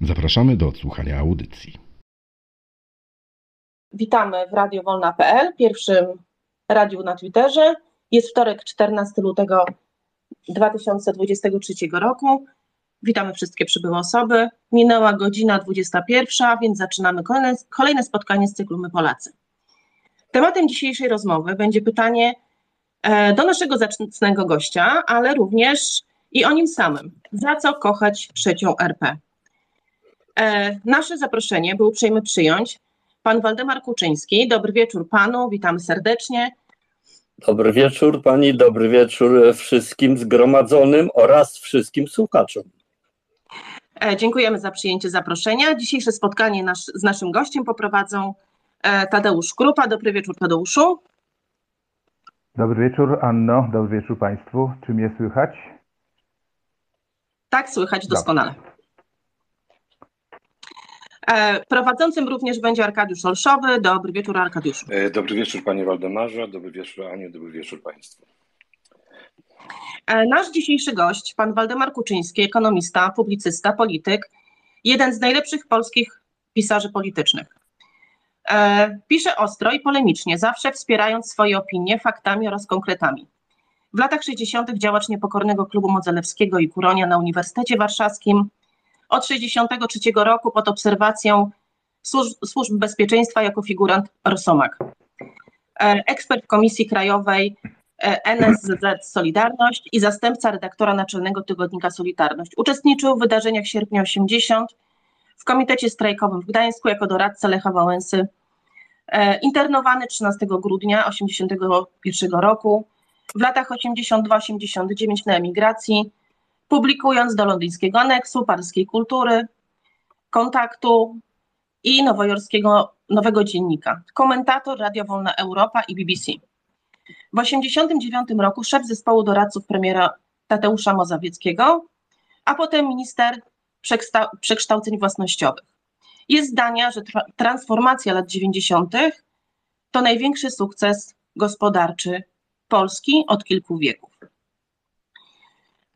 Zapraszamy do odsłuchania audycji. Witamy w radiowolna.pl, pierwszym radiu na Twitterze. Jest wtorek, 14 lutego 2023 roku. Witamy wszystkie przybyłe osoby. Minęła godzina 21, więc zaczynamy kolejne, kolejne spotkanie z cyklu My Polacy. Tematem dzisiejszej rozmowy będzie pytanie e, do naszego zacnego gościa, ale również i o nim samym. Za co kochać trzecią RP? E, nasze zaproszenie był uprzejmy przyjąć pan Waldemar Kuczyński. Dobry wieczór panu, witamy serdecznie. Dobry wieczór pani, dobry wieczór wszystkim zgromadzonym oraz wszystkim słuchaczom. E, dziękujemy za przyjęcie zaproszenia. Dzisiejsze spotkanie nasz, z naszym gościem poprowadzą e, Tadeusz Krupa. Dobry wieczór Tadeuszu. Dobry wieczór Anno, dobry wieczór Państwu. Czy mnie słychać? Tak, słychać doskonale. E, prowadzącym również będzie Arkadiusz Olszowy. Dobry wieczór Arkadiuszu. Dobry wieczór Panie Waldemarze, dobry wieczór Aniu, dobry wieczór Państwu. Nasz dzisiejszy gość, pan Waldemar Kuczyński, ekonomista, publicysta, polityk, jeden z najlepszych polskich pisarzy politycznych. Pisze ostro i polemicznie, zawsze wspierając swoje opinie faktami oraz konkretami. W latach 60. działacz niepokornego klubu Modzelewskiego i Kuronia na Uniwersytecie Warszawskim. Od 63 roku pod obserwacją służb, służb bezpieczeństwa jako figurant Rosomak. Ekspert w Komisji Krajowej NSZZ Solidarność i zastępca redaktora naczelnego tygodnika Solidarność. Uczestniczył w wydarzeniach sierpnia 80 w Komitecie Strajkowym w Gdańsku jako doradca Lecha Wałęsy. Internowany 13 grudnia 81 roku, w latach 82-89 na emigracji, publikując do londyńskiego aneksu, parskiej kultury, kontaktu i nowojorskiego Nowego Dziennika. Komentator Radio Wolna Europa i BBC. W 1989 roku szef zespołu doradców premiera Tadeusza Mozawieckiego, a potem minister przekształceń własnościowych. Jest zdania, że tra transformacja lat 90. to największy sukces gospodarczy Polski od kilku wieków.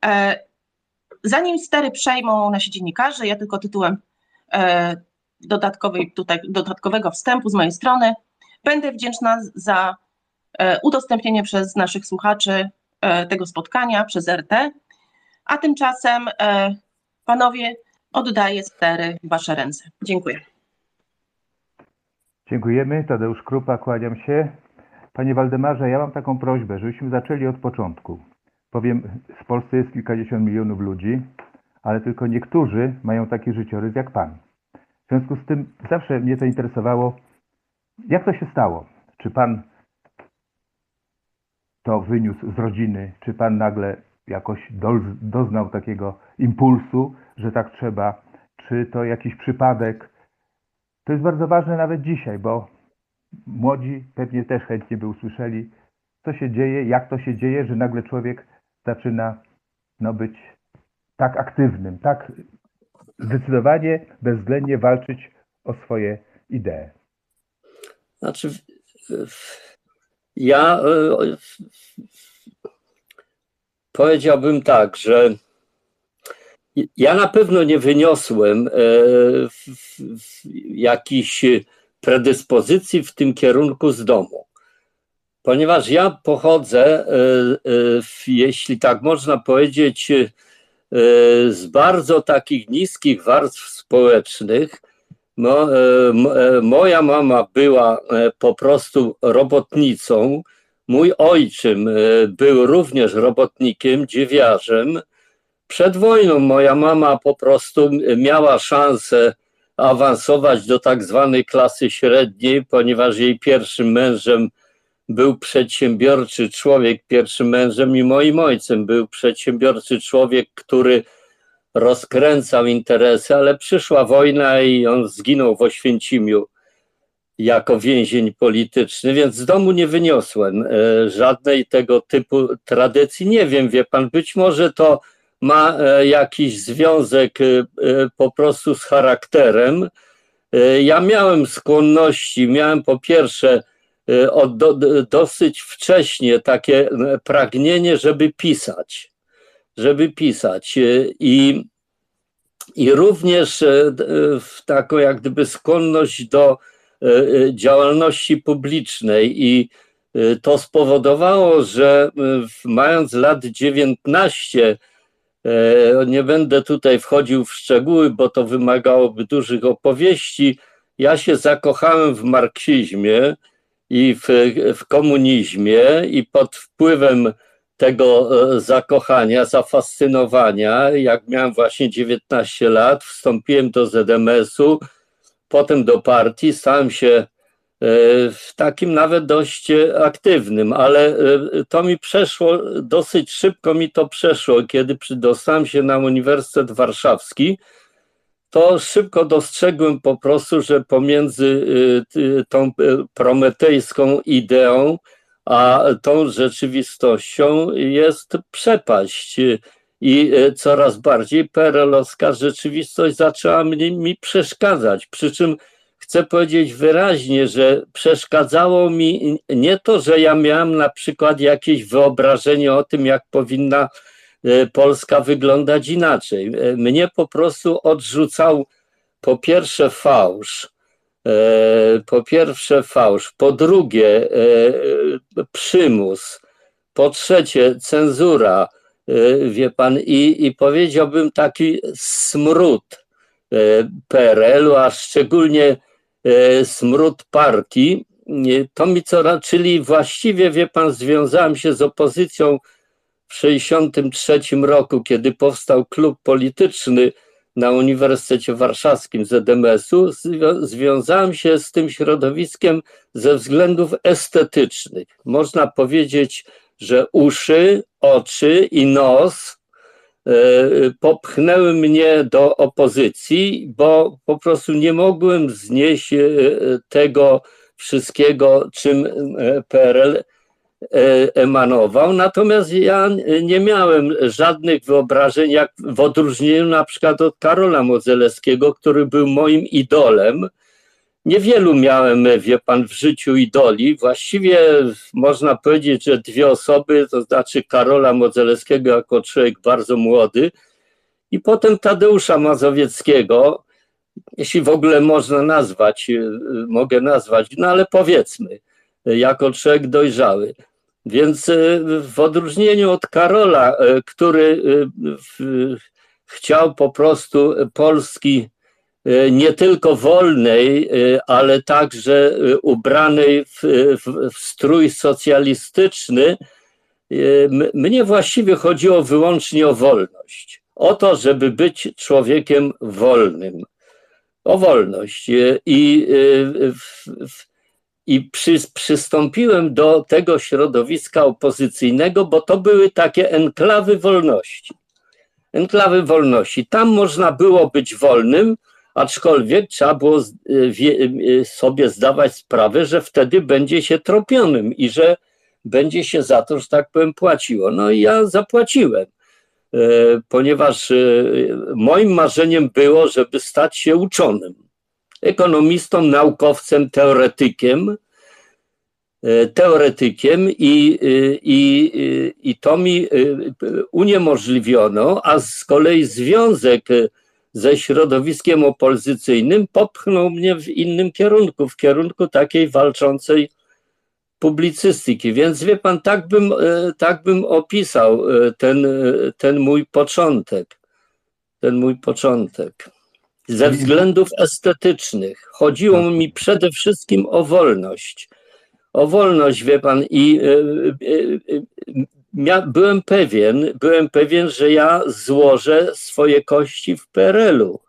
E, zanim stery przejmą nasi dziennikarze, ja tylko tytułem e, dodatkowej, tutaj, dodatkowego wstępu z mojej strony będę wdzięczna za udostępnienie przez naszych słuchaczy tego spotkania przez RT. A tymczasem, panowie, oddaję stery w wasze ręce. Dziękuję. Dziękujemy. Tadeusz Krupa, kłaniam się. Panie Waldemarze, ja mam taką prośbę, żebyśmy zaczęli od początku. Powiem, w Polsce jest kilkadziesiąt milionów ludzi, ale tylko niektórzy mają taki życiorys jak pan. W związku z tym zawsze mnie to interesowało, jak to się stało? Czy pan to wyniósł z rodziny? Czy pan nagle jakoś doznał takiego impulsu, że tak trzeba? Czy to jakiś przypadek? To jest bardzo ważne nawet dzisiaj, bo młodzi pewnie też chętnie by usłyszeli, co się dzieje, jak to się dzieje, że nagle człowiek zaczyna no, być tak aktywnym, tak zdecydowanie, bezwzględnie walczyć o swoje idee. Znaczy, ja powiedziałbym tak, że ja na pewno nie wyniosłem jakichś predyspozycji w tym kierunku z domu, ponieważ ja pochodzę, jeśli tak można powiedzieć, z bardzo takich niskich warstw społecznych. Moja mama była po prostu robotnicą. Mój ojczym był również robotnikiem, dziewiarzem. Przed wojną moja mama po prostu miała szansę awansować do tak zwanej klasy średniej, ponieważ jej pierwszym mężem był przedsiębiorczy człowiek, pierwszym mężem i moim ojcem był przedsiębiorczy człowiek, który rozkręcał interesy, ale przyszła wojna i on zginął w Oświęcimiu jako więzień polityczny, więc z domu nie wyniosłem e, żadnej tego typu tradycji. Nie wiem, wie pan, być może to ma e, jakiś związek e, po prostu z charakterem. Ja miałem skłonności, miałem po pierwsze od do, dosyć wcześnie takie pragnienie, żeby pisać, żeby pisać. I, i również taką jak gdyby skłonność do E, e, działalności publicznej. I e, to spowodowało, że mając lat 19, nie będę tutaj wchodził w szczegóły, bo to wymagałoby dużych opowieści, ja się zakochałem w marksizmie i w, w komunizmie i pod wpływem tego zakochania, zafascynowania, jak miałem właśnie 19 lat, wstąpiłem do ZMS-u, potem do partii, stałem się e, w takim nawet dość aktywnym, ale e, to mi przeszło, dosyć szybko mi to przeszło, kiedy dostałem się na Uniwersytet Warszawski, to szybko dostrzegłem po prostu, że pomiędzy e, tą prometejską ideą, a tą rzeczywistością jest przepaść i e, coraz bardziej perelowska rzeczywistość zaczęła mi, mi przeszkadzać. Przy czym chcę powiedzieć wyraźnie, że przeszkadzało mi nie to, że ja miałem na przykład jakieś wyobrażenie o tym, jak powinna Polska wyglądać inaczej. E, mnie po prostu odrzucał po pierwsze fałsz, po pierwsze fałsz, po drugie przymus, po trzecie cenzura, wie pan, i, i powiedziałbym taki smród PRL-u, a szczególnie smród partii, to mi co, czyli właściwie, wie pan, związałem się z opozycją w 1963 roku, kiedy powstał klub polityczny na Uniwersytecie Warszawskim ZMS-u, związałem się z tym środowiskiem ze względów estetycznych. Można powiedzieć, że uszy, oczy i nos e, popchnęły mnie do opozycji, bo po prostu nie mogłem znieść e, tego wszystkiego, czym e, PRL emanował. Natomiast ja nie miałem żadnych wyobrażeń, jak w odróżnieniu na przykład od Karola Modzelewskiego, który był moim idolem Niewielu miałem, wie pan, w życiu idoli. Właściwie można powiedzieć, że dwie osoby, to znaczy Karola Modzelewskiego jako człowiek bardzo młody i potem Tadeusza Mazowieckiego, jeśli w ogóle można nazwać, mogę nazwać, no ale powiedzmy, jako człowiek dojrzały. Więc w odróżnieniu od Karola, który chciał po prostu Polski nie tylko wolnej, ale także ubranej w, w, w strój socjalistyczny, mnie właściwie chodziło wyłącznie o wolność. O to, żeby być człowiekiem wolnym. O wolność. I, i przy, przystąpiłem do tego środowiska opozycyjnego, bo to były takie enklawy wolności. Enklawy wolności. Tam można było być wolnym, aczkolwiek trzeba było y, y, sobie zdawać sprawę, że wtedy będzie się tropionym i że będzie się za to, że tak powiem, płaciło. No i ja zapłaciłem, e, ponieważ e, moim marzeniem było, żeby stać się uczonym, ekonomistą, naukowcem, teoretykiem, e, teoretykiem i, i, i to mi uniemożliwiono, a z kolei związek ze środowiskiem opozycyjnym popchnął mnie w innym kierunku, w kierunku takiej walczącej publicystyki. Więc wie pan, tak bym, e, tak bym opisał e, ten, e, ten mój początek. Ten mój początek. Ze względów estetycznych chodziło mi przede wszystkim o wolność. O wolność, wie pan, i byłem pewien, byłem pewien, że ja złożę swoje kości w PRL-u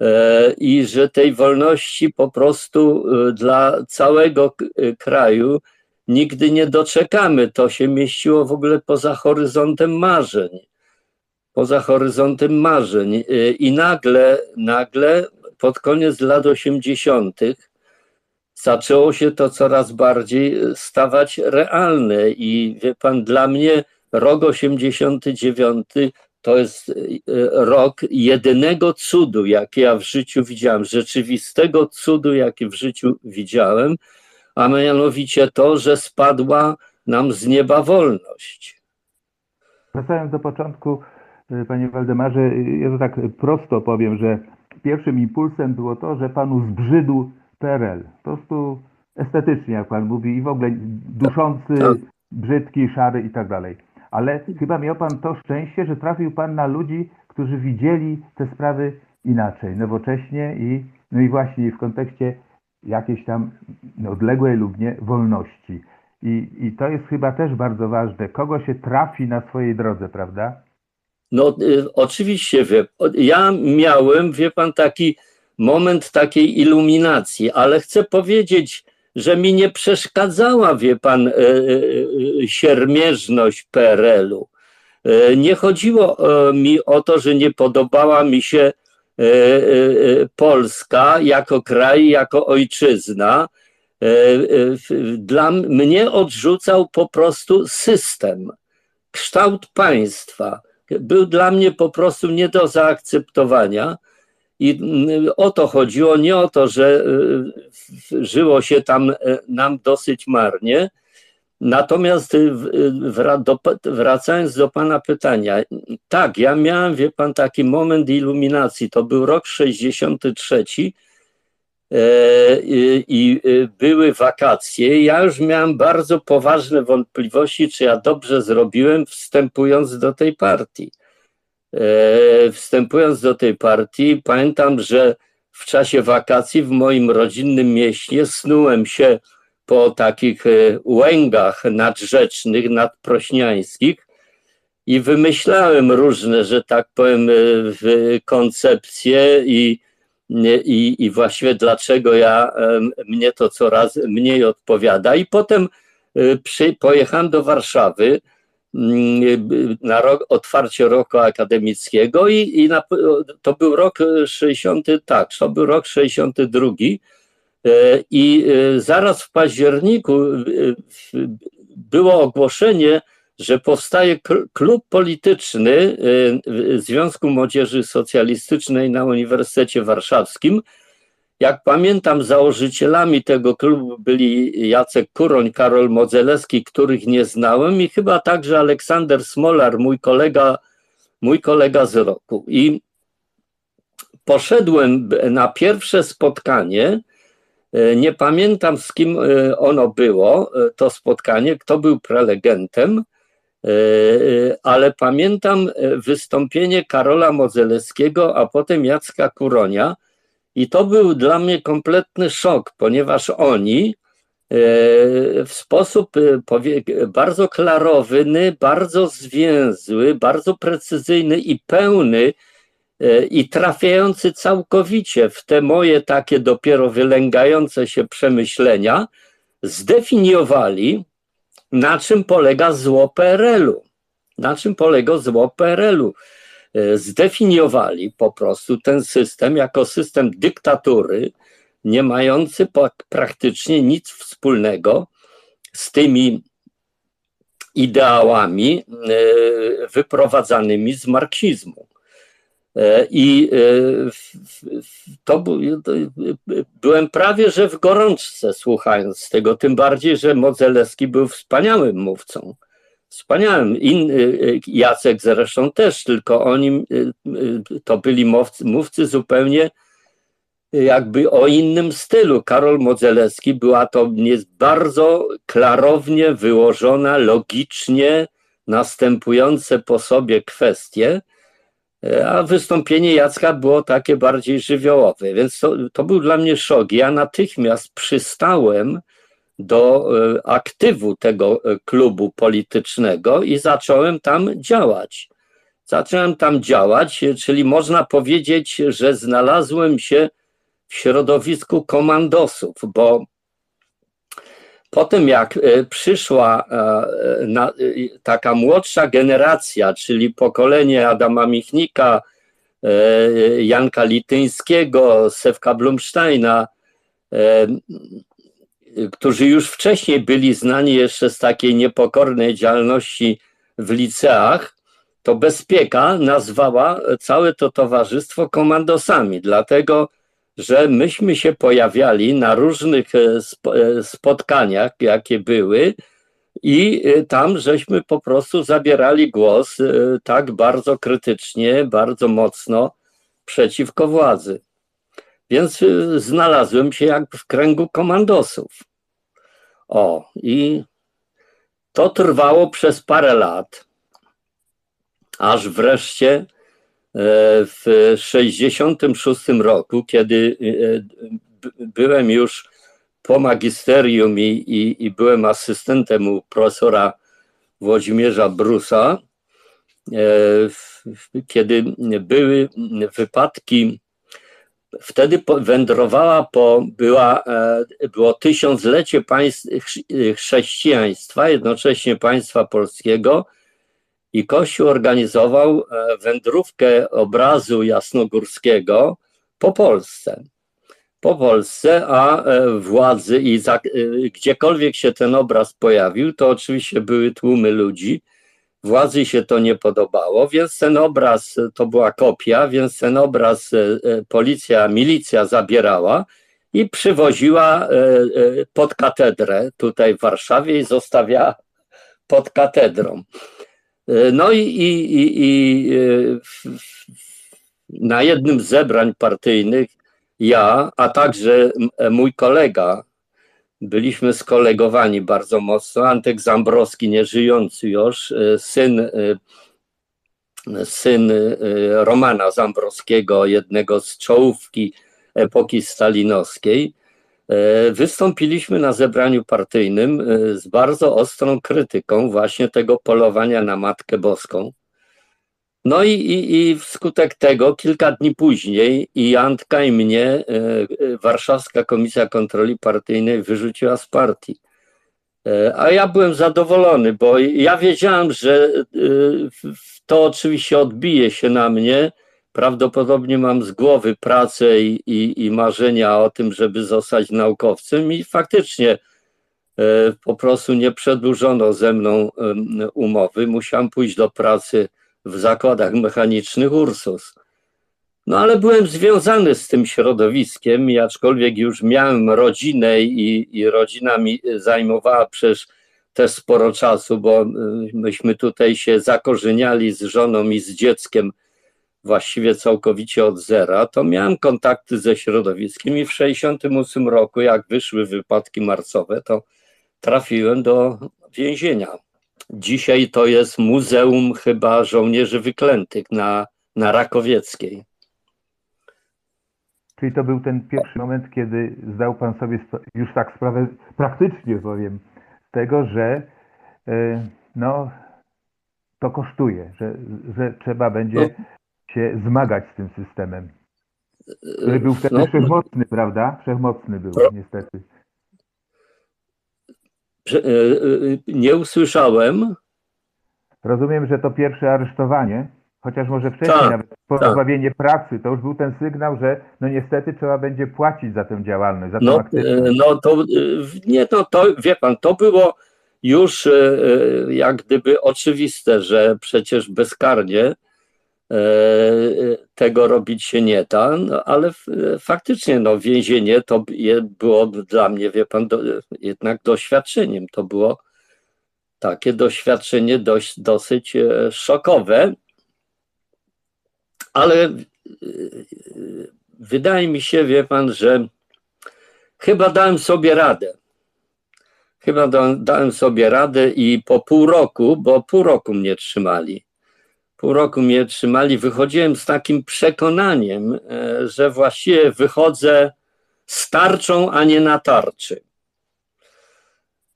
e, i że tej wolności po prostu dla całego kraju nigdy nie doczekamy. To się mieściło w ogóle poza horyzontem marzeń. Poza horyzontem marzeń. Y, I nagle, nagle pod koniec lat 80. zaczęło się to coraz bardziej stawać realne. I wie pan, dla mnie rok 89 to jest y, rok jedynego cudu, jaki ja w życiu widziałem, rzeczywistego cudu, jaki w życiu widziałem, a mianowicie to, że spadła nam z nieba wolność. Wracając do początku, y, panie Waldemarze, y, ja to tak prosto powiem, że pierwszym impulsem było to, że panu zbrzydł PRL. Po prostu estetycznie, jak pan mówi, i w ogóle duszący, Tak. brzydki, szary i tak dalej. Ale chyba miał pan to szczęście, że trafił pan na ludzi, którzy widzieli te sprawy inaczej, nowocześnie i, no i właśnie w kontekście jakiejś tam odległej lub nie wolności. I, I to jest chyba też bardzo ważne. Kogo się trafi na swojej drodze, prawda? No, y, oczywiście, wie, ja miałem, wie pan, taki moment takiej iluminacji, ale chcę powiedzieć, że mi nie przeszkadzała, wie pan, y, y, siermierzność PRL-u. Nie chodziło mi o to, że nie podobała mi się Polska jako kraj, jako ojczyzna. Dla mnie odrzucał po prostu system, kształt państwa był dla mnie po prostu nie do zaakceptowania. I mm, o to chodziło, nie o to, że y, żyło się tam y, nam dosyć marnie. Natomiast y, y, wracając do Pana pytania, tak, ja miałem, wie Pan, taki moment iluminacji. To był rok 63 e, i, i y, były wakacje. Ja już miałem bardzo poważne wątpliwości, czy ja dobrze zrobiłem, wstępując do tej partii. E, Wstępując do tej partii, pamiętam, że w czasie wakacji w moim rodzinnym mieście snułem się po takich e, łęgach nadrzecznych, nadprośniańskich i wymyślałem różne, że tak powiem, e, koncepcje i, i, i właściwie dlaczego ja, mnie to coraz mniej odpowiada. I potem e, przy, pojechałem do Warszawy mm, na rok, otwarcie roku akademickiego i, i na, to był rok 60, tak, to był rok 62 e, i e, zaraz w październiku było ogłoszenie, że powstaje kl- klub polityczny w Związku Młodzieży Socjalistycznej na Uniwersytecie Warszawskim. Jak pamiętam, założycielami tego klubu byli Jacek Kuroń, Karol Modzelewski, których nie znałem, i chyba także Aleksander Smolar, mój kolega, mój kolega z roku. I poszedłem na pierwsze spotkanie. e, Nie pamiętam z kim e, ono było, to spotkanie, kto był prelegentem, ale pamiętam e, wystąpienie Karola Modzelewskiego, a potem Jacka Kuronia. I to był dla mnie kompletny szok, ponieważ oni e, w sposób e, bardzo klarowny, bardzo zwięzły, bardzo precyzyjny i pełny e, i trafiający całkowicie w te moje takie dopiero wylęgające się przemyślenia, zdefiniowali, na czym polega zło PRL-u. Na czym polega zło PRL-u e, zdefiniowali po prostu ten system jako system dyktatury, nie mający praktycznie nic wspólnego z tymi ideałami e, wyprowadzanymi z marksizmu. E, I e, to e, byłem prawie że w gorączce słuchając tego, tym bardziej, że Modzelewski był wspaniałym mówcą wspaniałym. In, Jacek zresztą też, tylko oni to byli mówcy, mówcy zupełnie jakby o innym stylu. Karol Modzelewski była to bardzo klarownie wyłożona, logicznie następujące po sobie kwestie, a wystąpienie Jacka było takie bardziej żywiołowe, więc to, to był dla mnie szok. Ja natychmiast przystałem do e, aktywu tego e, klubu politycznego i zacząłem tam działać. Zacząłem tam działać, e, czyli można powiedzieć, że znalazłem się w środowisku komandosów, bo potem jak przyszła taka młodsza generacja, czyli pokolenie Adama Michnika, Janka Lityńskiego, Sewka Blumsteina, którzy już wcześniej byli znani jeszcze z takiej niepokornej działalności w liceach, to Bezpieka nazwała całe to towarzystwo komandosami, dlatego że myśmy się pojawiali na różnych e, e, spotkaniach, jakie były, i e, tam żeśmy po prostu zabierali głos tak bardzo krytycznie, bardzo mocno przeciwko władzy. Więc znalazłem się jak w kręgu komandosów. O, i to trwało przez parę lat, aż wreszcie w 1966 roku, kiedy e, byłem już po magisterium i, i, i byłem asystentem u profesora Włodzimierza Brusa, e, kiedy były wypadki Wtedy wędrowała po, była, e, było tysiąclecie państw, chrześcijaństwa, jednocześnie państwa polskiego i Kościół organizował e, wędrówkę obrazu jasnogórskiego po Polsce. Po Polsce, a e, władzy i za, gdziekolwiek się ten obraz pojawił, to oczywiście były tłumy ludzi, Władzy się to nie podobało, więc ten obraz to była kopia, więc ten obraz e, e, policja, milicja zabierała i przywoziła e, pod katedrę tutaj w Warszawie i zostawiała pod katedrą. No i, i, i, i na jednym z zebrań partyjnych ja, a także mój kolega byliśmy skolegowani bardzo mocno. Antek Zambrowski, nieżyjący już, e, syn, e, syn e, Romana Zambrowskiego, jednego z czołówki epoki stalinowskiej, wystąpiliśmy na zebraniu partyjnym z bardzo ostrą krytyką właśnie tego polowania na Matkę Boską. No i, i, i wskutek tego kilka dni później i Antka i mnie e, e, Warszawska Komisja Kontroli Partyjnej wyrzuciła z partii. E, a ja byłem zadowolony, bo ja wiedziałem, że to oczywiście odbije się na mnie. Prawdopodobnie mam z głowy pracę i, i, i marzenia o tym, żeby zostać naukowcem, i faktycznie po prostu nie przedłużono ze mną umowy. Musiałem pójść do pracy w zakładach mechanicznych Ursus. No ale byłem związany z tym środowiskiem i aczkolwiek już miałem rodzinę i, i rodzina mi zajmowała przecież też sporo czasu, bo y, myśmy tutaj się zakorzeniali z żoną i z dzieckiem właściwie całkowicie od zera, to miałem kontakty ze środowiskiem i w 1968 roku, jak wyszły wypadki marcowe, to trafiłem do więzienia. Dzisiaj to jest Muzeum chyba Żołnierzy Wyklętych na, na Rakowieckiej. Czyli to był ten pierwszy moment, kiedy zdał Pan sobie już tak sprawę praktycznie powiem, z tego, że e, no, to kosztuje, że, że trzeba będzie no. Się zmagać z tym systemem, który był wtedy no, wszechmocny, prawda? Wszechmocny był, niestety. E, e, nie usłyszałem. Rozumiem, że to pierwsze aresztowanie, chociaż może wcześniej tak, nawet pozbawienie tak. pracy, to już był ten sygnał, że no niestety trzeba będzie płacić za tę działalność, za no. No to nie, no to wie pan, to było już jak gdyby oczywiste, że przecież bezkarnie tego robić się nie da, no, ale faktycznie no, więzienie to było dla mnie, wie pan, do, jednak doświadczeniem. To było takie doświadczenie dość, dosyć e, szokowe, ale e, wydaje mi się, wie pan, że chyba dałem sobie radę. Chyba dałem sobie radę i po pół roku, bo pół roku mnie trzymali pół roku mnie trzymali, wychodziłem z takim przekonaniem, e, że właściwie wychodzę z tarczą, a nie na tarczy.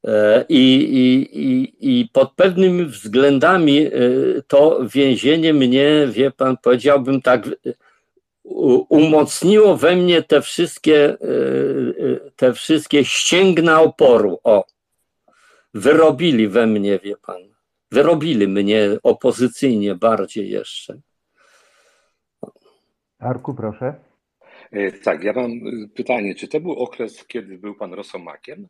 E, I, i, i, I pod pewnymi względami e, to więzienie mnie, wie pan, powiedziałbym tak, umocniło we mnie te wszystkie, te wszystkie ścięgna oporu. O, wyrobili we mnie, wie pan. Wyrobili mnie opozycyjnie bardziej jeszcze. Arku, proszę. E, Tak, ja mam y, pytanie, czy to był okres, kiedy był pan rosomakiem?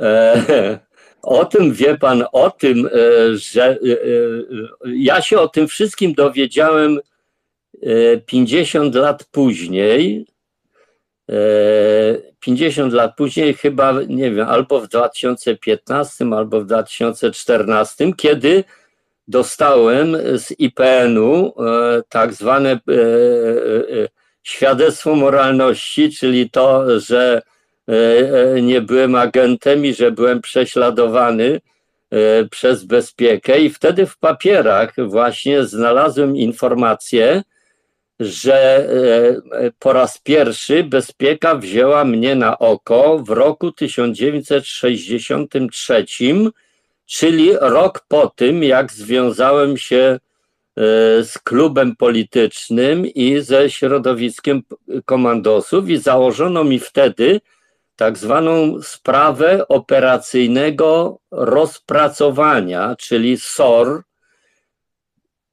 E, o tym wie pan, o tym, e, że e, e, ja się o tym wszystkim dowiedziałem e, 50 lat później. E, 50 lat później, chyba, nie wiem, albo w 2015, albo w 2014, kiedy dostałem z IPN-u e, tak zwane e, e, e, świadectwo moralności, czyli to, że e, e, nie byłem agentem i że byłem prześladowany e, przez bezpiekę. I wtedy w papierach właśnie znalazłem informację, że e, po raz pierwszy bezpieka wzięła mnie na oko w roku 1963, czyli rok po tym, jak związałem się e, z klubem politycznym i ze środowiskiem komandosów i założono mi wtedy tak zwaną sprawę operacyjnego rozpracowania, czyli SOR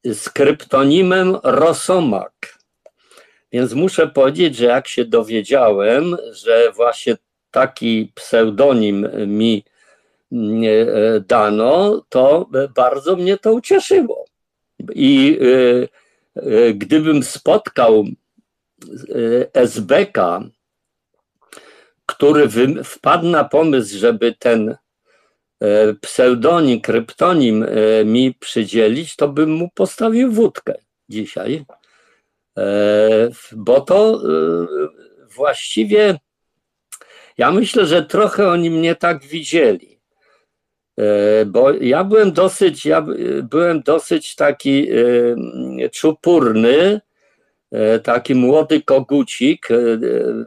z kryptonimem Rosomak. Więc muszę powiedzieć, że jak się dowiedziałem, że właśnie taki pseudonim mi e, dano, to bardzo mnie to ucieszyło. I e, e, gdybym spotkał SBK, który wpadł na pomysł, żeby ten pseudonim, kryptonim mi przydzielić, to bym mu postawił wódkę dzisiaj. E, Bo to e, właściwie ja myślę, że trochę oni mnie tak widzieli. E, Bo ja byłem dosyć, ja by- byłem dosyć taki czupurny, taki młody kogucik.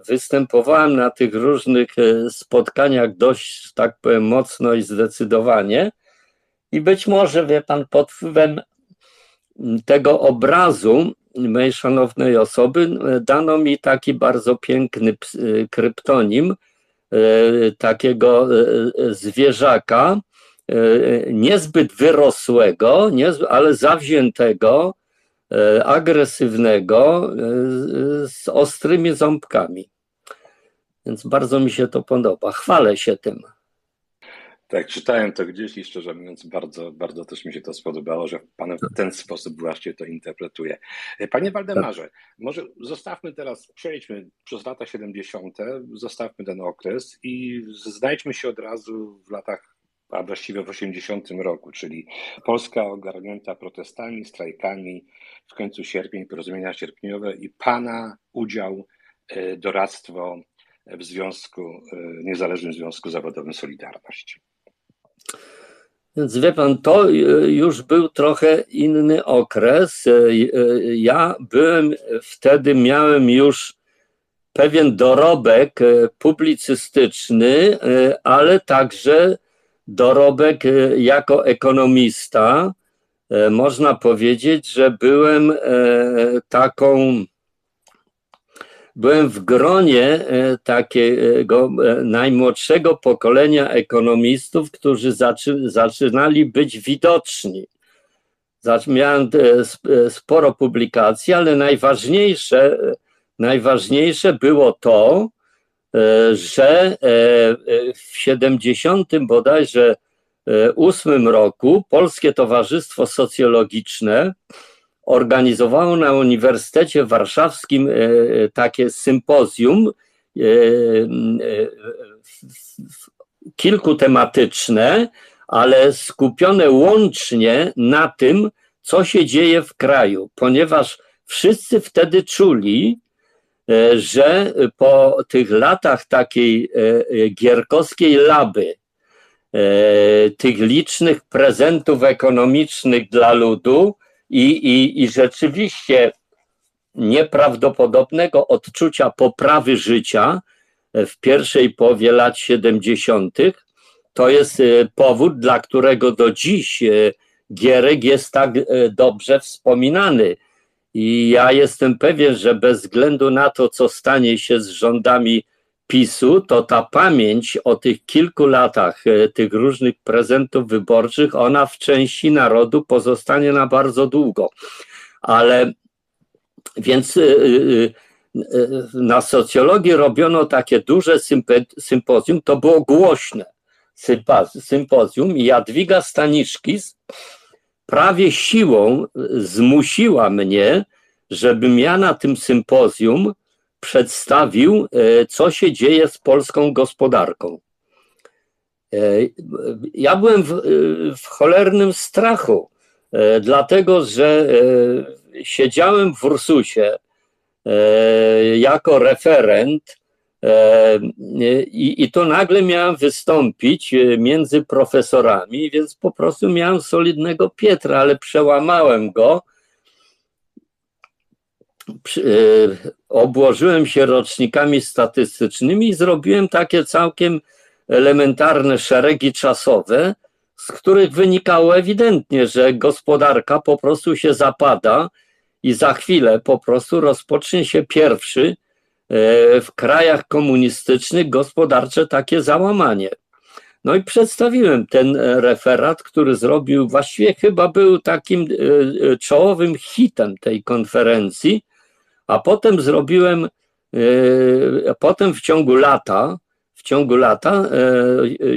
Występowałem na tych różnych spotkaniach dość, tak powiem, mocno i zdecydowanie. I być może, wie pan, pod wpływem tego obrazu mojej szanownej osoby e, dano mi taki bardzo piękny e, kryptonim e, takiego zwierzaka, niezbyt wyrosłego, ale zawziętego, agresywnego, z ostrymi ząbkami. Więc bardzo mi się to podoba. Chwalę się tym. Tak, czytałem to gdzieś i szczerze mówiąc, bardzo, bardzo też mi się to spodobało, że Pan w ten sposób właśnie to interpretuje. Panie Waldemarze, może zostawmy teraz, przejdźmy przez lata 70., zostawmy ten okres i znajdźmy się od razu w latach, a właściwie w 80 roku, czyli Polska ogarnięta protestami, strajkami, w końcu sierpień, porozumienia sierpniowe i Pana udział, e, doradztwo w Związku, e, Niezależnym Związku Zawodowym Solidarność. Więc wie pan, to e, już był trochę inny okres. E, e, Ja byłem wtedy, miałem już pewien dorobek publicystyczny, ale także dorobek jako ekonomista. Można powiedzieć, że byłem taką byłem w gronie e, takiego e, najmłodszego pokolenia ekonomistów, którzy zaczy, zaczynali być widoczni. Miałem e, sp- sporo publikacji, ale najważniejsze, najważniejsze było to, że w 70 bodajże e, ósmym roku Polskie Towarzystwo Socjologiczne organizowało na Uniwersytecie Warszawskim e, e, takie sympozjum e, kilkutematyczne, ale skupione łącznie na tym, co się dzieje w kraju, ponieważ wszyscy wtedy czuli, że po tych latach takiej gierkowskiej laby, tych licznych prezentów ekonomicznych dla ludu, i, i, i rzeczywiście nieprawdopodobnego odczucia poprawy życia w pierwszej połowie lat 70. To jest e, powód, dla którego do dziś e, Gierek jest tak e, dobrze wspominany. I ja jestem pewien, że bez względu na to, co stanie się z rządami PiSu, to ta pamięć o tych kilku latach e, tych różnych prezentów wyborczych, ona w części narodu pozostanie na bardzo długo. Ale więc e, na socjologii robiono takie duże sympozjum, to było głośne sympozjum i Jadwiga Staniszkis prawie siłą zmusiła mnie, żebym ja na tym sympozjum przedstawił, e, co się dzieje z polską gospodarką. E, ja byłem w, w cholernym strachu, e, dlatego że siedziałem w Ursusie jako referent i, i to nagle miałem wystąpić między profesorami, więc po prostu miałem solidnego Pietra, ale przełamałem go E, obłożyłem się rocznikami statystycznymi i zrobiłem takie całkiem elementarne szeregi czasowe, z których wynikało ewidentnie, że gospodarka po prostu się zapada i za chwilę po prostu rozpocznie się pierwszy e, w krajach komunistycznych gospodarcze takie załamanie. No i przedstawiłem ten referat, który zrobił, właściwie chyba był takim e, czołowym hitem tej konferencji, a potem zrobiłem, e, potem w ciągu lata, w ciągu lata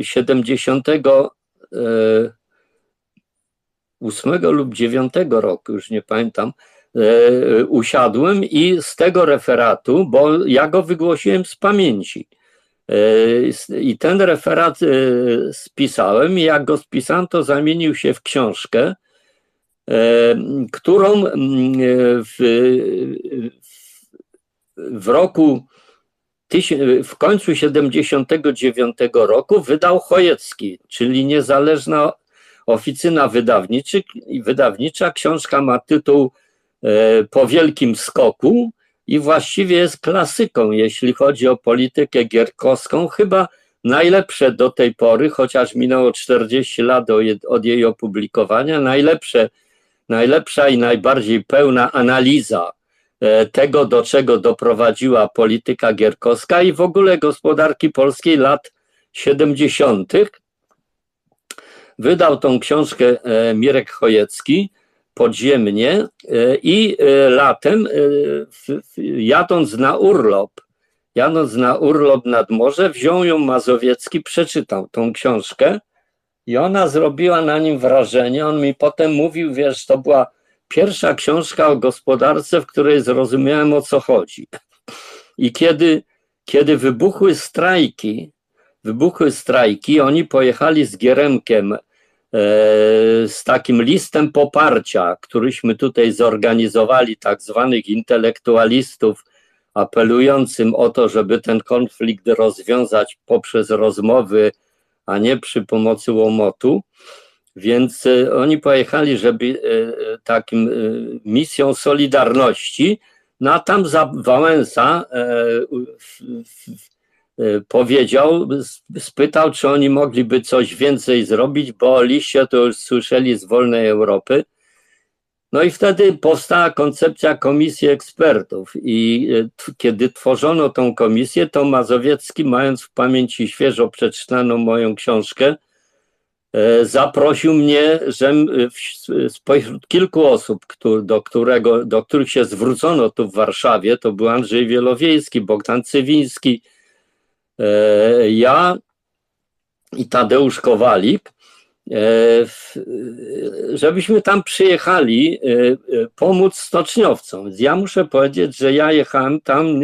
78 e, lub 9 roku, już nie pamiętam, e, usiadłem i z tego referatu, bo ja go wygłosiłem z pamięci. I ten referat spisałem, i jak go spisałem, to zamienił się w książkę, którą w, w roku w końcu 79 roku wydał Chojecki, czyli niezależna oficyna wydawnicza. Książka ma tytuł e, Po wielkim skoku i właściwie jest klasyką, jeśli chodzi o politykę gierkowską. Chyba najlepsze do tej pory, chociaż minęło 40 lat od jej opublikowania, najlepsze, najlepsza i najbardziej pełna analiza tego, do czego doprowadziła polityka gierkowska i w ogóle gospodarki polskiej lat 70. Wydał tą książkę e, Mirek Chojecki podziemnie e, i latem, jadąc na urlop, jadąc na urlop nad morze, wziął ją Mazowiecki, przeczytał tą książkę i ona zrobiła na nim wrażenie. On mi potem mówił, wiesz, to była pierwsza książka o gospodarce, w której zrozumiałem o co chodzi. I kiedy, kiedy wybuchły strajki, wybuchły strajki, oni pojechali z Gieremkiem e, z takim listem poparcia, któryśmy tutaj zorganizowali, tak zwanych intelektualistów, apelującym o to, żeby ten konflikt rozwiązać poprzez rozmowy, a nie przy pomocy łomotu. Więc e, oni pojechali, żeby e, e, takim misją Solidarności, no a tam za Wałęsa powiedział, spytał, czy oni mogliby coś więcej zrobić, bo liście to już słyszeli z wolnej Europy. No i wtedy powstała koncepcja komisji ekspertów i kiedy tworzono tą komisję, to Mazowiecki, mając w pamięci świeżo przeczytaną moją książkę, zaprosił mnie, że spośród kilku osób, do, którego, do których się zwrócono tu w Warszawie, to był Andrzej Wielowiejski, Bogdan Cywiński, e, ja i Tadeusz Kowalik, e, żebyśmy tam przyjechali pomóc stoczniowcom. Ja muszę powiedzieć, że ja jechałem tam,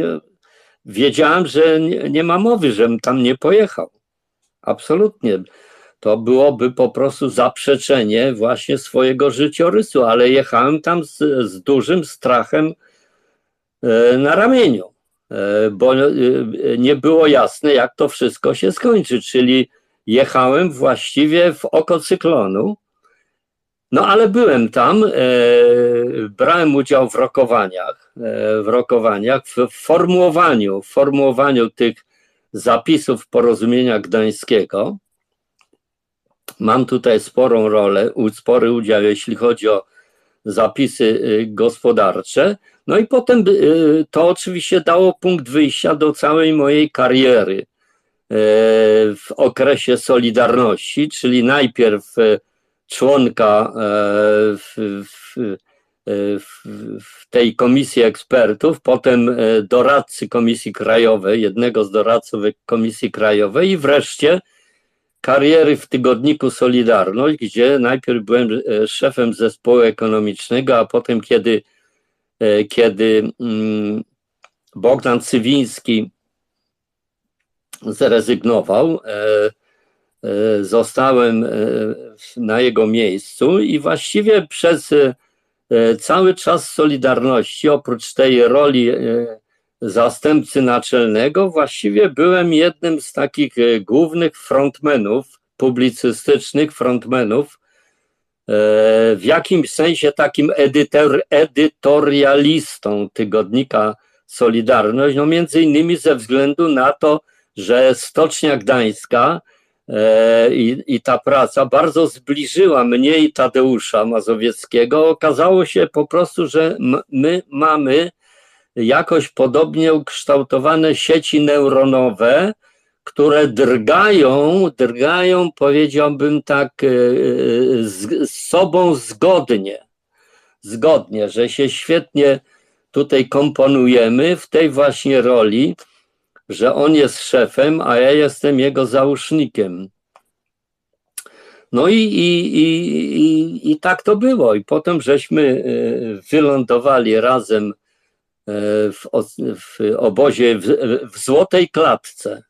wiedziałem, że nie, nie ma mowy, żebym tam nie pojechał. Absolutnie to byłoby po prostu zaprzeczenie właśnie swojego życiorysu, ale jechałem tam z, z dużym strachem e, na ramieniu, e, bo e, nie było jasne, jak to wszystko się skończy, czyli jechałem właściwie w oko cyklonu. No ale byłem tam, brałem udział w rokowaniach, w rokowaniach, w formułowaniu, w formułowaniu tych zapisów porozumienia gdańskiego. Mam tutaj sporą rolę, spory udział, jeśli chodzi o zapisy y, gospodarcze. No i potem to oczywiście dało punkt wyjścia do całej mojej kariery w okresie Solidarności, czyli najpierw członka w, w, w, w tej komisji ekspertów, potem doradcy Komisji Krajowej, jednego z doradców Komisji Krajowej i wreszcie kariery w tygodniku Solidarność, gdzie najpierw byłem e, szefem zespołu ekonomicznego, a potem, kiedy, e, kiedy mm, Bogdan Cywiński zrezygnował, e, zostałem na jego miejscu i właściwie przez cały czas Solidarności, oprócz tej roli zastępcy naczelnego, właściwie byłem jednym z takich e, głównych frontmenów, publicystycznych frontmenów, e, w jakimś sensie takim edytor, edytorialistą tygodnika Solidarność, no między innymi ze względu na to, że Stocznia Gdańska e, i, i ta praca bardzo zbliżyła mnie i Tadeusza Mazowieckiego. Okazało się po prostu, że my mamy jakoś podobnie ukształtowane sieci neuronowe, które drgają, drgają, powiedziałbym tak, e, z, z sobą zgodnie. Zgodnie, że się świetnie tutaj komponujemy w tej właśnie roli, że on jest szefem, a ja jestem jego załóżnikiem. No i, i, i, i, i tak to było. I potem żeśmy e, wylądowali razem E, w, w obozie w, w Złotej Klatce,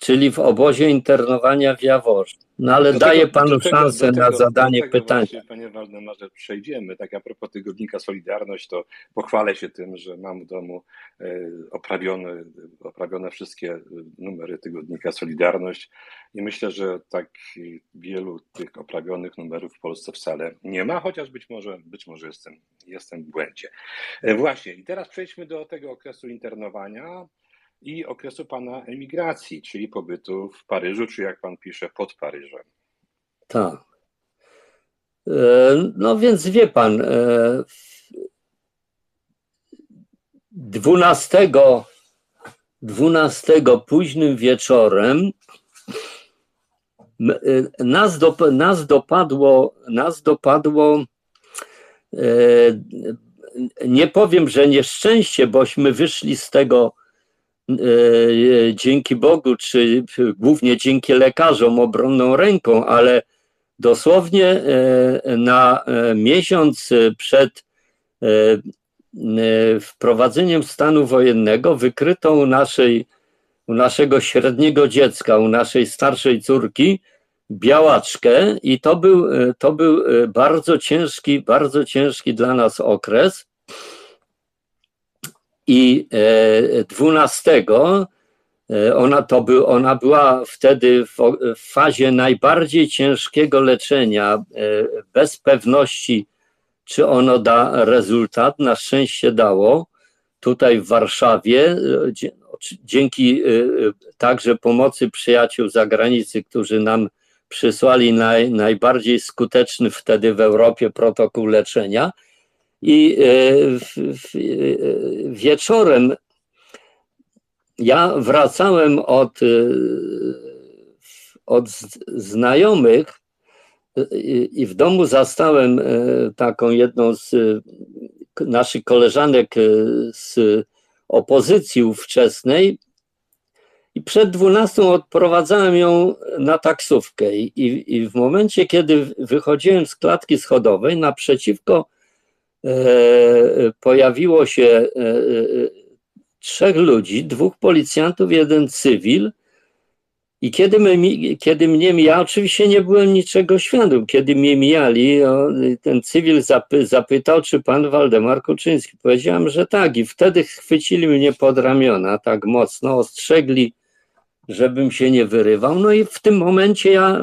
czyli w obozie internowania w Jaworze. No ale tego, panu tego, szansę tego, na zadanie pytania. Właśnie, panie Waldemarze, przejdziemy. Tak a propos tygodnika Solidarność, to pochwalę się tym, że mam w domu e, oprawione, oprawione wszystkie numery tygodnika Solidarność i myślę, że tak wielu tych oprawionych numerów w Polsce wcale nie ma, chociaż być może, być może jestem, jestem w błędzie. E, właśnie, i teraz przejdźmy do tego okresu internowania i okresu pana emigracji, czyli pobytu w Paryżu, czy jak pan pisze, pod Paryżem. Tak. E, no więc wie pan, 12, e, 12 późnym wieczorem e, nas, do, nas dopadło, nas dopadło nie powiem, że nieszczęście, bośmy wyszli z tego dzięki Bogu, czy głównie dzięki lekarzom obronną ręką, ale dosłownie e, na e, miesiąc przed wprowadzeniem stanu wojennego wykryto u, naszej, u naszego średniego dziecka, u naszej starszej córki białaczkę i to był, to był bardzo ciężki, bardzo ciężki dla nas okres i 12 e, e, ona, to był, ona była wtedy w, w fazie najbardziej ciężkiego leczenia, e, bez pewności, czy ono da rezultat. Na szczęście dało tutaj w Warszawie, dzięki także pomocy przyjaciół z zagranicy, którzy nam przysłali naj, najbardziej skuteczny wtedy w Europie protokół leczenia. I e, wieczorem ja wracałem od, e, od znajomych i w domu zastałem e, taką jedną z naszych koleżanek z opozycji ówczesnej. I przed dwunastą odprowadzałem ją na taksówkę. I, i w momencie, kiedy wychodziłem z klatki schodowej naprzeciwko E, pojawiło się e, e, trzech ludzi, dwóch policjantów, jeden cywil. I kiedy, my, kiedy mnie ja oczywiście nie byłem niczego świadom, kiedy mnie mijali, ten cywil zapy, zapytał, czy pan Waldemar Kuczyński. Powiedziałem, że tak. I wtedy chwycili mnie pod ramiona tak mocno, ostrzegli, żebym się nie wyrywał. No i w tym momencie ja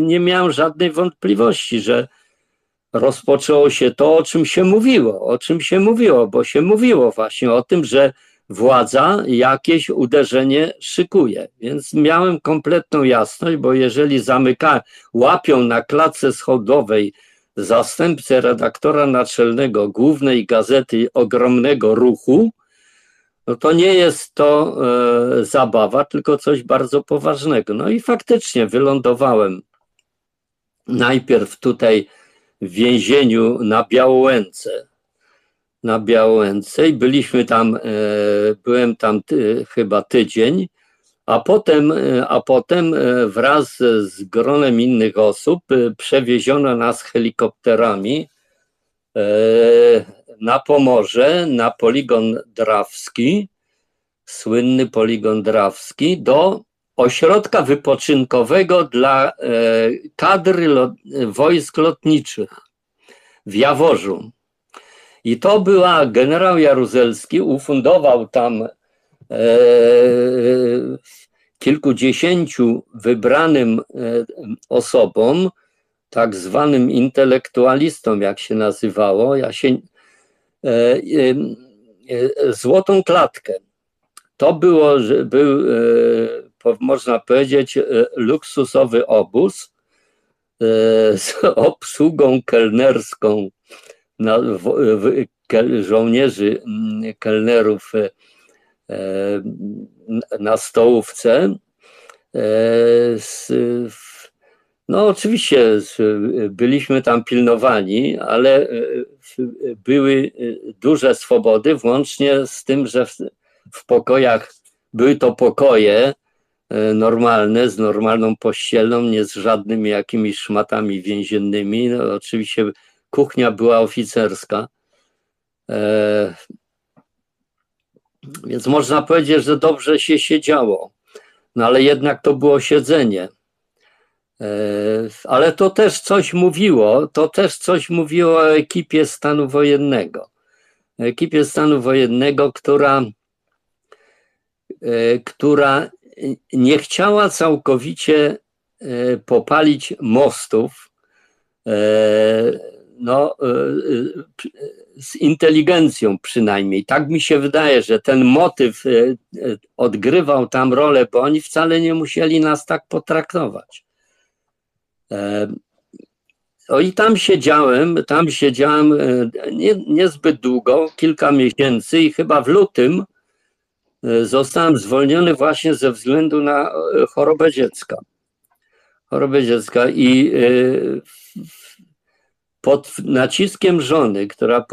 nie miałem żadnej wątpliwości, że, rozpoczęło się to, o czym się mówiło, o czym się mówiło, bo się mówiło właśnie o tym, że władza jakieś uderzenie szykuje. Więc miałem kompletną jasność, bo jeżeli zamyka, łapią na klatce schodowej zastępcę redaktora naczelnego głównej gazety ogromnego ruchu, no to nie jest to e, zabawa, tylko coś bardzo poważnego. No i faktycznie wylądowałem najpierw tutaj w więzieniu na Białołęce. Na Białołęce i byliśmy tam, e, byłem tam ty, chyba tydzień, a potem, e, a potem e, wraz z gronem innych osób przewieziono nas helikopterami na Pomorze, na poligon Drawski, słynny poligon Drawski, do ośrodka wypoczynkowego dla e, kadry lot, wojsk lotniczych w Jaworzu. I to była generał Jaruzelski, ufundował tam e, kilkudziesięciu wybranym e, osobom, tak zwanym intelektualistom, jak się nazywało, ja się, złotą klatkę. To było, był, można powiedzieć, luksusowy obóz z obsługą kelnerską na, w, w, żołnierzy, kelnerów na stołówce. No, oczywiście byliśmy tam pilnowani, ale były duże swobody, włącznie z tym, że w, w pokojach były to pokoje normalne, z normalną pościelą, nie z żadnymi jakimiś szmatami więziennymi. No, oczywiście kuchnia była oficerska. Więc można powiedzieć, że dobrze się siedziało, no ale jednak to było siedzenie. Ale to też coś mówiło, to też coś mówiło o ekipie stanu wojennego. Ekipie stanu wojennego, która, która nie chciała całkowicie popalić mostów, no, z inteligencją przynajmniej. Tak mi się wydaje, że ten motyw odgrywał tam rolę, bo oni wcale nie musieli nas tak potraktować. O i tam siedziałem, tam siedziałem nie, niezbyt długo, kilka miesięcy i chyba w lutym zostałem zwolniony właśnie ze względu na chorobę dziecka. Chorobę dziecka i pod naciskiem żony, która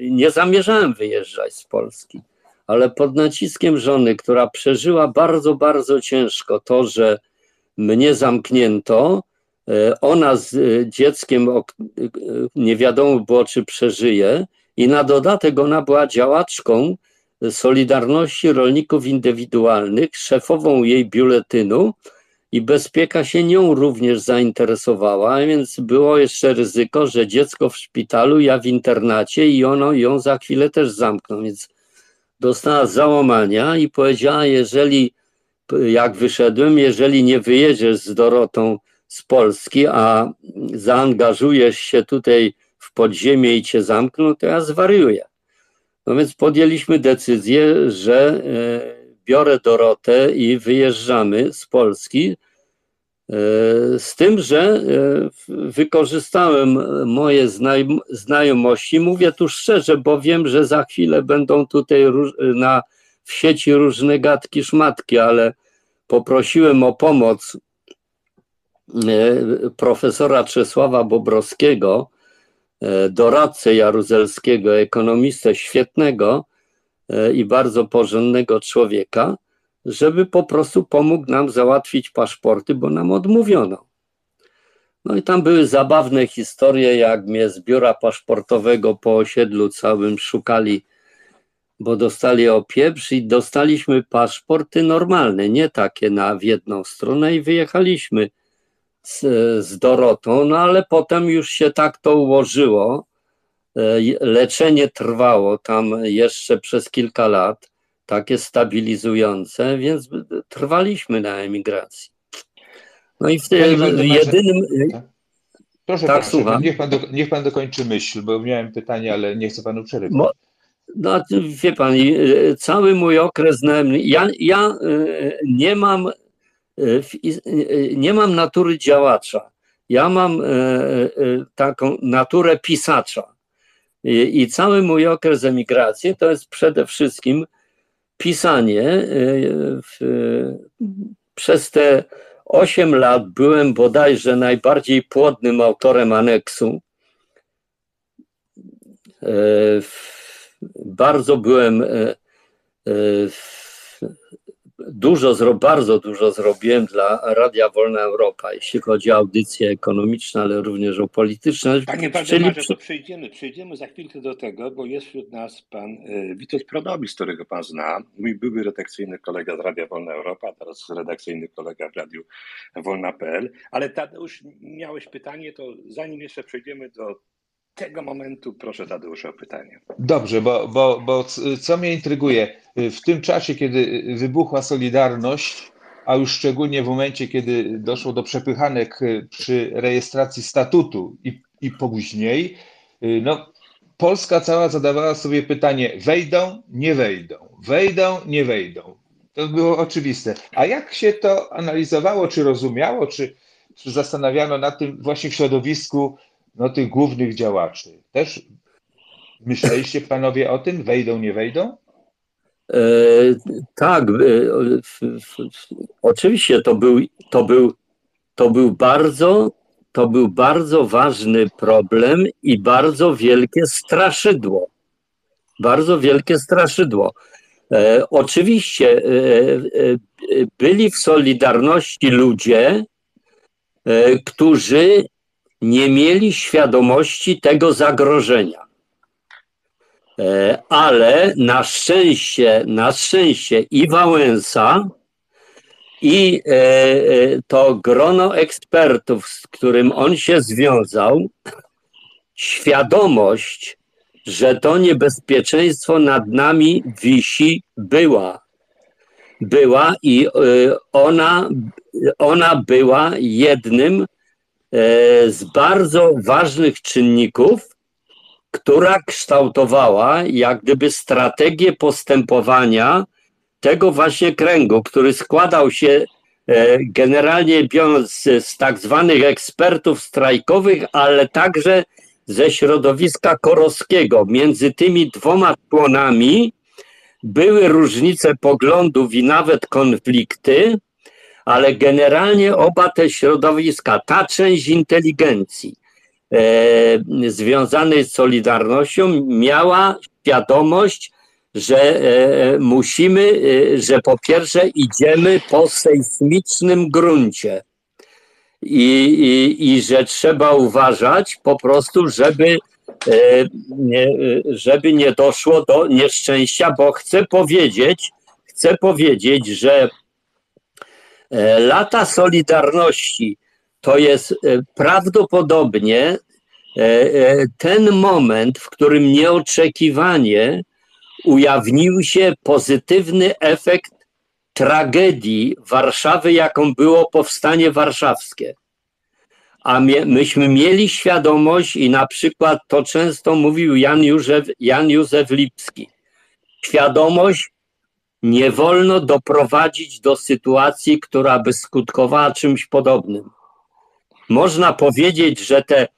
nie zamierzałem wyjeżdżać z Polski, ale pod naciskiem żony, która przeżyła bardzo, bardzo ciężko to, że mnie zamknięto, ona z dzieckiem nie wiadomo było, czy przeżyje, i na dodatek ona była działaczką Solidarności Rolników Indywidualnych, szefową jej biuletynu i bezpieka się nią również zainteresowała, więc było jeszcze ryzyko, że dziecko w szpitalu, ja w internacie i ono ją za chwilę też zamkną, więc dostała załamania i powiedziała, jeżeli, jak wyszedłem, jeżeli nie wyjedziesz z Dorotą z Polski, a zaangażujesz się tutaj w podziemie i cię zamkną, to ja zwariuję. No więc podjęliśmy decyzję, że biorę Dorotę i wyjeżdżamy z Polski. Z tym, że wykorzystałem moje znajomości, mówię tu szczerze, bo wiem, że za chwilę będą tutaj na, w sieci różne gadki, szmatki, ale poprosiłem o pomoc profesora Czesława Bobrowskiego, doradcę Jaruzelskiego, ekonomistę świetnego i bardzo porządnego człowieka, żeby po prostu pomógł nam załatwić paszporty, bo nam odmówiono. No i tam były zabawne historie, jak mnie z biura paszportowego po osiedlu całym szukali, bo dostali opieprz i dostaliśmy paszporty normalne, nie takie na w jedną stronę i wyjechaliśmy z, z Dorotą, no ale potem już się tak to ułożyło. Leczenie trwało tam jeszcze przez kilka lat, takie stabilizujące, więc trwaliśmy na emigracji. No i w tym jedynym. Proszę tak, słucham. Niech pan, do, niech pan dokończy myśl, bo miałem pytanie, ale nie chcę panu przerywać. Bo, no, wie pan, cały mój okres, ja, ja nie mam nie mam natury działacza. Ja mam e, e, taką naturę pisacza. I, cały mój okres emigracji to jest przede wszystkim pisanie. W, przez te 8 lat byłem bodajże najbardziej płodnym autorem aneksu. Bardzo byłem dużo, bardzo dużo zrobiłem dla Radia Wolna Europa, jeśli chodzi o audycje ekonomiczne, ale również o polityczne. Panie Czyli... to przejdziemy, przejdziemy za chwilkę do tego, bo jest wśród nas pan y, Witold Prodobis, którego pan zna, mój były redakcyjny kolega z Radia Wolna Europa, teraz redakcyjny kolega w Radiu Wolna.pl. Ale Tadeusz, miałeś pytanie, to zanim jeszcze przejdziemy do tego momentu proszę Tadeusza o pytanie. Dobrze, bo, bo, bo co mnie intryguje, w tym czasie, kiedy wybuchła Solidarność, a już szczególnie w momencie, kiedy doszło do przepychanek przy rejestracji statutu i, i później, no, Polska cała zadawała sobie pytanie: wejdą, nie wejdą, wejdą, nie wejdą. To było oczywiste. A jak się to analizowało, czy rozumiało, czy, czy zastanawiano nad tym właśnie w środowisku no, tych głównych działaczy. Też myśleliście panowie o tym? Wejdą, nie wejdą? E, tak, e, oczywiście to był, to, był, to był bardzo to był bardzo ważny problem i bardzo wielkie straszydło. Bardzo wielkie straszydło. E, oczywiście e, e, byli w Solidarności ludzie, e, którzy nie mieli świadomości tego zagrożenia. E, ale na szczęście, na szczęście i Wałęsa, i e, e, to grono ekspertów, z którym on się związał, świadomość, że to niebezpieczeństwo nad nami wisi, była. Była i ona, ona była jednym z bardzo ważnych czynników, która kształtowała jak gdyby strategię postępowania tego właśnie kręgu, który składał się e, generalnie biorąc z tak zwanych ekspertów strajkowych, ale także ze środowiska korowskiego. Między tymi dwoma członami były różnice poglądów i nawet konflikty, ale generalnie oba te środowiska, ta część inteligencji e, związanej z Solidarnością miała świadomość, że e, musimy, e, że po pierwsze idziemy po sejsmicznym gruncie. I, i, i że trzeba uważać po prostu, żeby, e, nie, żeby nie doszło do nieszczęścia, bo chcę powiedzieć, chcę powiedzieć, że lata Solidarności to jest e, prawdopodobnie e, ten moment, w którym nieoczekiwanie ujawnił się pozytywny efekt tragedii Warszawy, jaką było powstanie warszawskie. A myśmy mieli świadomość, i na przykład to często mówił Jan Józef, Jan Józef Lipski, świadomość nie wolno doprowadzić do sytuacji, która by skutkowała czymś podobnym. Można powiedzieć, że te,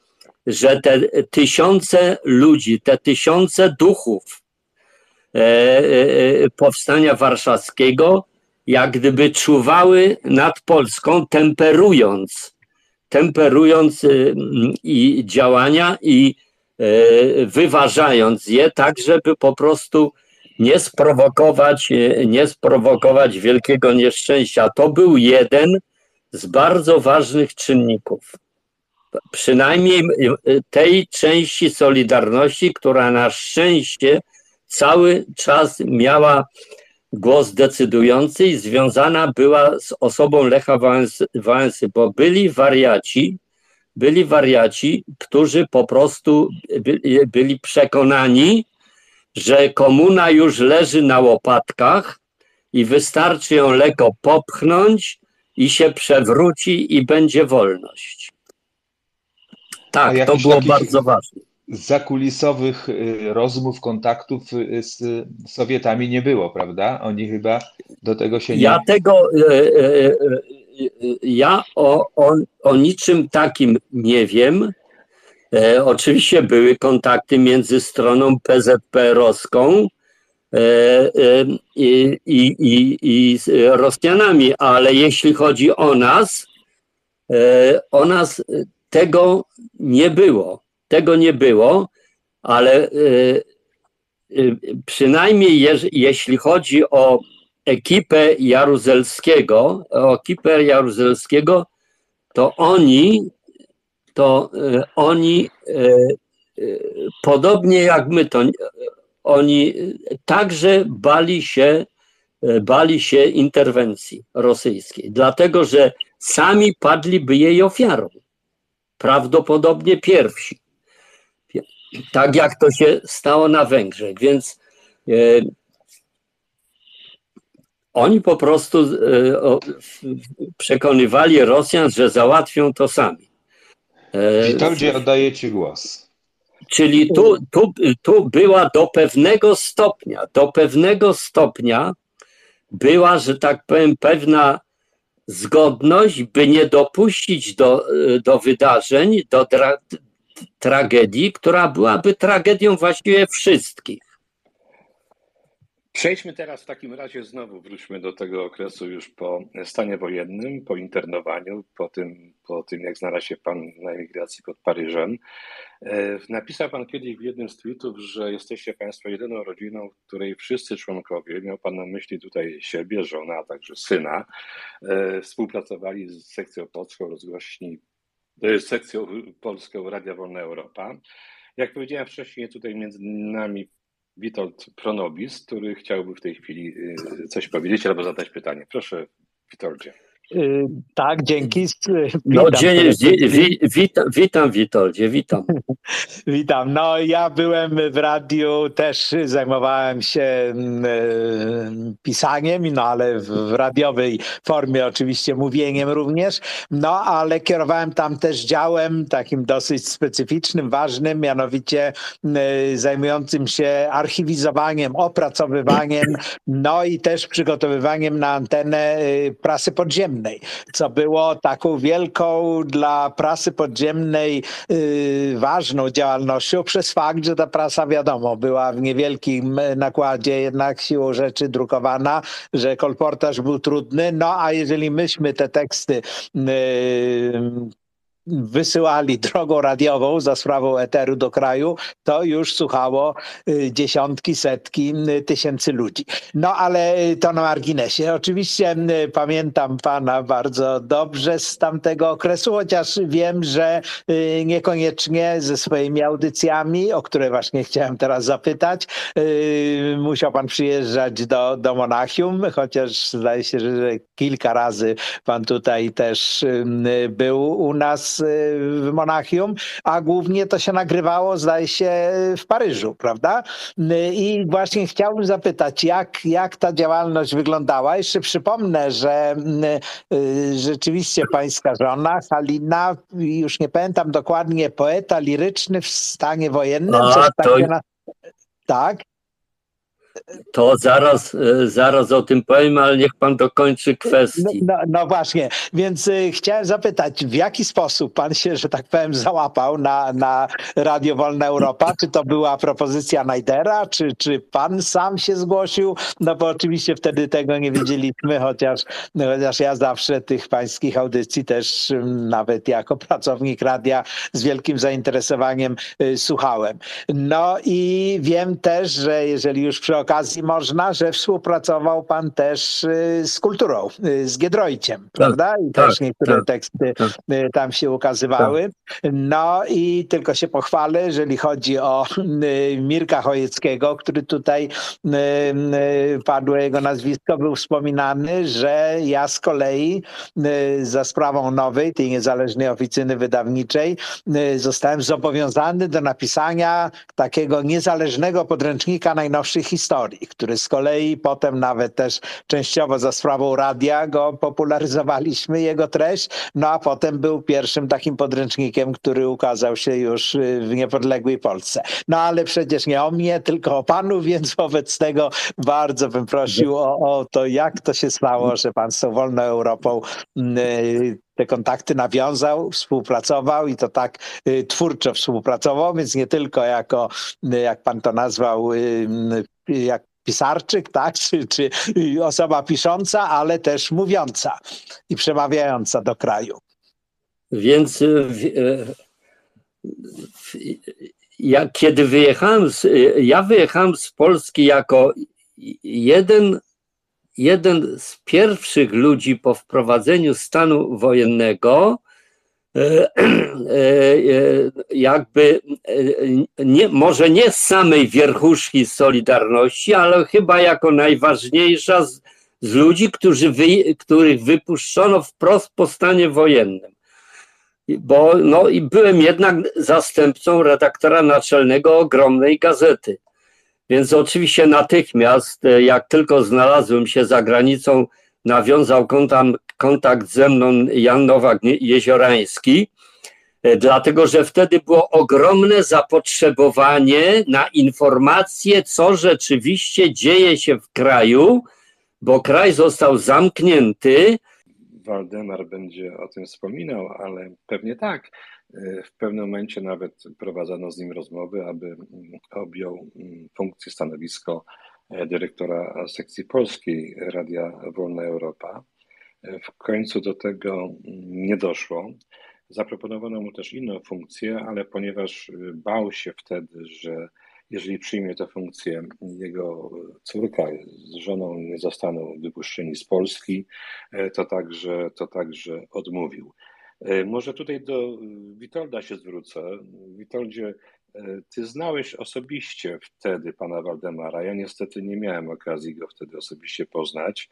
że te tysiące ludzi, te tysiące duchów e, e, powstania warszawskiego, jak gdyby czuwały nad Polską, temperując, temperując e, i działania i e, wyważając je tak, żeby po prostu nie sprowokować, e, nie sprowokować wielkiego nieszczęścia. To był jeden z bardzo ważnych czynników. Przynajmniej e, tej części Solidarności, która na szczęście cały czas miała głos decydujący i związana była z osobą Lecha Wałęsy, bo byli wariaci, byli wariaci, którzy po prostu byli przekonani, że komuna już leży na łopatkach i wystarczy ją lekko popchnąć i się przewróci i będzie wolność. Tak, to było bardzo ważne. Zakulisowych y, rozmów, kontaktów y, z Sowietami nie było, prawda? Oni chyba do tego się nie. Ja tego, y, ja o, o, o niczym takim nie wiem. E, oczywiście były kontakty między stroną PZP-rowską e, e, i, i, i, Rosjanami, ale jeśli chodzi o nas, e, o nas tego nie było. Tego nie było, ale e, e, przynajmniej je, jeśli chodzi o ekipę Jaruzelskiego, o ekipę Jaruzelskiego, to oni, to e, oni podobnie jak my, to oni także bali się, bali się interwencji rosyjskiej, dlatego że sami padliby jej ofiarą. Prawdopodobnie pierwsi. Tak jak to się stało na Węgrzech. Więc e, oni po prostu e, przekonywali Rosjan, że załatwią to sami. E, Witoldzie, oddaję Ci głos. Czyli tu, tu, tu była do pewnego stopnia, do pewnego stopnia była, że tak powiem, pewna zgodność, by nie dopuścić do, do wydarzeń, do tra tragedii, która byłaby tragedią właściwie wszystkich. Przejdźmy teraz w takim razie znowu, wróćmy do tego okresu już po stanie wojennym, po internowaniu, po tym, po tym jak znalazł się Pan na emigracji pod Paryżem. E, napisał Pan kiedyś w jednym z tweetów, że jesteście Państwo jedyną rodziną, której wszyscy członkowie, miał Pan na myśli tutaj siebie, żona, a także syna, e, współpracowali z sekcją polską rozgłośni, e, sekcją polską Radia Wolna Europa. Jak powiedziałem wcześniej, tutaj między nami Witold Pronobis, który chciałby w tej chwili coś powiedzieć albo zadać pytanie. Proszę, Witoldzie. Y, tak, dzięki. No, dzień, wi, witam, witam Witoldzie, witam. witam. No ja byłem w radiu, też zajmowałem się mm, e, pisaniem, no ale w radiowej formie oczywiście mówieniem również, no ale kierowałem tam też działem takim dosyć specyficznym, ważnym, mianowicie e, zajmującym się archiwizowaniem, opracowywaniem, no i też przygotowywaniem na antenę prasy podziemnej podziemnej, co było taką wielką dla prasy podziemnej yy, ważną działalnością przez fakt, że ta prasa wiadomo była w niewielkim nakładzie jednak siłą rzeczy drukowana, że kolportaż był trudny, no a jeżeli myśmy te teksty yy, wysyłali drogą radiową za sprawą eteru do kraju, to już słuchało y, dziesiątki, setki y, tysięcy ludzi. No ale y, to na marginesie. Oczywiście pamiętam pana bardzo dobrze z tamtego okresu, chociaż wiem, że niekoniecznie ze swoimi audycjami, o które właśnie chciałem teraz zapytać, musiał pan przyjeżdżać do, do Monachium, chociaż zdaje się, że kilka razy pan tutaj też był u nas w Monachium, a głównie to się nagrywało, zdaje się, w Paryżu, prawda? I właśnie chciałbym zapytać, jak, jak ta działalność wyglądała? Jeszcze przypomnę, że y, rzeczywiście pańska żona, Halina, już nie pamiętam dokładnie, poeta liryczny w stanie wojennym. A, to... Tak? To zaraz, e, zaraz o tym powiem, ale niech pan dokończy kwestię. No, no, no, właśnie, więc y, chciałem zapytać, w jaki sposób pan się, że tak powiem, załapał na, na Radio Wolna Europa? Czy to była propozycja Najdera, czy, czy pan sam się zgłosił? No bo oczywiście wtedy tego nie wiedzieliśmy, chociaż, chociaż ja zawsze tych pańskich audycji też nawet jako pracownik radia z wielkim zainteresowaniem y, słuchałem. No i wiem też, że jeżeli już przy okazji można, że współpracował pan też y, z kulturą, y, z Giedroyciem, tak, prawda? I tak, też niektóre tak, teksty tak. Y, tam się ukazywały. No i tylko się pochwalę, jeżeli chodzi o Mirka Chojeckiego, który tutaj padło jego nazwisko, był wspominany, że ja z kolei za sprawą nowej, tej niezależnej oficyny wydawniczej, zostałem zobowiązany do napisania takiego niezależnego podręcznika najnowszych historii historii, który z kolei potem nawet też częściowo za sprawą radia go popularyzowaliśmy, jego treść, no a potem był pierwszym takim podręcznikiem, który ukazał się już w niepodległej Polsce. No ale przecież nie o mnie, tylko o panu, więc wobec tego bardzo bym prosił o, o to, jak to się stało, że pan z tą wolną Europą mm, te kontakty nawiązał, współpracował i to tak y, twórczo współpracował, więc nie tylko jako, y, jak pan to nazwał, y, jak pisarczyk, tak, czy, czy osoba pisząca, ale też mówiąca i przemawiająca do kraju. Więc ja, kiedy wyjechałem, z, ja wyjechałem z Polski jako jeden jeden z pierwszych ludzi po wprowadzeniu stanu wojennego, e, e, e, jakby nie, może nie z samej wierchuszki Solidarności, ale chyba jako najważniejsza z, z ludzi, wy, których wypuszczono wprost po stanie wojennym. Bo no, i byłem jednak zastępcą redaktora naczelnego ogromnej gazety. Więc oczywiście natychmiast, e, jak tylko znalazłem się za granicą, nawiązał kontakt, kontakt ze mną Jan Nowak-Jeziorański, e, dlatego że wtedy było ogromne zapotrzebowanie na informacje, co rzeczywiście dzieje się w kraju, bo kraj został zamknięty. Waldemar będzie o tym wspominał, ale pewnie tak. W pewnym momencie nawet prowadzono z nim rozmowy, aby objął funkcję, stanowisko e, dyrektora sekcji polskiej Radia Wolna Europa. E, w końcu do tego nie doszło. Zaproponowano mu też inną funkcję, ale ponieważ e, bał się wtedy, że jeżeli przyjmie tę funkcję, jego córka z żoną nie zostaną wypuszczeni z Polski, to także, to także odmówił. E, może tutaj do e, Witolda się zwrócę. Witoldzie, e, ty znałeś osobiście wtedy pana Waldemara. Ja niestety nie miałem okazji go wtedy osobiście poznać.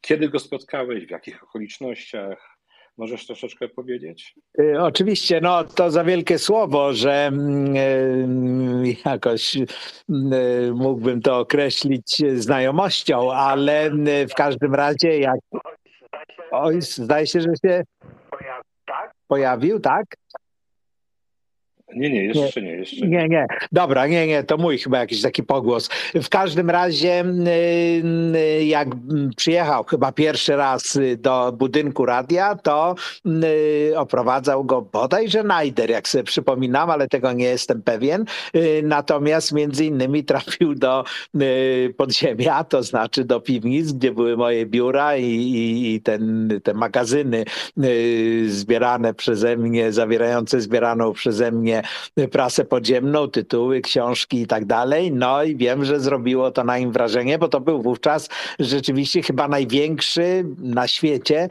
Kiedy go spotkałeś, w jakich okolicznościach? Możesz troszeczkę powiedzieć? Oczywiście, no to za wielkie słowo, że mm, jakoś mm, mógłbym to określić znajomością, ale w każdym razie jak Oj, zdaje się, że się pojawił, tak? Nie, nie, jeszcze nie, jeszcze nie. Nie, nie. Dobra, nie, nie, to mój chyba jakiś taki pogłos. W każdym razie, y, y, jak przyjechał chyba pierwszy raz do budynku radia, to y, oprowadzał go bodajże Najder, jak sobie przypominam, ale tego nie jestem pewien. Natomiast między innymi trafił do podziemia, to znaczy do piwnic, gdzie były moje biura i, i, i ten, te magazyny zbierane przeze mnie, zawierające zbieraną przeze mnie prasę podziemną, tytuły, książki i tak dalej. No i wiem, że zrobiło to na nim wrażenie, bo to był wówczas rzeczywiście chyba największy na świecie,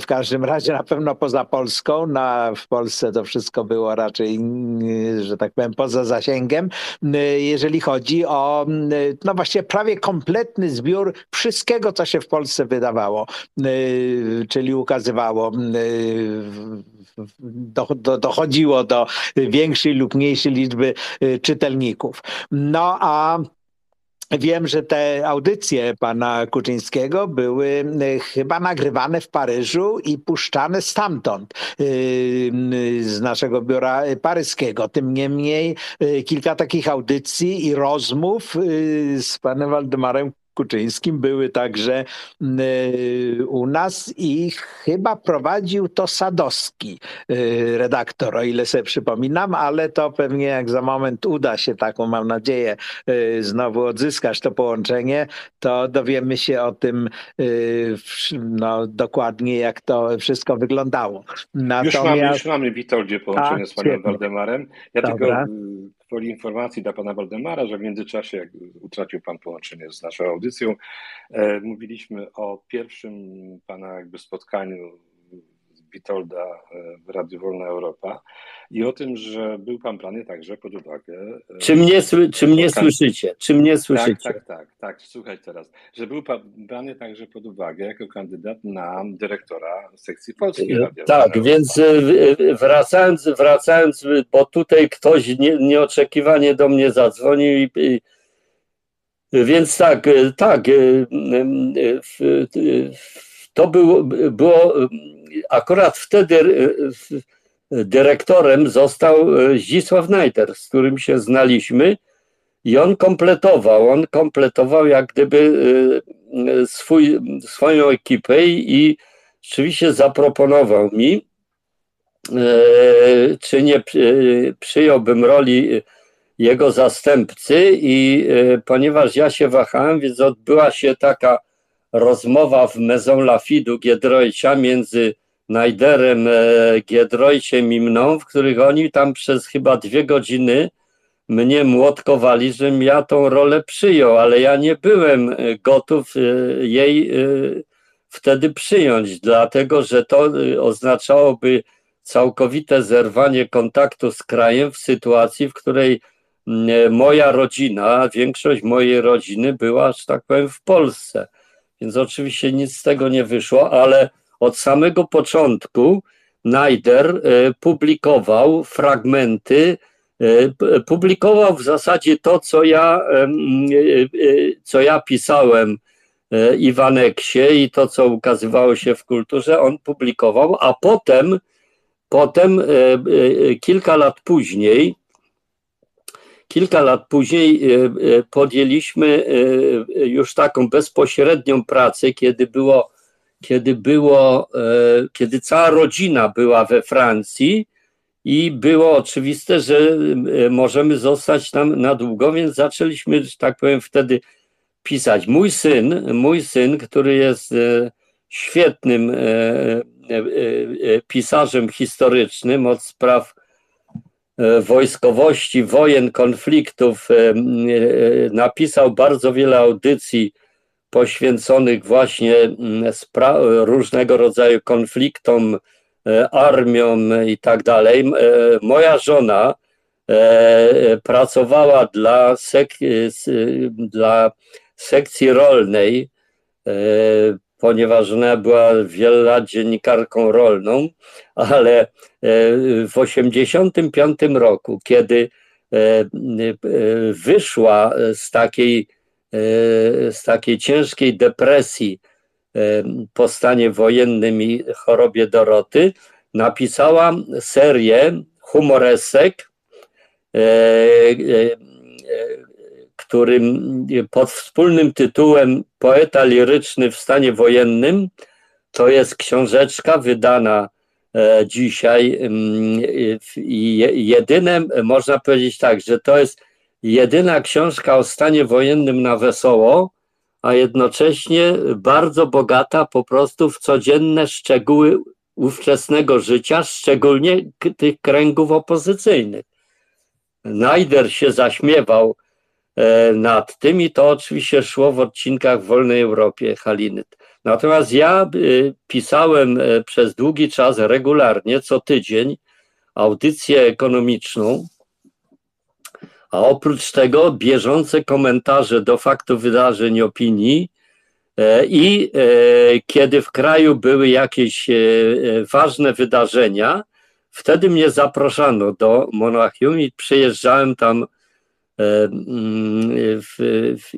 w każdym razie na pewno poza Polską. Na, w Polsce to wszystko było raczej, że tak powiem, poza zasięgiem, jeżeli chodzi o no właśnie prawie kompletny zbiór wszystkiego, co się w Polsce wydawało, czyli ukazywało do, do, dochodziło do większej lub mniejszej liczby y, czytelników. No a Wiem, że te audycje pana Kuczyńskiego były y, chyba nagrywane w Paryżu i puszczane stamtąd, y, z naszego biura paryskiego. Tym niemniej kilka takich audycji i rozmów z panem Waldemarem Kuczyńskim były także y, u nas i chyba prowadził to Sadowski y, redaktor, o ile sobie przypominam, ale to pewnie jak za moment uda się taką, mam nadzieję, y, znowu odzyskać to połączenie, to dowiemy się o tym no, dokładnie, jak to wszystko wyglądało. Natomiast... Już, mamy, już mamy Witoldzie połączenie A, z panem Waldemarem. Ja Dobra. tylko woli informacji dla pana Waldemara, że w międzyczasie, jak utracił pan połączenie z naszą audycją, e, mówiliśmy o pierwszym pana jakby spotkaniu Witolda w Radiu Wolna Europa i o tym, że był pan brany także pod uwagę. Czy mnie, czy mnie słyszycie? Czy mnie słyszycie? Tak, tak, tak, tak. Słuchaj teraz, że był pan brany także pod uwagę jako kandydat na dyrektora sekcji polskiej Radia Tak, więc wracając, wracając, bo tutaj ktoś nie, nieoczekiwanie do mnie zadzwonił i, i więc tak, tak. To było, było akurat wtedy dyrektorem został Zdzisław Najder, z którym się znaliśmy i on kompletował, on kompletował jak gdyby swój, swoją ekipę i rzeczywiście zaproponował mi, czy nie przyjąłbym roli jego zastępcy i ponieważ ja się wahałem, więc odbyła się taka rozmowa w Maison Lafidu Giedroycia między Najderem, Giedroyciem i mną, w których oni tam przez chyba dwie godziny mnie młotkowali, żebym ja tą rolę przyjął, ale ja nie byłem gotów jej wtedy przyjąć, dlatego że to oznaczałoby całkowite zerwanie kontaktu z krajem w sytuacji, w której moja rodzina, większość mojej rodziny była, że tak powiem, w Polsce. Więc oczywiście nic z tego nie wyszło, ale od samego początku Najder publikował fragmenty, publikował w zasadzie to, co ja, co ja pisałem i w aneksie, i to, co ukazywało się w kulturze, on publikował, a potem, potem kilka lat później, Kilka lat później podjęliśmy już taką bezpośrednią pracę, kiedy było, kiedy było, kiedy cała rodzina była we Francji i było oczywiste, że możemy zostać tam na długo, więc zaczęliśmy, że tak powiem, wtedy pisać. Mój syn, mój syn, który jest świetnym pisarzem historycznym od spraw wojskowości, wojen, konfliktów. Napisał bardzo wiele audycji poświęconych właśnie różnego rodzaju konfliktom, armiom i tak dalej. Moja żona pracowała dla, sek dla sekcji rolnej, ponieważ ona była wiele lat dziennikarką rolną, ale w 1985 roku, kiedy wyszła z takiej, z takiej ciężkiej depresji po stanie wojennym i chorobie Doroty, napisała serię humoresek, którym pod wspólnym tytułem Poeta liryczny w stanie wojennym to jest książeczka wydana dzisiaj i jedyne, można powiedzieć tak, że to jest jedyna książka o stanie wojennym na wesoło, a jednocześnie bardzo bogata po prostu w codzienne szczegóły ówczesnego życia, szczególnie tych kręgów opozycyjnych. Najder się zaśmiewał nad tym i to oczywiście szło w odcinkach w Wolnej Europie Haliny. Natomiast ja pisałem przez długi czas regularnie, co tydzień, audycję ekonomiczną, a oprócz tego bieżące komentarze do faktów, wydarzeń, opinii i kiedy w kraju były jakieś ważne wydarzenia, wtedy mnie zapraszano do Monachium i przyjeżdżałem tam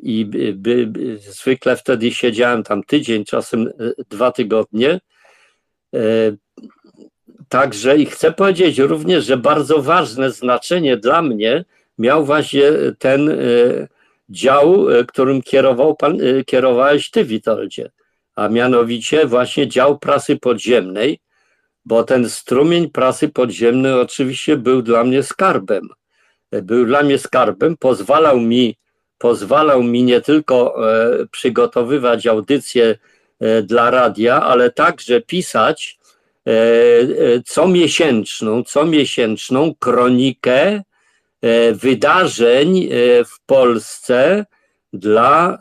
i by, by, zwykle wtedy siedziałem tam tydzień, czasem dwa tygodnie. Także i chcę powiedzieć również, że bardzo ważne znaczenie dla mnie miał właśnie ten dział, którym kierował pan, kierowałeś ty, Witoldzie, a mianowicie właśnie dział prasy podziemnej, bo ten strumień prasy podziemnej oczywiście był dla mnie skarbem. Był dla mnie skarbem, pozwalał mi, pozwalał mi nie tylko przygotowywać audycje dla radia, ale także pisać comiesięczną, comiesięczną kronikę wydarzeń w Polsce dla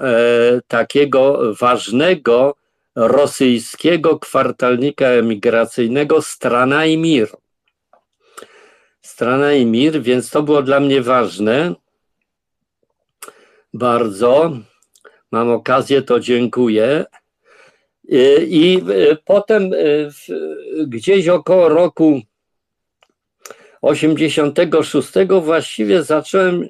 takiego ważnego rosyjskiego kwartalnika emigracyjnego Strana i Mir. Strana i Mir, więc to było dla mnie ważne. Bardzo. Mam okazję, to dziękuję. I potem gdzieś około roku 86 właściwie zacząłem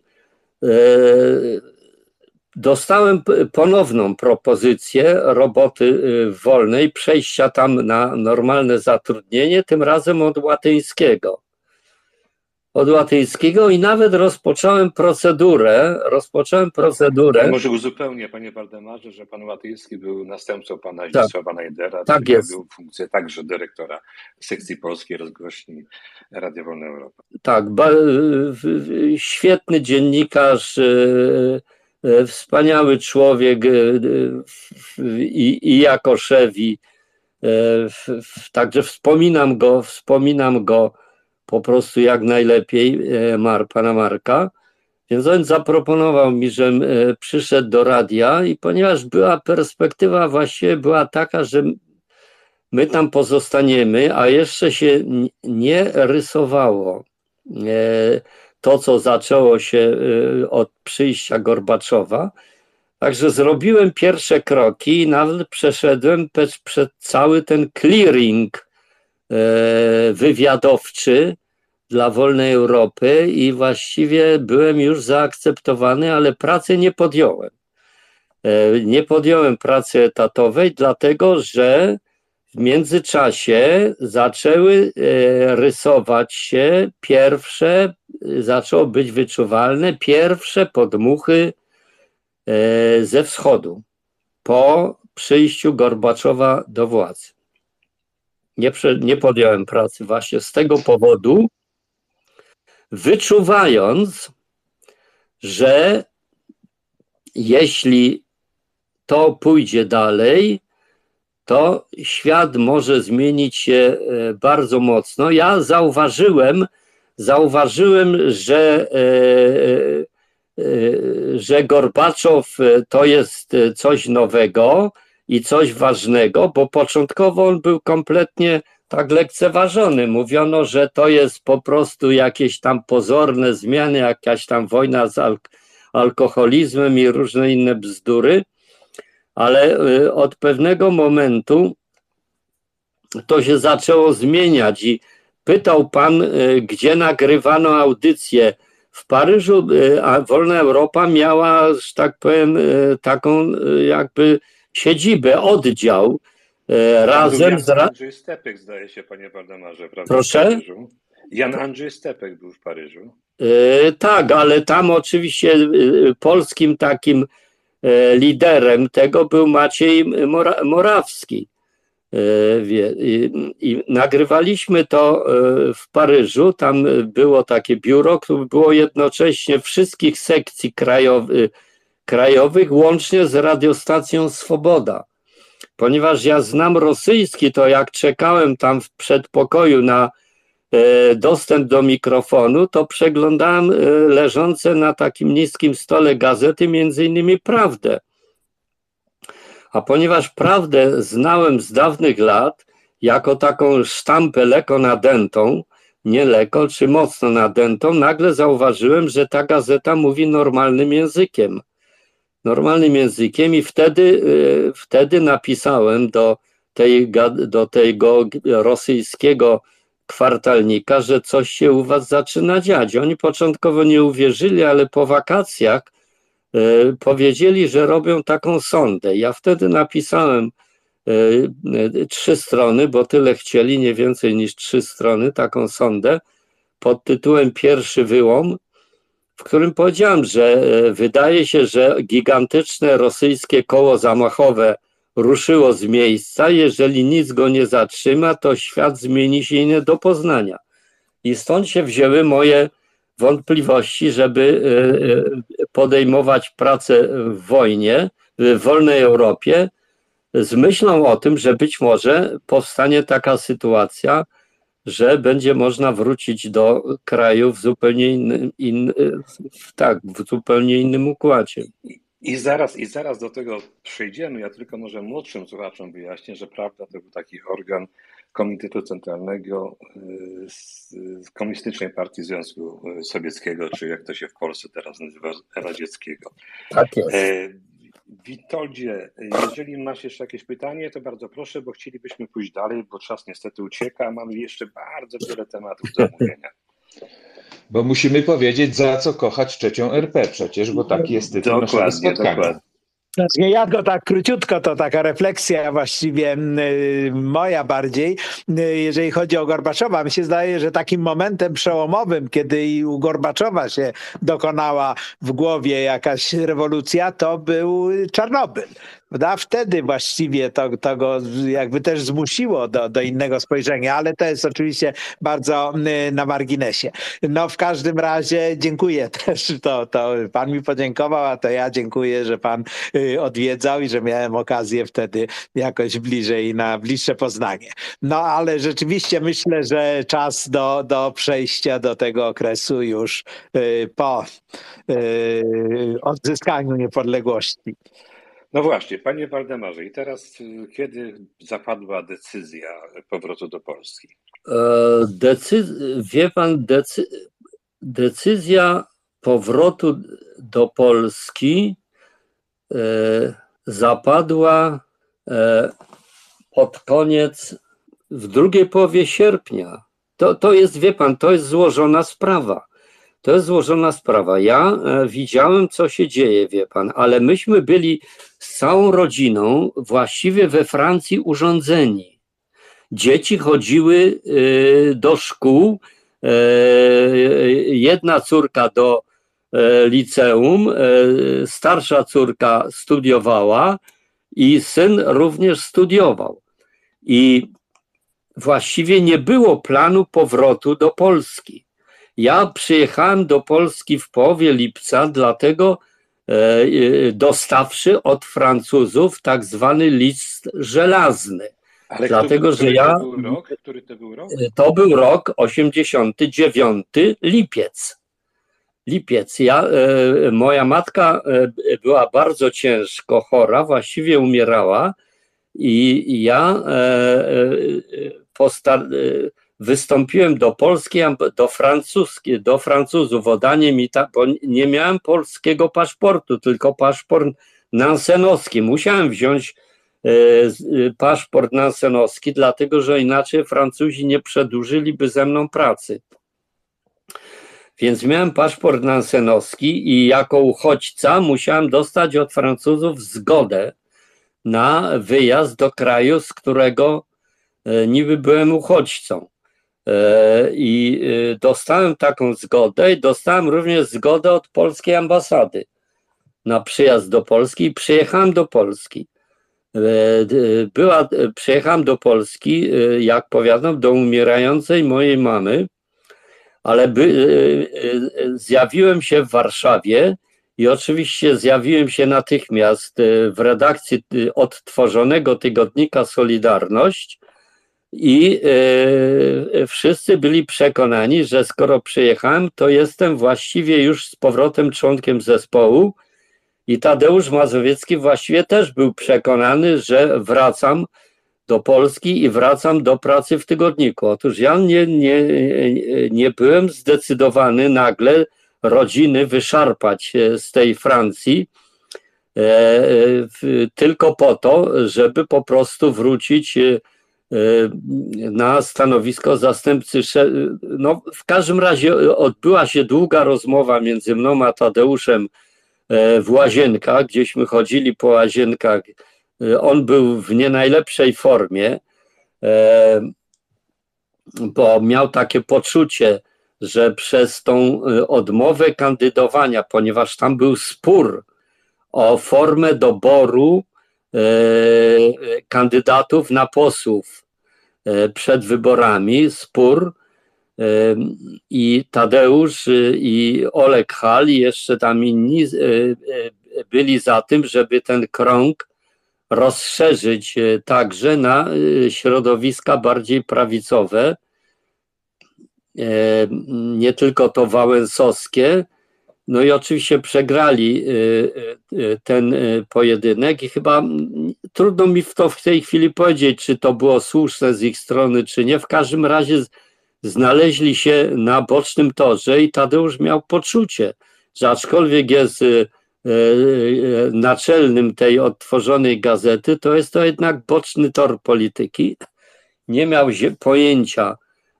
Dostałem ponowną propozycję roboty y, wolnej, przejścia tam na normalne zatrudnienie, tym razem od łatyńskiego. Od łatyńskiego i nawet rozpocząłem procedurę. Rozpocząłem procedurę. Ja może uzupełnię, panie Waldemarze, że pan Łatyński był następcą pana tak. Zdzisława Najdera, tak jest. pełnił funkcję także dyrektora sekcji polskiej rozgłośni Radia Wolna Europa. Tak, świetny dziennikarz y, E, wspaniały człowiek e, i, i jako szef, i, e, także wspominam go, wspominam go po prostu jak najlepiej, Mar, pana Marka. Więc on zaproponował mi, żebym przyszedł do radia i ponieważ była perspektywa właściwie była taka, że my tam pozostaniemy, a jeszcze się nie rysowało to, co zaczęło się od przyjścia Gorbaczowa. Także zrobiłem pierwsze kroki i nawet przeszedłem przez, cały ten clearing wywiadowczy dla wolnej Europy i właściwie byłem już zaakceptowany, ale pracy nie podjąłem. Y, nie podjąłem pracy etatowej, dlatego że w międzyczasie zaczęły e, rysować się pierwsze, zaczęło być wyczuwalne pierwsze podmuchy e, ze wschodu po przyjściu Gorbaczowa do władzy. Nie, nie podjąłem pracy właśnie z tego powodu, wyczuwając, że jeśli to pójdzie dalej, to świat może zmienić się e, bardzo mocno. Ja zauważyłem, zauważyłem, że, e, e, że Gorbaczow to jest coś nowego i coś ważnego, bo początkowo on był kompletnie tak lekceważony. Mówiono, że to jest po prostu jakieś tam pozorne zmiany, jakaś tam wojna z alk alkoholizmem i różne inne bzdury ale y, od pewnego momentu to się zaczęło zmieniać i pytał pan, y, gdzie nagrywano audycję. W Paryżu y, a Wolna Europa miała, że tak powiem, taką jakby siedzibę, oddział razem z... Jan Andrzej Stepek zdaje się, panie Waldemarze, prawda? Proszę? Jan Andrzej Stepek był w Paryżu. tak, ale tam oczywiście polskim takim E, liderem tego był Maciej Morawski. E, I nagrywaliśmy to e, w Paryżu. Tam było takie biuro, które było jednocześnie wszystkich sekcji krajowych, krajowych łącznie z radiostacją Swoboda. Ponieważ ja znam rosyjski, to jak czekałem tam w przedpokoju na E, dostęp do mikrofonu, to przeglądałem e, leżące na takim niskim stole gazety, między innymi Prawdę. A ponieważ Prawdę znałem z dawnych lat jako taką sztampę lekko nadętą, nie lekko czy mocno nadętą, nagle zauważyłem, że ta gazeta mówi normalnym językiem. Normalnym językiem i wtedy, e, wtedy napisałem do, tej, do tego rosyjskiego kwartalnika, że coś się u was zaczyna dziać. Oni początkowo nie uwierzyli, ale po wakacjach y, powiedzieli, że robią taką sondę. Ja wtedy napisałem y, y, trzy strony, bo tyle chcieli, nie więcej niż trzy strony, taką sondę pod tytułem Pierwszy wyłom, w którym powiedziałem, że wydaje się, że gigantyczne rosyjskie koło zamachowe ruszyło z miejsca. Jeżeli nic go nie zatrzyma, to świat zmieni się nie do poznania. I stąd się wzięły moje wątpliwości, żeby e, e, podejmować pracę w wojnie, w wolnej Europie, z myślą o tym, że być może powstanie taka sytuacja, że będzie można wrócić do kraju w zupełnie innym, in, tak, w zupełnie innym układzie. I zaraz, I zaraz do tego przejdziemy. Ja tylko może młodszym słuchaczom wyjaśnię, że prawda to był taki organ Komitetu Centralnego y, Komunistycznej Partii Związku Sowieckiego, czy jak to się w Polsce teraz nazywa, radzieckiego. Tak jest. Witoldzie, jeżeli masz jeszcze jakieś pytanie, to bardzo proszę, bo chcielibyśmy pójść dalej, bo czas niestety ucieka, a mamy jeszcze bardzo wiele tematów do omówienia. Bo musimy powiedzieć, za co kochać trzecią RP przecież, bo taki jest tytuł naszego Dokładnie, spotkania. dokładnie. Ja go tak króciutko, to taka refleksja właściwie moja bardziej, jeżeli chodzi o Gorbaczowa. Mi się zdaje, że takim momentem przełomowym, kiedy i u Gorbaczowa się dokonała w głowie jakaś rewolucja, to był Czarnobyl. Prawda? Wtedy właściwie to, to go jakby też zmusiło do, do innego spojrzenia, ale to jest oczywiście bardzo y, na marginesie. No w każdym razie dziękuję też, to, to pan mi podziękował, a to ja dziękuję, że pan y, odwiedzał i że miałem okazję wtedy jakoś bliżej na bliższe poznanie. No ale rzeczywiście myślę, że czas do, do przejścia do tego okresu już y, po y, odzyskaniu niepodległości. No właśnie, panie Waldemarze, i teraz y, kiedy zapadła decyzja powrotu do Polski? E, Decy- wie pan, decy- decyzja powrotu do Polski e, zapadła e, pod koniec, w drugiej połowie sierpnia. To, to jest, wie pan, to jest złożona sprawa. To jest złożona sprawa. Ja e, widziałem, co się dzieje, wie pan, ale myśmy byli z całą rodziną właściwie we Francji urządzeni. Dzieci chodziły y, do szkół, e, jedna córka do e, liceum, e, starsza córka studiowała i syn również studiował. I właściwie nie było planu powrotu do Polski. Ja przyjechałem do Polski w połowie lipca, dlatego e, e, dostawszy od Francuzów tak zwany list żelazny. Ale Dlatego, który, że ja- To był rok, który to był rok? To był rok 89, lipiec. Lipiec. Ja, e, moja matka e, była bardzo ciężko chora, właściwie umierała i ja e, e, posta- e, wystąpiłem do polskiej, amb- do francuskiej, do Francuzów o mi, ta, bo nie miałem polskiego paszportu, tylko paszport nansenowski. Musiałem wziąć e, e, paszport nansenowski, dlatego że inaczej Francuzi nie przedłużyliby ze mną pracy. Więc miałem paszport nansenowski i jako uchodźca musiałem dostać od Francuzów zgodę na wyjazd do kraju, z którego e, niby byłem uchodźcą. E, I e, dostałem taką zgodę i dostałem również zgodę od polskiej ambasady na przyjazd do Polski i przyjechałem do Polski. E, Była, e, przyjechałem do Polski, jak powiadam, do umierającej mojej mamy, ale by, zjawiłem się w Warszawie i oczywiście zjawiłem się natychmiast w redakcji odtworzonego tygodnika Solidarność i e, wszyscy byli przekonani, że skoro przyjechałem, to jestem właściwie już z powrotem członkiem zespołu i Tadeusz Mazowiecki właściwie też był przekonany, że wracam do Polski i wracam do pracy w tygodniku. Otóż ja nie, nie, nie byłem zdecydowany nagle rodziny wyszarpać e, z tej Francji, e, e, tylko po to, żeby po prostu wrócić e, e, na stanowisko zastępcy. No, w każdym razie odbyła się długa rozmowa między mną a Tadeuszem e, w łazienkach, gdzieśmy chodzili po łazienkach. E, On był w nie najlepszej formie, e, bo miał takie poczucie, że przez tą e, odmowę kandydowania, ponieważ tam był spór o formę doboru e, kandydatów na posłów przed wyborami, spór e, i Tadeusz e, i Olek Hal i jeszcze tam inni e, e, byli za tym, żeby ten krąg rozszerzyć e, także na e, środowiska bardziej prawicowe, e, nie tylko to wałęsowskie, No i oczywiście przegrali ten pojedynek i chyba trudno mi w to w tej chwili powiedzieć, czy to było słuszne z ich strony, czy nie. W każdym razie znaleźli się na bocznym torze i Tadeusz miał poczucie, że aczkolwiek jest naczelnym tej odtworzonej gazety, to jest to jednak boczny tor polityki. Nie miał pojęcia,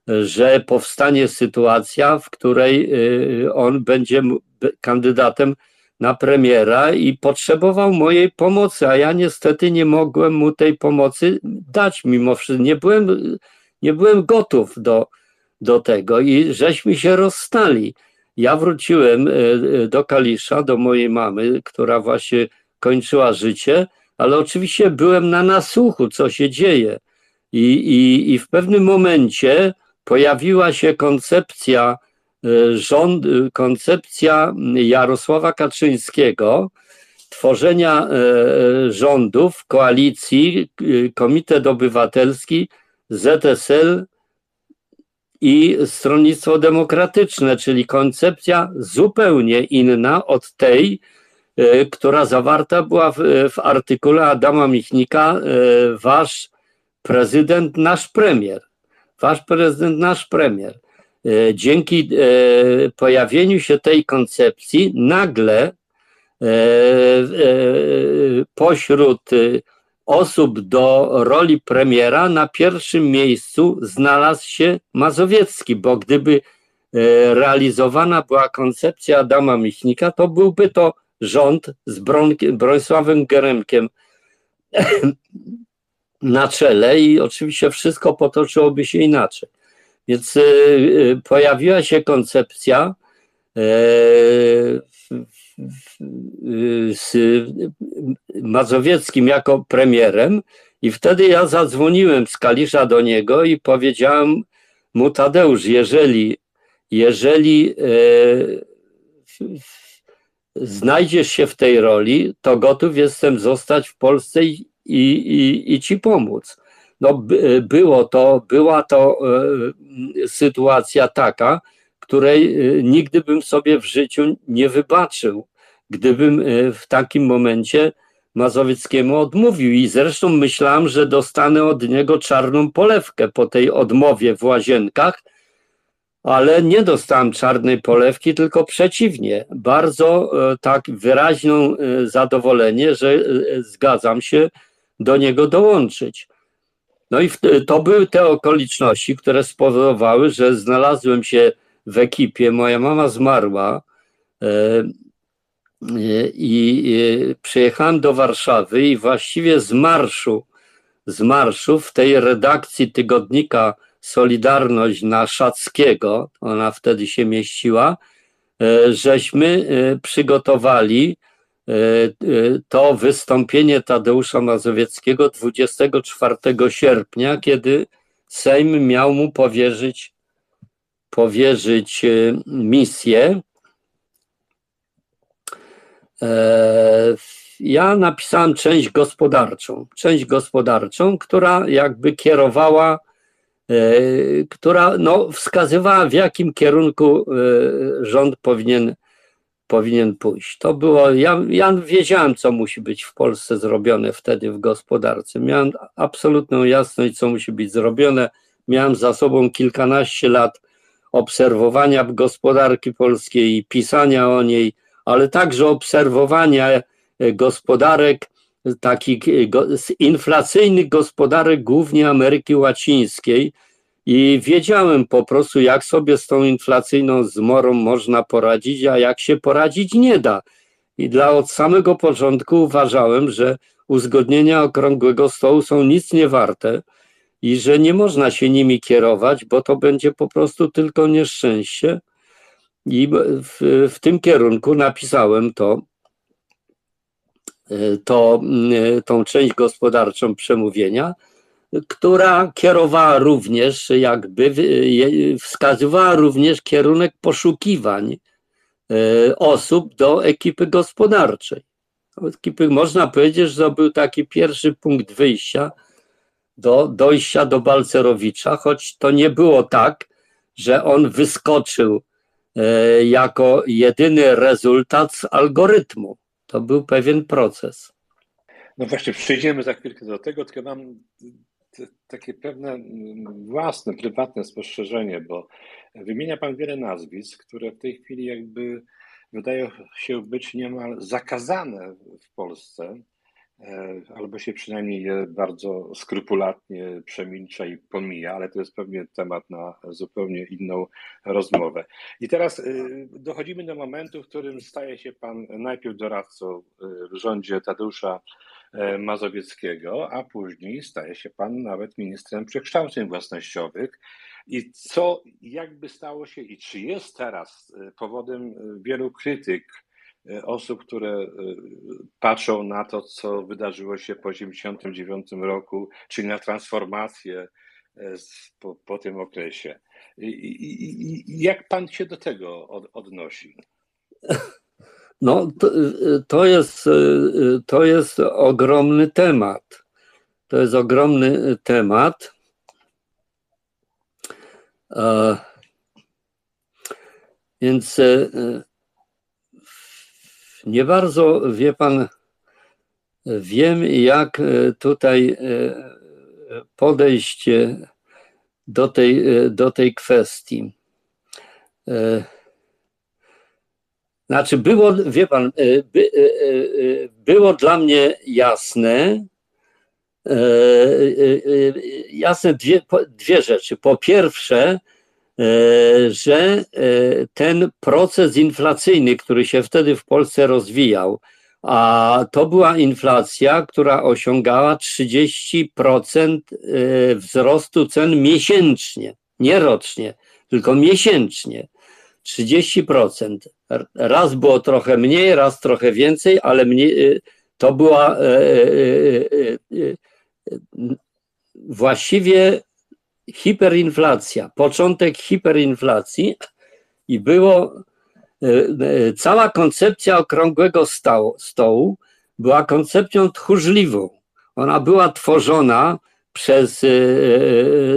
że powstanie sytuacja, w której y, on będzie kandydatem na premiera i potrzebował mojej pomocy, a ja niestety nie mogłem mu tej pomocy dać, mimo wszystko nie byłem, nie byłem gotów do, do tego i żeśmy się rozstali. Ja wróciłem y, y, do Kalisza, do mojej mamy, która właśnie kończyła życie, ale oczywiście byłem na nasłuchu, co się dzieje. I, i, i w pewnym momencie pojawiła się koncepcja e, rząd, e, koncepcja Jarosława Kaczyńskiego tworzenia e, rządów, koalicji, Komitet Obywatelski, ZSL i Stronnictwo Demokratyczne, czyli koncepcja zupełnie inna od tej, która zawarta była w, w artykule Adama Michnika, wasz prezydent, nasz premier wasz prezydent, nasz premier. E, dzięki e, pojawieniu się tej koncepcji nagle e, pośród osób do roli premiera na pierwszym miejscu znalazł się Mazowiecki, bo gdyby realizowana była koncepcja Adama Michnika, to byłby to rząd z Bronisławem Geremkiem na czele i oczywiście wszystko potoczyłoby się inaczej. Więc y, y, pojawiła się koncepcja e, z Mazowieckim jako premierem i wtedy ja zadzwoniłem z Kalisza do niego i powiedziałem mu Tadeusz, jeżeli, jeżeli e, znajdziesz się w tej roli, to gotów jestem zostać w Polsce i, i, i, i ci pomóc. No, by, było to, była to e, sytuacja taka, której e, nigdy bym sobie w życiu nie wybaczył, gdybym e, w takim momencie Mazowieckiemu odmówił. I zresztą myślałem, że dostanę od niego czarną polewkę po tej odmowie w łazienkach, ale nie dostałem czarnej polewki, tylko przeciwnie. Bardzo tak wyraźną zadowolenie, że zgadzam się do niego dołączyć. No i to były te okoliczności, które spowodowały, że znalazłem się w ekipie. Moja mama zmarła e, i przyjechałem do Warszawy i właściwie z marszu, z marszu w tej redakcji tygodnika Solidarność na Szackiego, ona wtedy się mieściła, e, żeśmy e, przygotowali to wystąpienie Tadeusza Mazowieckiego 24 sierpnia, kiedy Sejm miał mu powierzyć, powierzyć e, misję. Ja napisałem część gospodarczą, część gospodarczą, która jakby kierowała, która no, wskazywała, w jakim kierunku rząd powinien powinien pójść. To było, ja, ja wiedziałem, co musi być w Polsce zrobione wtedy w gospodarce. Miałem absolutną jasność, co musi być zrobione. Miałem za sobą kilkanaście lat obserwowania gospodarki polskiej i pisania o niej, ale także obserwowania e, gospodarek, takich inflacyjnych gospodarek głównie Ameryki Łacińskiej, i wiedziałem po prostu, jak sobie z tą inflacyjną zmorą można poradzić, a jak się poradzić nie da. I dla od samego początku uważałem, że uzgodnienia okrągłego stołu są nic nie warte i że nie można się nimi kierować, bo to będzie po prostu tylko nieszczęście. I w, w tym kierunku napisałem to, to, tą część gospodarczą przemówienia która kierowała również, jakby wskazywała również kierunek poszukiwań e, osób do ekipy gospodarczej. Ekipy, można powiedzieć, że to był taki pierwszy punkt wyjścia do dojścia do Balcerowicza, choć to nie było tak, że on wyskoczył jako jedyny rezultat z algorytmu. To był pewien proces. No właśnie, przejdziemy za chwilkę do tego, tylko mam takie pewne mm, własne, prywatne spostrzeżenie, bo wymienia Pan wiele nazwisk, które w tej chwili jakby wydają się być niemal zakazane w Polsce, e, albo się przynajmniej je bardzo skrupulatnie przemilcza i pomija, ale to jest pewnie temat na zupełnie inną rozmowę. I teraz y, dochodzimy do momentu, w którym staje się Pan najpierw doradcą y, w rządzie Tadeusza E, Mazowieckiego, a później staje się pan nawet ministrem przekształceń własnościowych. I co jakby stało się i czy jest teraz e, powodem e, wielu krytyk osób, które patrzą na to, co wydarzyło się po 1989 roku, czyli na transformację po, po tym okresie. I, I, jak pan się do tego od, odnosi? No, to, to, jest, to jest ogromny temat. To jest ogromny temat. Więc e, nie bardzo wie pan, wiem, jak tutaj e, podejść do tej, do tej kwestii. Znaczy, było, wie pan, e, by, e, e, było dla mnie jasne, jasne dwie, dwie rzeczy. Po pierwsze, że ten proces inflacyjny, który się wtedy w Polsce rozwijał, a to była inflacja, która osiągała 30% wzrostu cen miesięcznie, nie rocznie, tylko miesięcznie. 30%. Raz było trochę mniej, raz trochę więcej, ale mniej, y, to była e, e, właściwie hiperinflacja, początek hiperinflacji i było cała koncepcja okrągłego stołu, stołu była koncepcją tchórzliwą. Ona była tworzona przez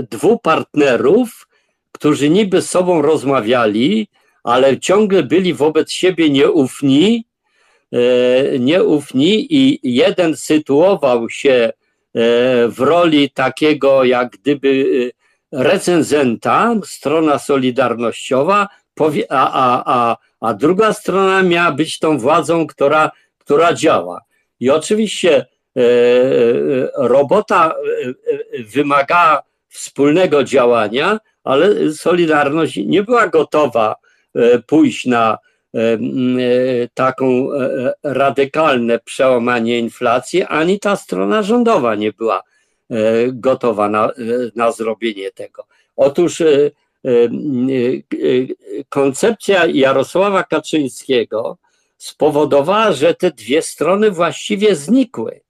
dwóch partnerów, którzy niby z sobą rozmawiali, ale ciągle byli wobec siebie nieufni, e, nieufni i jeden sytuował się e, w roli takiego jak gdyby e, recenzenta, strona solidarnościowa, a, a, a, a druga strona miała być tą władzą, która, która działa. I oczywiście robota wymaga wspólnego działania, ale Solidarność nie była gotowa pójść na e, e, taką radykalne przełamanie inflacji, ani ta strona rządowa nie była gotowa na, na zrobienie tego. Otóż koncepcja Jarosława Kaczyńskiego spowodowała, że te dwie strony właściwie znikły,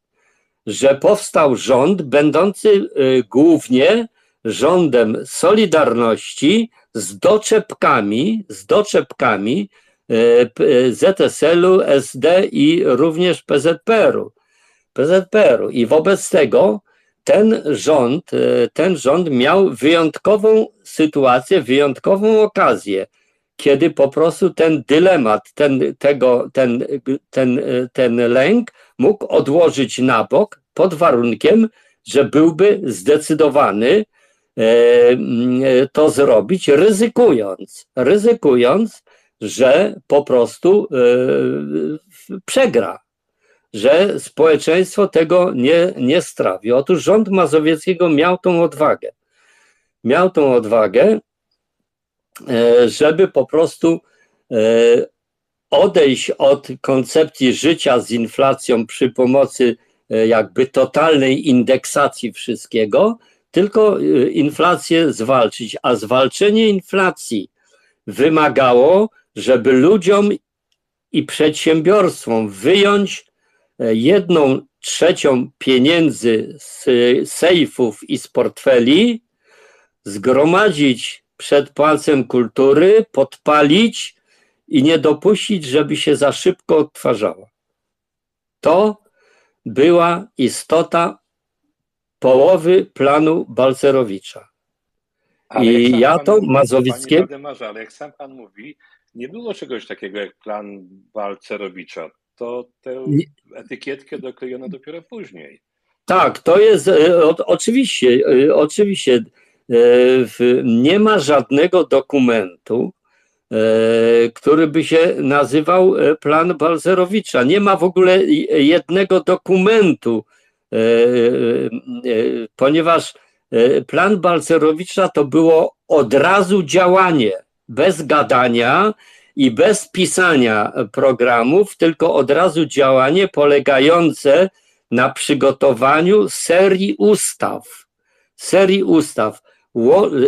że powstał rząd będący głównie rządem Solidarności z doczepkami, z doczepkami e, e, ZSL-u, SD i również PZPR-u. PZPR-u. I wobec tego ten rząd, e, ten rząd miał wyjątkową sytuację, wyjątkową okazję, kiedy po prostu ten dylemat, ten, tego, ten, ten, ten lęk mógł odłożyć na bok pod warunkiem, że byłby zdecydowany to zrobić, ryzykując, ryzykując, że po prostu e, przegra, że społeczeństwo tego nie, nie strawi. Otóż rząd Mazowieckiego miał tą odwagę. Miał tą odwagę, e, żeby po prostu odejść od koncepcji życia z inflacją przy pomocy jakby totalnej indeksacji wszystkiego, tylko y, inflację zwalczyć, a zwalczenie inflacji wymagało, żeby ludziom i przedsiębiorstwom wyjąć e, jedną trzecią pieniędzy z sejfów i z portfeli, zgromadzić przed Pałacem Kultury, podpalić i nie dopuścić, żeby się za szybko odtwarzała. To była istota połowy planu Balcerowicza. Ale I ja to Mazowieckie. ale jak sam pan mówi, nie było czegoś takiego jak plan Balcerowicza. To tę Nie. etykietkę doklejono dopiero później. Tak, to jest e, o, oczywiście, e, oczywiście e, nie ma żadnego dokumentu, który by się nazywał plan Balzerowicza. Nie ma w ogóle jednego dokumentu, ponieważ e, plan Balzerowicza to było od razu działanie, bez gadania i bez pisania programów, tylko od razu działanie polegające na przygotowaniu serii ustaw. Serii ustaw.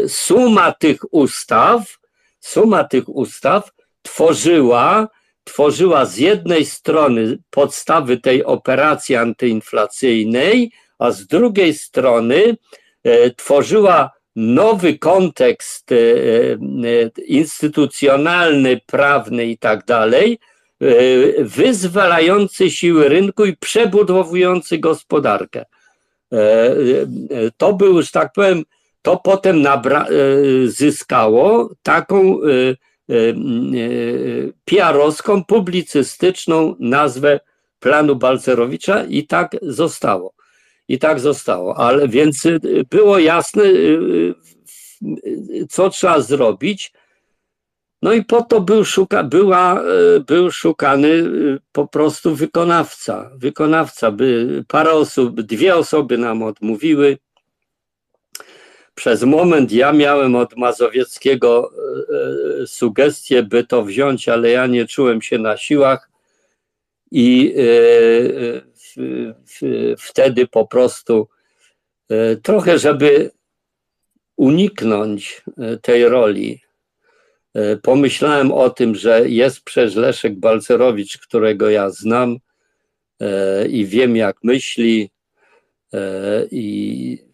Suma tych ustaw, suma tych ustaw tworzyła, tworzyła z jednej strony podstawy tej operacji antyinflacyjnej, a z drugiej strony e, tworzyła nowy kontekst e, e, instytucjonalny, prawny i tak dalej, wyzwalający siły rynku i przebudowujący gospodarkę. To był, że tak powiem, to potem zyskało taką PR-owską, publicystyczną nazwę planu Balcerowicza i tak zostało. I tak zostało. Ale więc było jasne, co trzeba zrobić. No i po to był, szuka, była, był szukany po prostu wykonawca. Wykonawca, by parę osób, dwie osoby nam odmówiły. Przez moment ja miałem od Mazowieckiego e, e, sugestię, by to wziąć, ale ja nie czułem się na siłach i e, wtedy po prostu trochę, żeby uniknąć tej roli, pomyślałem o tym, że jest przecież Leszek Balcerowicz, którego ja znam i wiem, jak myśli, i,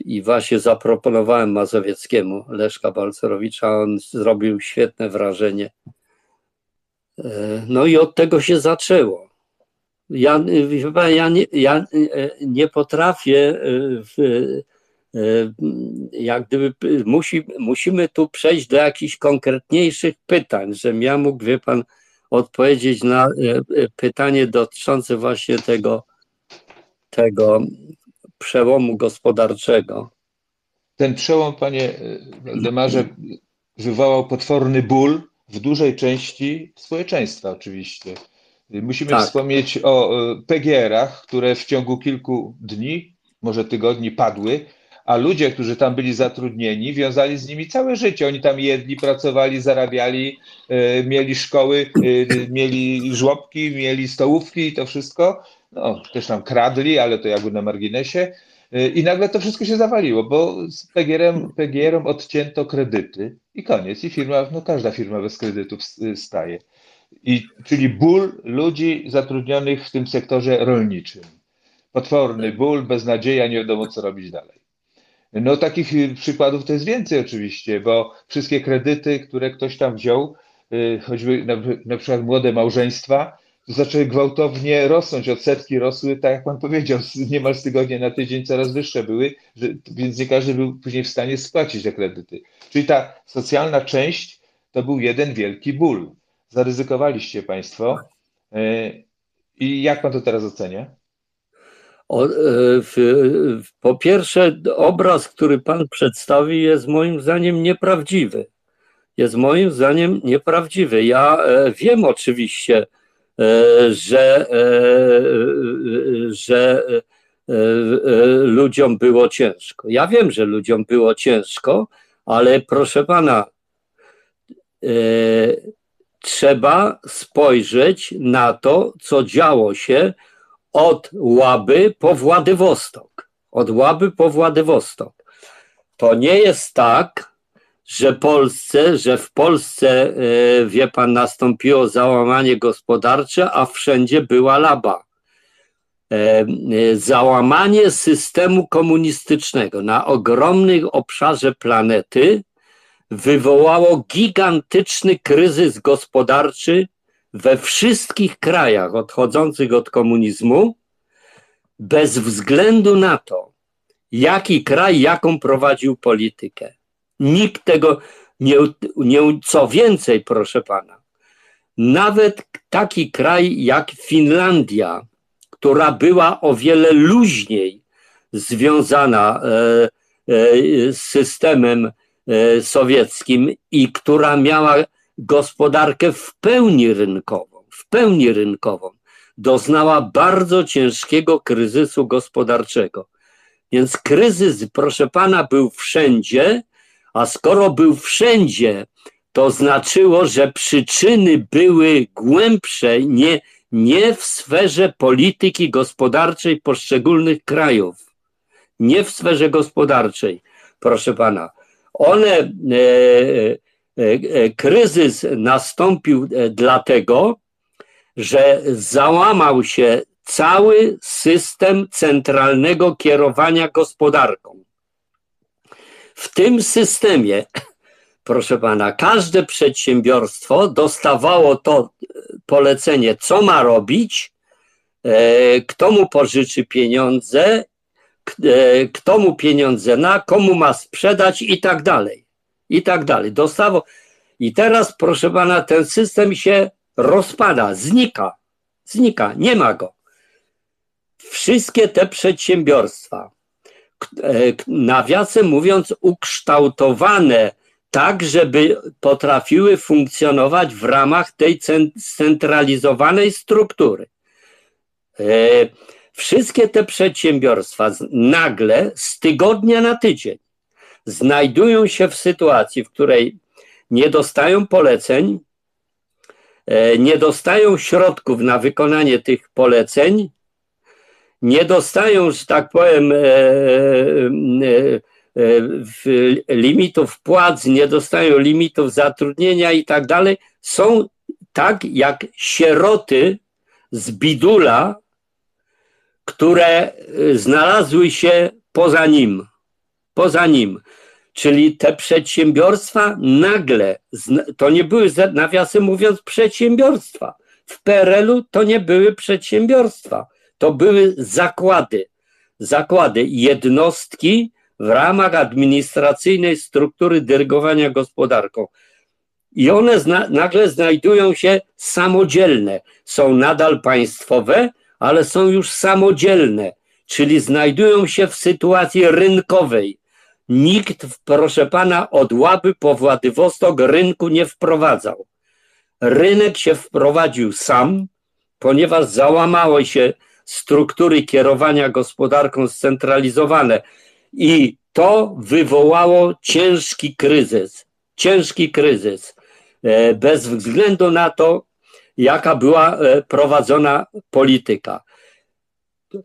i właśnie zaproponowałem Mazowieckiemu Leszka Balcerowicza. On zrobił świetne wrażenie. E, No i od tego się zaczęło. Ja, ja, nie, ja e, nie potrafię e, jak gdyby musi, musimy tu przejść do jakichś konkretniejszych pytań, żebym ja mógł, wie pan, odpowiedzieć na pytanie dotyczące właśnie tego, tego przełomu gospodarczego. Ten przełom, panie e, Waldemarze, wywołał potworny ból w dużej części społeczeństwa oczywiście. Musimy Tak. wspomnieć o e, PGR-ach, które w ciągu kilku dni, może tygodni padły, a ludzie, którzy tam byli zatrudnieni, wiązali z nimi całe życie. Oni tam jedli, pracowali, zarabiali, e, mieli szkoły, mieli żłobki, mieli stołówki i to wszystko. No, też tam kradli, ale to jakby na marginesie. E, I nagle to wszystko się zawaliło, bo z PGR-em, PGR-om odcięto kredyty i koniec. I firma, no każda firma bez kredytów s- staje. I, czyli ból ludzi zatrudnionych w tym sektorze rolniczym. Potworny ból, beznadzieja, nie wiadomo co robić dalej. No takich y, przykładów to jest więcej oczywiście, bo wszystkie kredyty, które ktoś tam wziął, y, choćby na, na przykład młode małżeństwa, zaczęły gwałtownie rosnąć, odsetki rosły, tak jak pan powiedział, niemal z tygodnia na tydzień coraz wyższe były, że, więc nie każdy był później w stanie spłacić te kredyty. Czyli ta socjalna część to był jeden wielki ból. Zaryzykowaliście państwo. Y, I jak pan to teraz ocenia? O, e, w, po pierwsze, obraz, który pan przedstawi, jest moim zdaniem nieprawdziwy. Jest moim zdaniem nieprawdziwy. Ja e, wiem oczywiście, e, że, e, e, że e, e, ludziom było ciężko. Ja wiem, że ludziom było ciężko, ale proszę pana, e, trzeba spojrzeć na to, co działo się od Łaby po Władywostok. Od Łaby po Władywostok. To nie jest tak, że Polsce, że w Polsce, e, wie pan, nastąpiło załamanie gospodarcze, a wszędzie była laba. E, e, Załamanie systemu komunistycznego na ogromnym obszarze planety wywołało gigantyczny kryzys gospodarczy we wszystkich krajach odchodzących od komunizmu, bez względu na to, jaki kraj, jaką prowadził politykę. Nikt tego, Nie, nie, co więcej, proszę pana, nawet taki kraj jak Finlandia, która była o wiele luźniej związana e, e, z systemem e, sowieckim i która miała gospodarkę w pełni rynkową, w pełni rynkową, doznała bardzo ciężkiego kryzysu gospodarczego. Więc kryzys, proszę pana, był wszędzie, a skoro był wszędzie, to znaczyło, że przyczyny były głębsze, nie, nie w sferze polityki gospodarczej poszczególnych krajów. Nie w sferze gospodarczej, proszę pana. One, e, e, e, kryzys nastąpił e, dlatego, że załamał się cały system centralnego kierowania gospodarką. W tym systemie, proszę pana, każde przedsiębiorstwo dostawało to polecenie, co ma robić, e, kto mu pożyczy pieniądze, e, kto mu pieniądze na, komu ma sprzedać i tak dalej. I tak dalej. Dostało. I teraz, proszę pana, ten system się rozpada, znika. Znika, nie ma go. Wszystkie te przedsiębiorstwa, e, nawiasem mówiąc, ukształtowane tak, żeby potrafiły funkcjonować w ramach tej scentralizowanej struktury. E, wszystkie te przedsiębiorstwa nagle z tygodnia na tydzień znajdują się w sytuacji, w której nie dostają poleceń, e, nie dostają środków na wykonanie tych poleceń, nie dostają, że tak powiem, e, limitów płac, nie dostają limitów zatrudnienia i tak dalej, są tak jak sieroty z bidula, które znalazły się poza nim. Poza nim. Czyli te przedsiębiorstwa nagle, to nie były, nawiasem mówiąc, przedsiębiorstwa. W PRL-u to nie były przedsiębiorstwa, to były zakłady. Zakłady, jednostki w ramach administracyjnej struktury dyrygowania gospodarką. I one zna, nagle znajdują się samodzielne. Są nadal państwowe, ale są już samodzielne, czyli znajdują się w sytuacji rynkowej Nikt, proszę pana, od Łaby po Władywostok rynku nie wprowadzał. Rynek się wprowadził sam, ponieważ załamały się struktury kierowania gospodarką scentralizowane i to wywołało ciężki kryzys. Ciężki kryzys. E, bez względu na to, jaka była e, prowadzona polityka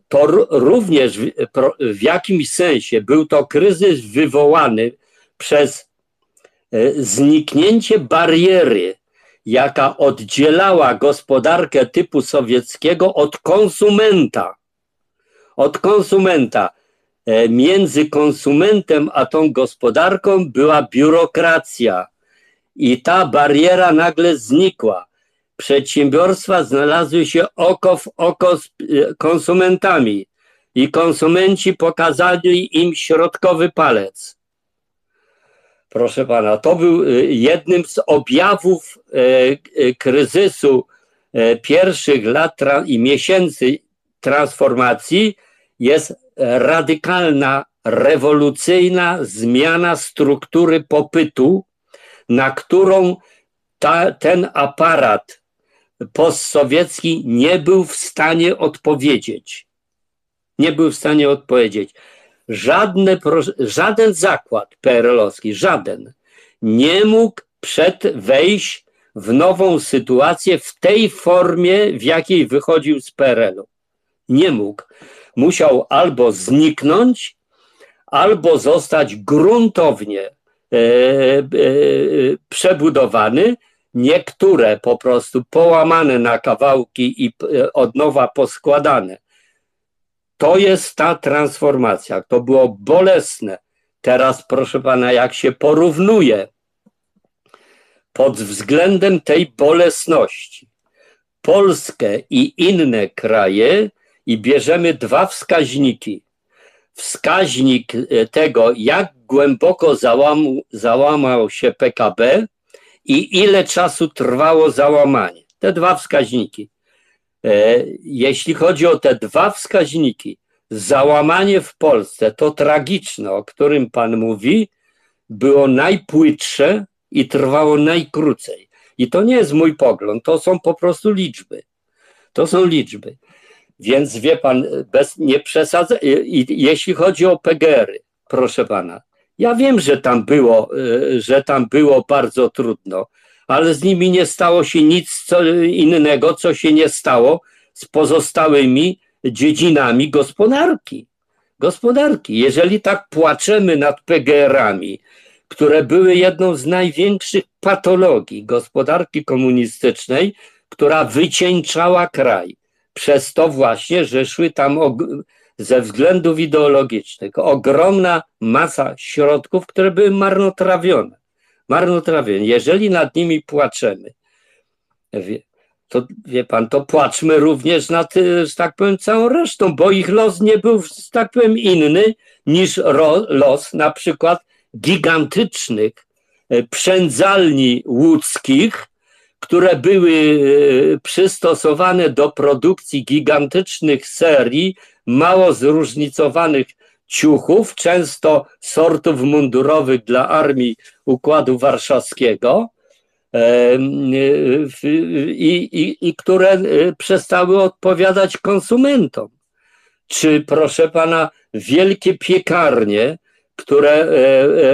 to również w, jakimś sensie był to kryzys wywołany przez e, zniknięcie bariery, jaka oddzielała gospodarkę typu sowieckiego od konsumenta. Od konsumenta. E, między konsumentem a tą gospodarką była biurokracja. I ta bariera nagle znikła przedsiębiorstwa znalazły się oko w oko z e, konsumentami i konsumenci pokazali im środkowy palec. Proszę pana, to był e, jednym z objawów e, kryzysu pierwszych lat i miesięcy transformacji jest radykalna, rewolucyjna zmiana struktury popytu, na którą ta, ten aparat postsowiecki nie był w stanie odpowiedzieć. Nie był w stanie odpowiedzieć. Żadne, żaden zakład PRL-owski, żaden, nie mógł przed wejść w nową sytuację w tej formie, w jakiej wychodził z PRL-u. Nie mógł. Musiał albo zniknąć, albo zostać gruntownie e, e, e przebudowany, niektóre po prostu połamane na kawałki i e, od nowa poskładane. To jest ta transformacja. To było bolesne. Teraz, proszę pana, jak się porównuje pod względem tej bolesności Polskę i inne kraje i bierzemy dwa wskaźniki. wskaźnik tego, jak głęboko załam, załamał się PKB i ile czasu trwało załamanie. Te dwa wskaźniki. Jeśli chodzi o te dwa wskaźniki, załamanie w Polsce, to tragiczne, o którym Pan mówi, było najpłytsze i trwało najkrócej. I to nie jest mój pogląd, to są po prostu liczby. To są liczby. Więc wie pan, bez, nie przesadzę. I, jeśli chodzi o PGR-y, proszę pana, ja wiem, że tam było, e, że tam było bardzo trudno, ale z nimi nie stało się nic innego, co się nie stało z pozostałymi dziedzinami gospodarki. Gospodarki. Jeżeli tak płaczemy nad PGR-ami, które były jedną z największych patologii gospodarki komunistycznej, która wycieńczała kraj. Przez to właśnie, że szły tam ze względów ideologicznych ogromna masa środków, które były marnotrawione. Marnotrawione. Jeżeli nad nimi płaczemy, to wie pan, to płaczmy również nad, że tak powiem, całą resztą, bo ich los nie był, że tak powiem, inny niż ro, los na przykład gigantycznych e, przędzalni łódzkich, które były e, przystosowane do produkcji gigantycznych serii mało zróżnicowanych ciuchów, często sortów mundurowych dla armii Układu Warszawskiego, e, i, i, i które przestały odpowiadać konsumentom. Czy, proszę pana, wielkie piekarnie, które e,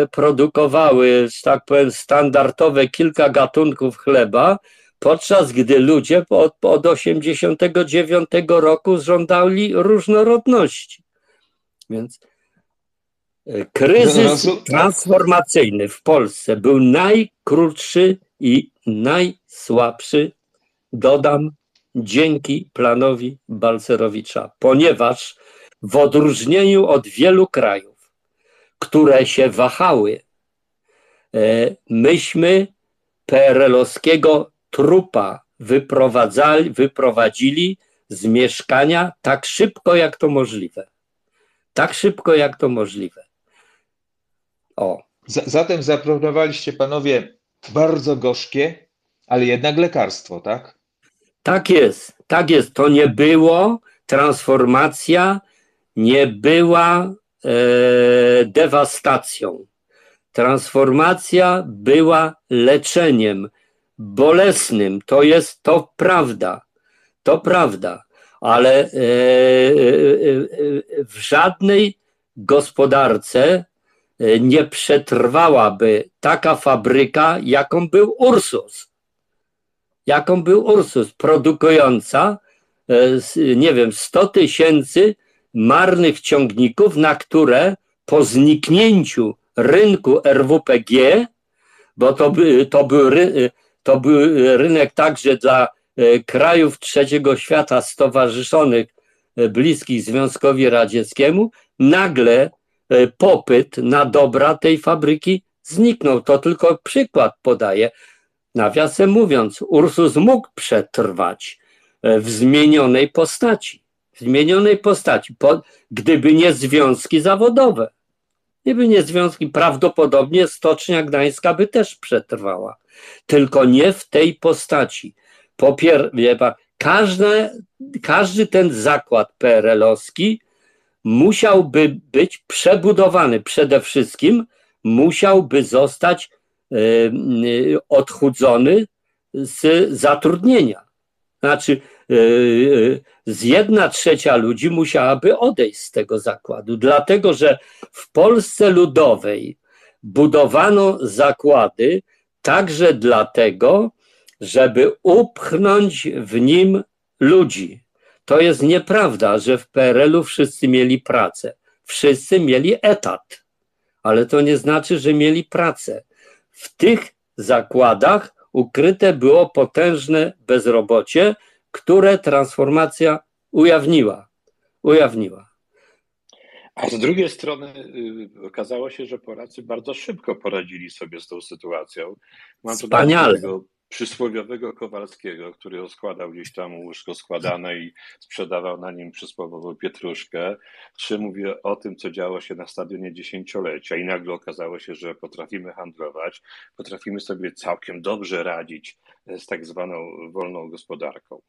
e, produkowały, że tak powiem, standardowe kilka gatunków chleba, podczas gdy ludzie od, od 89 roku żądali różnorodności. Więc e, kryzys transformacyjny w Polsce był najkrótszy i najsłabszy, dodam, dzięki planowi Balcerowicza, ponieważ w odróżnieniu od wielu krajów, które się wahały. E, myśmy PRL-owskiego trupa wyprowadzali, wyprowadzili z mieszkania tak szybko, jak to możliwe. Tak szybko, jak to możliwe. O. Zatem zaproponowaliście panowie bardzo gorzkie, ale jednak lekarstwo, tak? Tak jest, tak jest. To nie było transformacja, nie była E, dewastacją. Transformacja była leczeniem bolesnym. To jest to prawda. To prawda. Ale e, e, w żadnej gospodarce nie przetrwałaby taka fabryka, jaką był Ursus. Jaką był Ursus, produkująca, nie wiem, 100 tysięcy marnych ciągników, na które po zniknięciu rynku RWPG, bo to, to, był, to był rynek także dla e, krajów trzeciego świata stowarzyszonych e, bliskich Związkowi Radzieckiemu, nagle e, popyt na dobra tej fabryki zniknął. To tylko przykład podaję. Nawiasem mówiąc, Ursus mógł przetrwać w zmienionej postaci zmienionej postaci, po, gdyby nie związki zawodowe. Gdyby nie związki, prawdopodobnie Stocznia Gdańska by też przetrwała. Tylko nie w tej postaci. Po pierwsze, każdy, każdy ten zakład PRL-owski musiałby być przebudowany. Przede wszystkim musiałby zostać y, odchudzony z zatrudnienia. Znaczy, e, z jedna trzecia ludzi musiałaby odejść z tego zakładu, dlatego że w Polsce Ludowej budowano zakłady także dlatego, żeby upchnąć w nim ludzi. To jest nieprawda, że w PRL-u wszyscy mieli pracę. Wszyscy mieli etat, ale to nie znaczy, że mieli pracę. W tych zakładach ukryte było potężne bezrobocie, które transformacja ujawniła. ujawniła. A z drugiej strony y, okazało się, że Polacy bardzo szybko poradzili sobie z tą sytuacją. Mam Wspaniale. Tego, przysłowiowego Kowalskiego, który rozkładał gdzieś tam łóżko składane i sprzedawał na nim przysłowiową pietruszkę, czy mówię o tym, co działo się na stadionie dziesięciolecia i nagle okazało się, że potrafimy handlować, potrafimy sobie całkiem dobrze radzić z tak zwaną wolną gospodarką.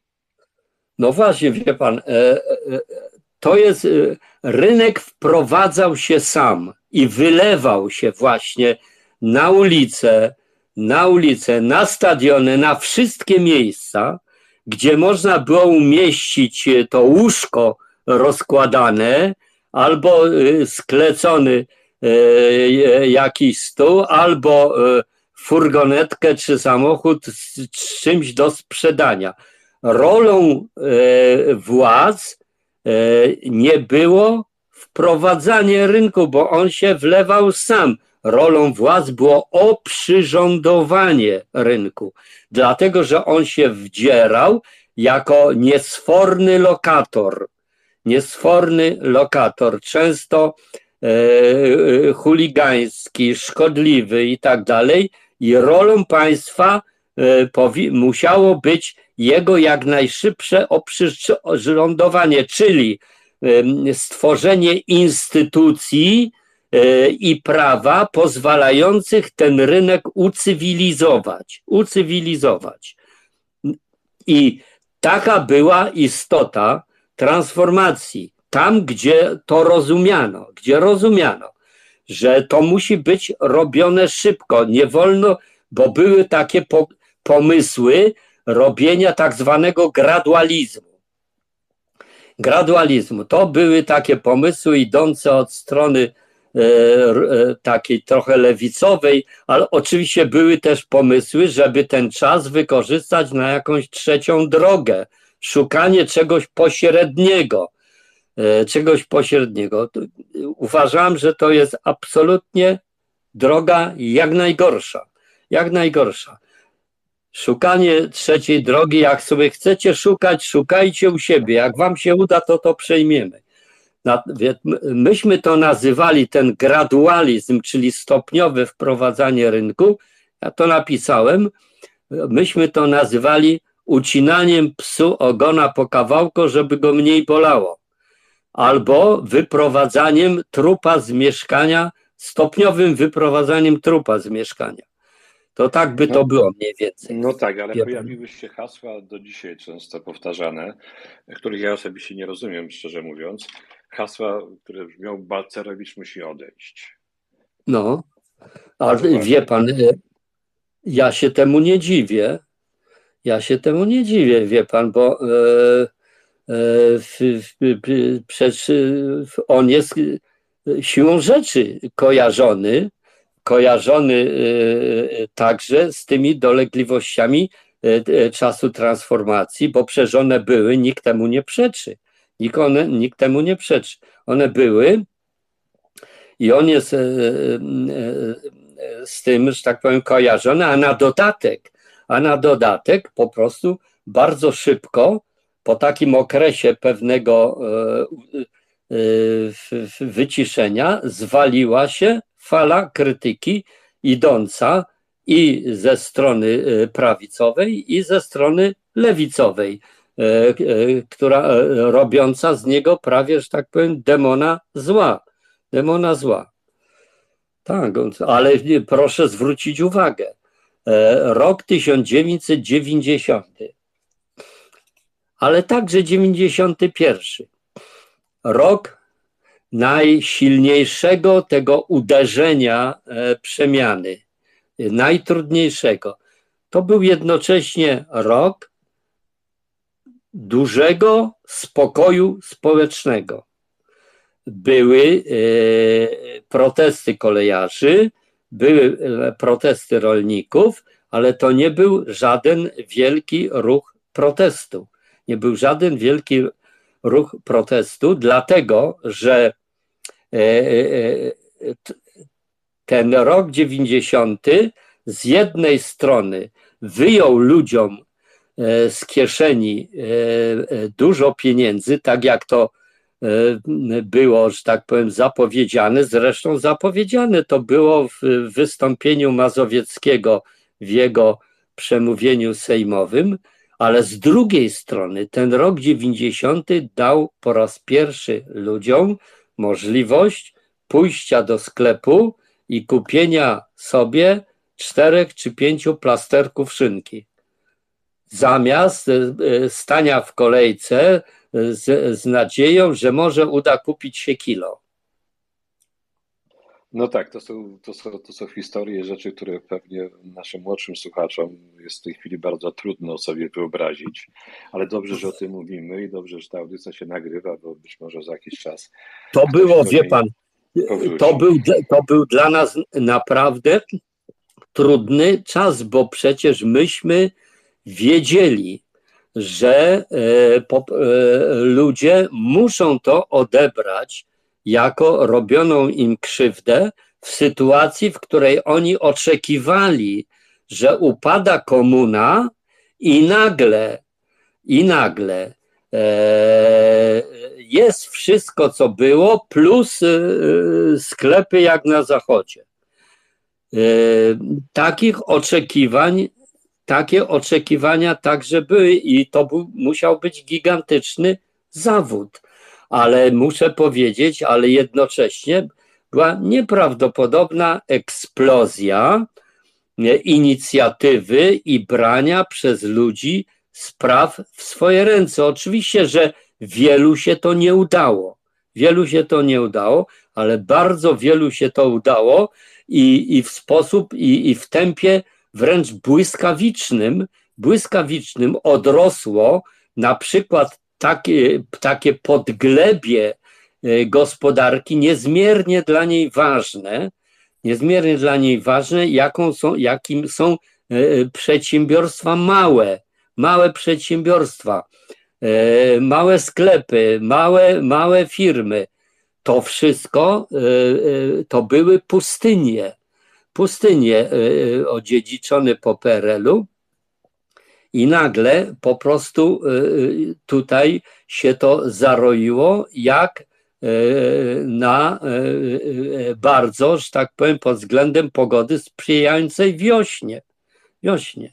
No właśnie, wie pan, e, e, to jest, e, rynek wprowadzał się sam i wylewał się właśnie na ulicę, na ulice, na stadiony, na wszystkie miejsca, gdzie można było umieścić to łóżko rozkładane albo sklecony jakiś stół, albo furgonetkę czy samochód z czymś do sprzedania rolą e, władz e, nie było wprowadzanie rynku, bo on się wlewał sam. Rolą władz było oprzyrządowanie rynku, dlatego że on się wdzierał jako niesforny lokator. Niesforny lokator, często e, chuligański, szkodliwy i tak dalej. I rolą państwa e, musiało być jego jak najszybsze oprzyrządowanie, czyli stworzenie instytucji e, i prawa pozwalających ten rynek ucywilizować. Ucywilizować. I taka była istota transformacji. Tam, gdzie to rozumiano, gdzie rozumiano, że to musi być robione szybko, nie wolno, bo były takie pomysły, robienia tak zwanego gradualizmu. Gradualizmu to były takie pomysły idące od strony e, e, takiej trochę lewicowej, ale oczywiście były też pomysły, żeby ten czas wykorzystać na jakąś trzecią drogę, szukanie czegoś pośredniego, e, czegoś pośredniego. Uważam, że to jest absolutnie droga jak najgorsza, jak najgorsza. Szukanie trzeciej drogi, jak sobie chcecie szukać, szukajcie u siebie. Jak wam się uda, to to przejmiemy. Myśmy to nazywali ten gradualizm, czyli stopniowe wprowadzanie rynku. Ja to napisałem. Myśmy to nazywali ucinaniem psu ogona po kawałku, żeby go mniej bolało. Albo wyprowadzaniem trupa z mieszkania, stopniowym wyprowadzaniem trupa z mieszkania. To tak by to no, było mniej więcej. No tak, ale pojawiły się hasła do dzisiaj często powtarzane, których ja osobiście nie rozumiem, szczerze mówiąc. Hasła, które brzmią Balcerowicz musi odejść. No, ale wie pan, e, ja się temu nie dziwię. Ja się temu nie dziwię, wie pan, bo e, e, przecież on jest siłą rzeczy kojarzony kojarzony także z tymi dolegliwościami czasu transformacji, bo przecież one były, nikt temu nie przeczy. Nikt, one, nikt temu nie przeczy. One były i on jest z tym, że tak powiem, kojarzony, a na dodatek, a na dodatek po prostu bardzo szybko, po takim okresie pewnego wyciszenia, zwaliła się fala krytyki idąca i ze strony e, prawicowej, i ze strony lewicowej, e, e, która robiąca z niego prawie, że tak powiem, demona zła. Demona zła. Tak, ale proszę zwrócić uwagę. Rok 1990, ale także 91. Rok najsilniejszego tego uderzenia e, przemiany, najtrudniejszego. To był jednocześnie rok dużego spokoju społecznego. Były e, protesty kolejarzy, były e, protesty rolników, ale to nie był żaden wielki ruch protestu. Nie był żaden wielki ruch protestu, dlatego że E, ten rok 90 z jednej strony wyjął ludziom z kieszeni dużo pieniędzy, tak jak to było, że tak powiem, zapowiedziane. Zresztą zapowiedziane to było w wystąpieniu Mazowieckiego w jego przemówieniu sejmowym, ale z drugiej strony ten rok 90 dał po raz pierwszy ludziom możliwość pójścia do sklepu i kupienia sobie czterech czy pięciu plasterków szynki. Zamiast e, e, stania w kolejce z, z nadzieją, że może uda kupić się kilo. No tak, to są, to, są, to są historie, rzeczy, które pewnie naszym młodszym słuchaczom jest w tej chwili bardzo trudno sobie wyobrazić, ale dobrze, że o tym mówimy i dobrze, że ta audycja się nagrywa, bo być może za jakiś czas. To było, wie pan, to był, to był dla nas naprawdę trudny czas, bo przecież myśmy wiedzieli, że e, e, ludzie muszą to odebrać jako robioną im krzywdę w sytuacji, w której oni oczekiwali, że upada komuna i nagle, i nagle e, jest wszystko, co było, plus sklepy jak na zachodzie. Takich oczekiwań, takie oczekiwania także były i to był, musiał być gigantyczny zawód ale muszę powiedzieć, ale jednocześnie była nieprawdopodobna eksplozja inicjatywy i brania przez ludzi spraw w swoje ręce. Oczywiście, że wielu się to nie udało. Wielu się to nie udało, ale bardzo wielu się to udało i, i w sposób, i, i w tempie wręcz błyskawicznym, błyskawicznym odrosło na przykład takie, takie podglebie e, gospodarki niezmiernie dla niej ważne, niezmiernie dla niej ważne, jaką są, jakim są e, przedsiębiorstwa małe, małe przedsiębiorstwa, e, małe sklepy, małe, małe firmy. To wszystko to były pustynie, pustynie odziedziczone po PRL-u, i nagle po prostu y, y, tutaj się to zaroiło, jak y, na bardzo, że tak powiem, pod względem pogody sprzyjającej wiośnie. wiośnie.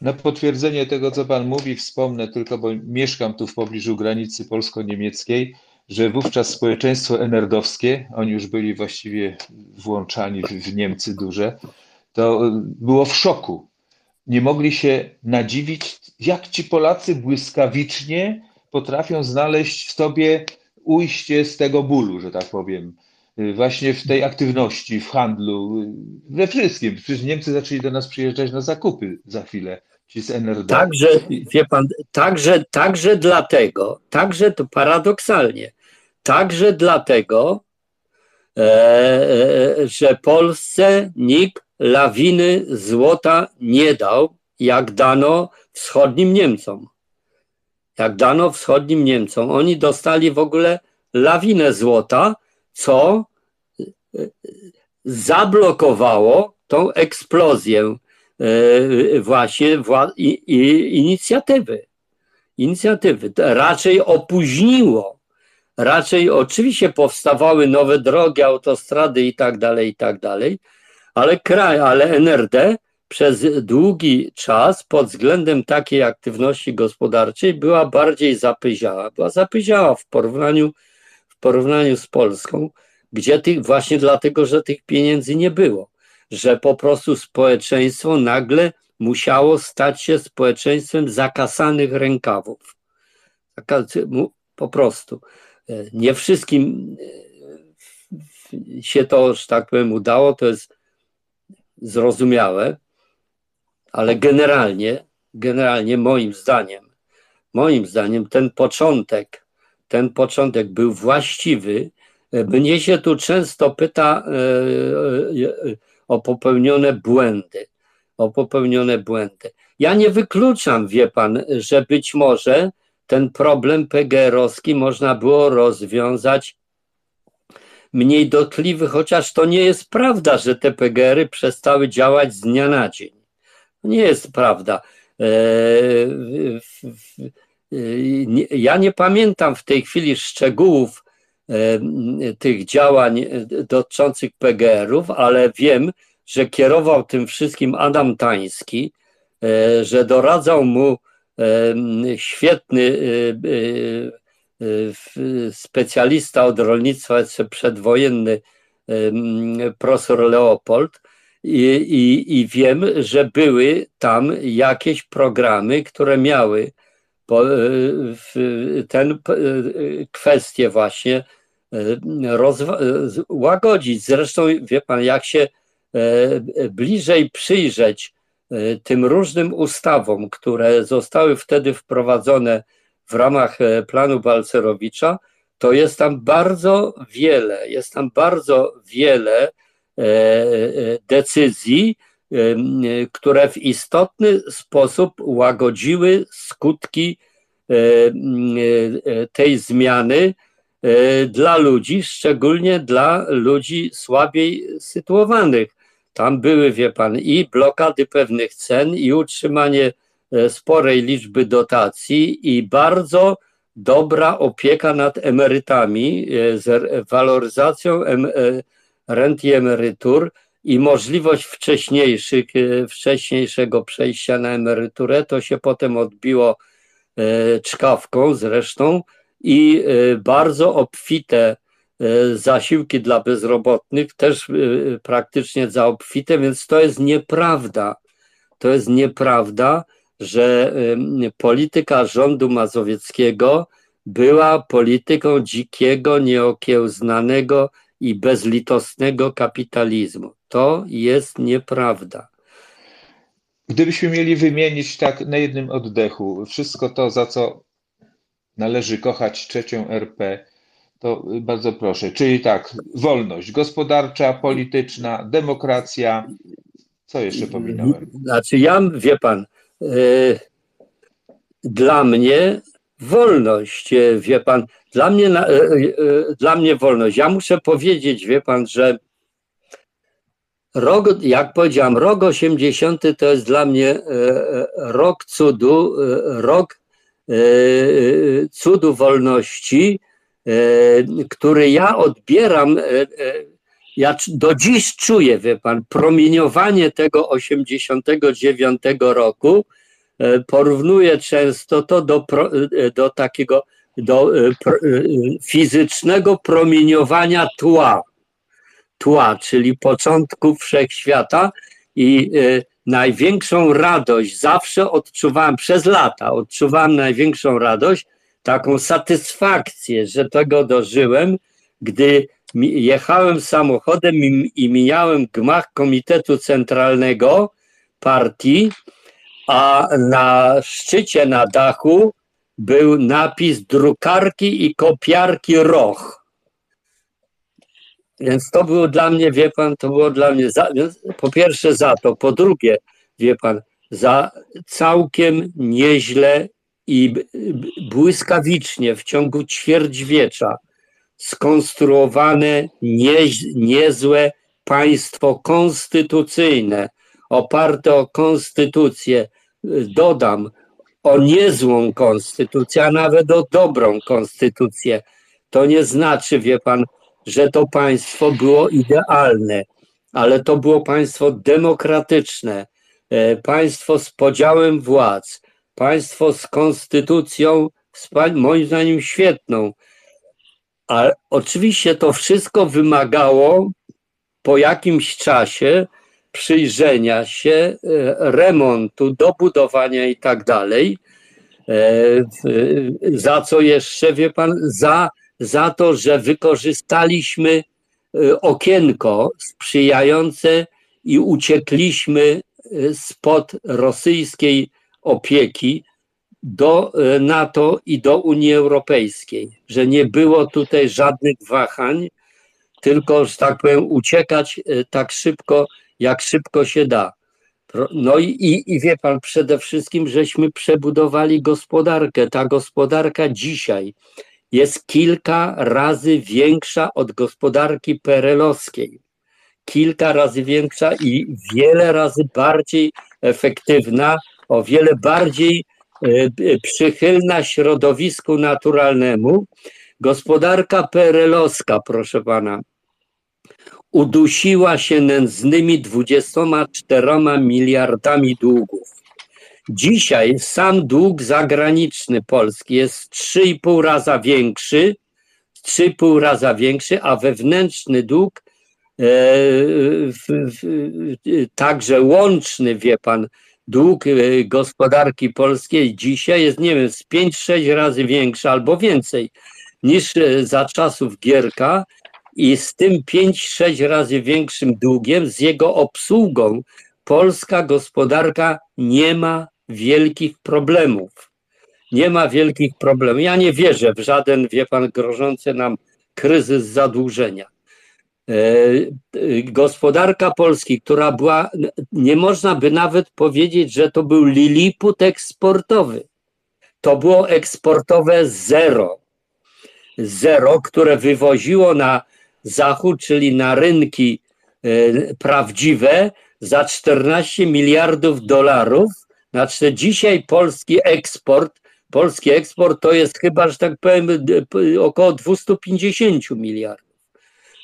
Na potwierdzenie tego, co Pan mówi, wspomnę tylko, bo mieszkam tu w pobliżu granicy polsko-niemieckiej, że wówczas społeczeństwo enerdowskie, oni już byli właściwie włączani w Niemcy duże, to było w szoku nie mogli się nadziwić, jak ci Polacy błyskawicznie potrafią znaleźć w sobie ujście z tego bólu, że tak powiem. Właśnie w tej aktywności, w handlu, we wszystkim. Przecież Niemcy zaczęli do nas przyjeżdżać na zakupy za chwilę, ci z NRD. Także, wie pan, także, także dlatego, także to paradoksalnie, także dlatego, e, e że Polsce nikt lawiny złota nie dał, jak dano wschodnim Niemcom. Jak dano wschodnim Niemcom. Oni dostali w ogóle lawinę złota, co e, zablokowało tą eksplozję e, właśnie inicjatywy. Inicjatywy. Raczej opóźniło. Raczej oczywiście powstawały nowe drogi, autostrady i tak dalej, i tak dalej, ale kraj, ale NRD przez długi czas pod względem takiej aktywności gospodarczej była bardziej zapyziała. Była zapyziała w porównaniu, w porównaniu z Polską, gdzie tych, właśnie dlatego, że tych pieniędzy nie było, że po prostu społeczeństwo nagle musiało stać się społeczeństwem zakasanych rękawów. Po prostu. Nie wszystkim się to, że tak powiem, udało, to jest zrozumiałe, ale generalnie, generalnie moim zdaniem, moim zdaniem ten początek, ten początek był właściwy. Mnie się tu często pyta e, e, o popełnione błędy, o popełnione błędy. Ja nie wykluczam, wie pan, że być może ten problem PGR-owski można było rozwiązać mniej dotkliwy, chociaż to nie jest prawda, że te PGR-y przestały działać z dnia na dzień. Nie jest prawda. E, ja nie pamiętam w tej chwili szczegółów e, tych działań dotyczących PGR-ów, ale wiem, że kierował tym wszystkim Adam Tański, że doradzał mu świetny specjalista od rolnictwa, jeszcze przedwojenny profesor Leopold. I, i, I wiem, że były tam jakieś programy, które miały ten kwestię właśnie łagodzić. Zresztą wie pan, jak się bliżej przyjrzeć tym różnym ustawom, które zostały wtedy wprowadzone w ramach planu Balcerowicza, to jest tam bardzo wiele, jest tam bardzo wiele decyzji, które w istotny sposób łagodziły skutki tej zmiany dla ludzi, szczególnie dla ludzi słabiej sytuowanych. Tam były, wie pan, i blokady pewnych cen, i utrzymanie sporej liczby dotacji, i bardzo dobra opieka nad emerytami z waloryzacją rent i emerytur i możliwość wcześniejszych, wcześniejszego przejścia na emeryturę. To się potem odbiło czkawką zresztą i bardzo obfite zasiłki dla bezrobotnych, też praktycznie za obfite, więc to jest nieprawda. To jest nieprawda, że polityka rządu mazowieckiego była polityką dzikiego, nieokiełznanego i bezlitosnego kapitalizmu. To jest nieprawda. Gdybyśmy mieli wymienić tak na jednym oddechu wszystko to, za co należy kochać trzecią RP, to bardzo proszę. Czyli tak, wolność gospodarcza, polityczna, demokracja. Co jeszcze pominąłem? Znaczy, ja, wie pan, yy, dla mnie wolność, wie pan, dla mnie, yy, dla mnie wolność. Ja muszę powiedzieć, wie pan, że rok, jak powiedziałem, rok 80 to jest dla mnie yy, rok cudu, rok cudu wolności, który ja odbieram, ja do dziś czuję, wie pan, promieniowanie tego 89 roku, porównuję często to do, do takiego do fizycznego promieniowania tła, tła, czyli początku wszechświata i największą radość. Zawsze odczuwałem przez lata, odczuwałem największą radość, taką satysfakcję, że tego dożyłem, gdy jechałem samochodem i mijałem gmach Komitetu Centralnego Partii, a na szczycie, na dachu był napis drukarki i kopiarki Roch. Więc to było dla mnie, wie pan, to było dla mnie, za, po pierwsze za to, po drugie, wie pan, za całkiem nieźle i błyskawicznie w ciągu ćwierćwiecza skonstruowane nie, niezłe państwo konstytucyjne, oparte o konstytucję, dodam, o niezłą konstytucję, a nawet o dobrą konstytucję. To nie znaczy, wie pan, że to państwo było idealne, ale to było państwo demokratyczne, państwo z podziałem władz, państwo z konstytucją, moim zdaniem świetną. A oczywiście to wszystko wymagało po jakimś czasie przyjrzenia się, remontu, dobudowania i tak dalej. Za co jeszcze, wie pan, za, za to, że wykorzystaliśmy okienko sprzyjające i uciekliśmy spod rosyjskiej opieki do NATO i do Unii Europejskiej, że nie było tutaj żadnych wahań, tylko, że tak powiem, uciekać tak szybko, jak szybko się da. No i, i, i wie pan, przede wszystkim, żeśmy przebudowali gospodarkę. Ta gospodarka dzisiaj jest kilka razy większa od gospodarki perelowskiej. Kilka razy większa i wiele razy bardziej efektywna, o wiele bardziej przychylna środowisku naturalnemu. Gospodarka perelowska, proszę pana, udusiła się nędznymi 24 miliardami długów. Dzisiaj sam dług zagraniczny Polski jest 3,5 raza większy, 3,5 raza większy, a wewnętrzny dług, e, w, w, także łączny, wie pan, dług e, gospodarki polskiej dzisiaj jest, nie wiem, z 5-6 razy większy albo więcej niż e, za czasów Gierka i z tym 5-6 razy większym długiem, z jego obsługą, polska gospodarka nie ma wielkich problemów. Nie ma wielkich problemów. Ja nie wierzę w żaden, wie pan, grożący nam kryzys zadłużenia. E, e, gospodarka Polski, która była, nie można by nawet powiedzieć, że to był liliput eksportowy. To było eksportowe zero. Zero, które wywoziło na zachód, czyli na rynki e, prawdziwe, za 14 miliardów dolarów. Znaczy dzisiaj polski eksport, polski eksport to jest chyba, że tak powiem, około 250 miliardów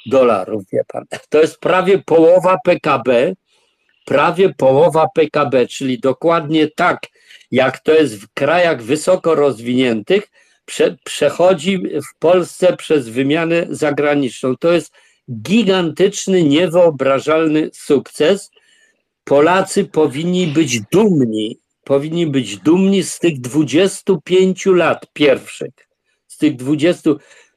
dolarów, wie pan. To jest prawie połowa PKB, prawie połowa PKB, czyli dokładnie tak, jak to jest w krajach wysoko rozwiniętych, prze, przechodzi w Polsce przez wymianę zagraniczną. To jest gigantyczny, niewyobrażalny sukces. Polacy powinni być dumni, powinni być dumni z tych 25 lat pierwszych, z tych 20,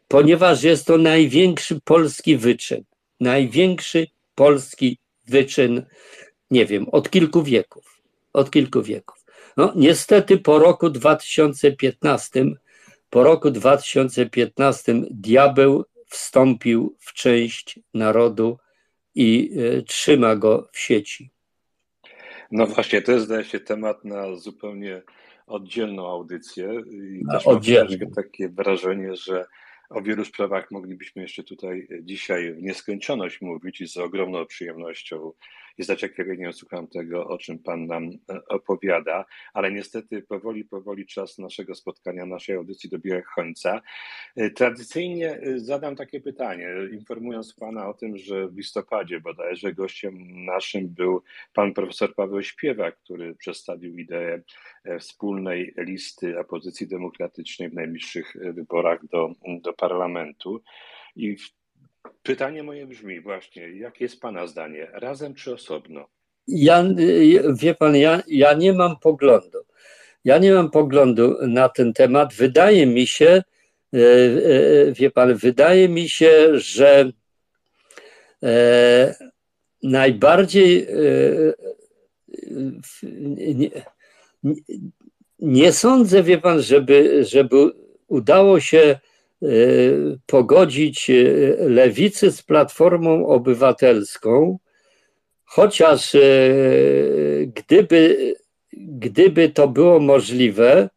ponieważ jest to największy polski wyczyn, największy polski wyczyn, nie wiem, od kilku wieków, od kilku wieków. No, niestety po roku 2015, po roku 2015 diabeł wstąpił w część narodu i y, trzyma go w sieci. No właśnie, to jest zdaje się temat na zupełnie oddzielną audycję i też mam takie wrażenie, że o wielu sprawach moglibyśmy jeszcze tutaj dzisiaj w nieskończoność mówić i z ogromną przyjemnością z zaciekawieniem słucham tego, o czym Pan nam e, opowiada, ale niestety powoli, powoli czas naszego spotkania, naszej audycji dobiega końca. E, tradycyjnie e, zadam takie pytanie, informując Pana o tym, że w listopadzie bodajże gościem naszym był Pan profesor Paweł Śpiewak, który przedstawił ideę wspólnej listy opozycji demokratycznej w najbliższych wyborach do, do parlamentu. I w Pytanie moje brzmi właśnie, jakie jest Pana zdanie, razem czy osobno? Ja, wie Pan, ja, ja nie mam poglądu. Ja nie mam poglądu na ten temat. Wydaje mi się, e, e, wie Pan, wydaje mi się, że e, najbardziej nie, sądzę, wie Pan, żeby, żeby udało się Y, pogodzić y, lewicę z Platformą Obywatelską, chociaż y, gdyby, gdyby to było możliwe,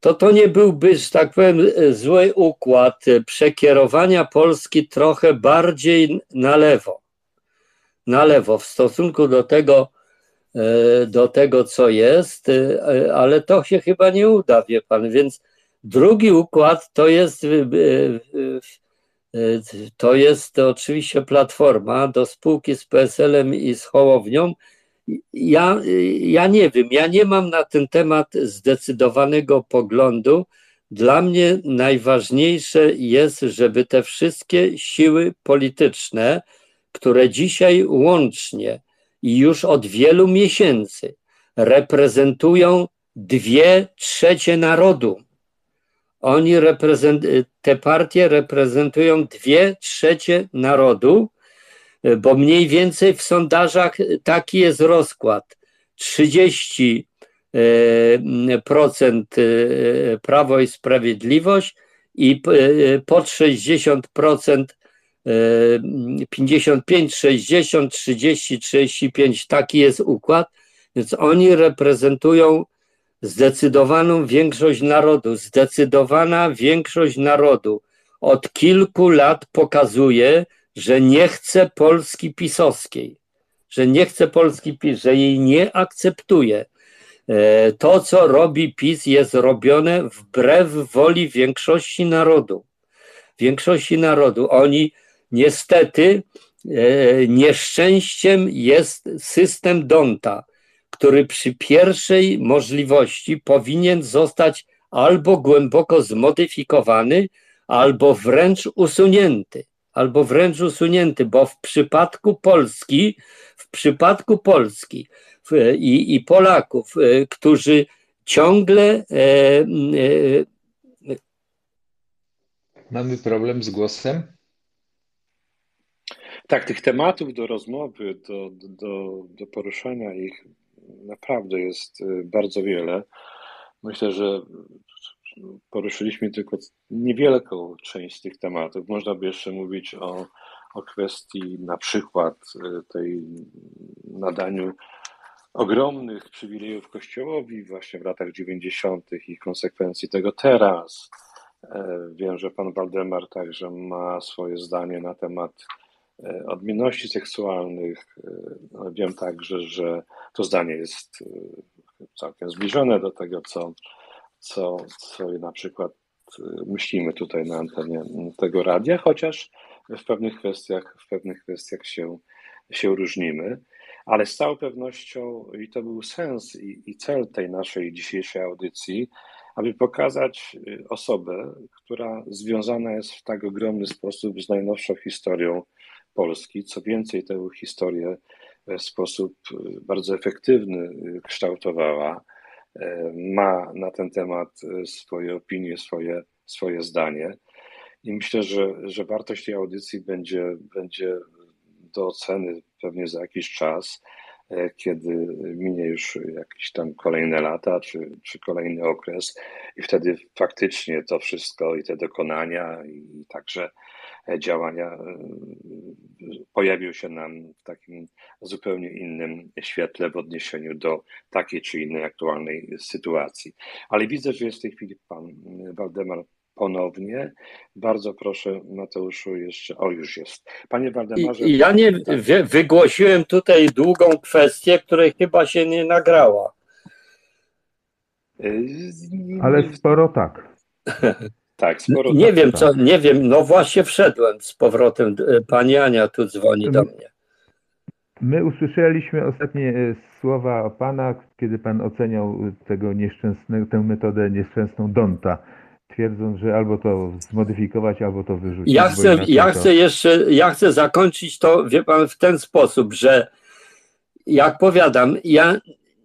to to nie byłby, że tak powiem, zły układ przekierowania Polski trochę bardziej na lewo. Na lewo w stosunku do tego, do tego co jest, ale to się chyba nie uda, wie pan, więc Drugi układ to jest, y, y, y, to jest oczywiście platforma do spółki z PSL-em i z Hołownią. Ja, ja nie wiem, ja nie mam na ten temat zdecydowanego poglądu. Dla mnie najważniejsze jest, żeby te wszystkie siły polityczne, które dzisiaj łącznie i już od wielu miesięcy reprezentują dwie trzecie narodu, oni reprezent, te partie reprezentują dwie trzecie narodu, bo mniej więcej w sondażach taki jest rozkład. 30 e, procent e, Prawo i Sprawiedliwość i e, pod 60% 55, 60, 30, 35 taki jest układ, więc oni reprezentują zdecydowaną większość narodu, zdecydowana większość narodu od kilku lat pokazuje, że nie chce Polski pisowskiej, że nie chce Polski PiS, że jej nie akceptuje. E, to, co robi PiS, jest robione wbrew woli większości narodu. Większości narodu. Oni niestety e, nieszczęściem jest system Donta który przy pierwszej możliwości powinien zostać albo głęboko zmodyfikowany, albo wręcz usunięty, albo wręcz usunięty, bo w przypadku Polski, w przypadku Polski i, i Polaków, e, którzy ciągle e, e, Mamy problem z głosem. Tak, tych tematów do rozmowy, do, do, do poruszenia ich naprawdę jest bardzo wiele. Myślę, że poruszyliśmy tylko niewielką część z tych tematów. Można by jeszcze mówić o, o kwestii na przykład tej nadaniu ogromnych przywilejów Kościołowi właśnie w latach 90. i konsekwencji tego teraz. Wiem, że pan Waldemar także ma swoje zdanie na temat odmienności seksualnych. Wiem także, że to zdanie jest całkiem zbliżone do tego, co, co, co na przykład myślimy tutaj na antenie tego radia, chociaż w pewnych kwestiach, w pewnych kwestiach się, się różnimy. Ale z całą pewnością, i to był sens i, i cel tej naszej dzisiejszej audycji, aby pokazać osobę, która związana jest w tak ogromny sposób z najnowszą historią Polski. Co więcej, tę historię w sposób bardzo efektywny kształtowała. Ma na ten temat swoje opinie, swoje, swoje zdanie. I myślę, że, że wartość tej audycji będzie, będzie do oceny pewnie za jakiś czas, kiedy minie już jakieś tam kolejne lata, czy, czy kolejny okres, i wtedy faktycznie to wszystko i te dokonania, i także działania pojawią się nam w takim zupełnie innym świetle w odniesieniu do takiej czy innej aktualnej sytuacji. Ale widzę, że jest w tej chwili pan Waldemar ponownie. Bardzo proszę, Mateuszu, jeszcze. O, już jest. Panie Waldemarze. Ja nie wy, wygłosiłem tutaj długą kwestię, której chyba się nie nagrała. Ale sporo tak. Tak, sporo. Nie tak, wiem, co, nie wiem, no właśnie wszedłem z powrotem. Pani Ania tu dzwoni do mnie. My usłyszeliśmy ostatnie e, słowa pana, kiedy pan oceniał tego nieszczęsnego, tę metodę nieszczęsną Donta, twierdząc, że albo to zmodyfikować, albo to wyrzucić. Ja chcę, ja to- chcę jeszcze, ja chcę zakończyć to, wie pan, w ten sposób, że jak powiadam, ja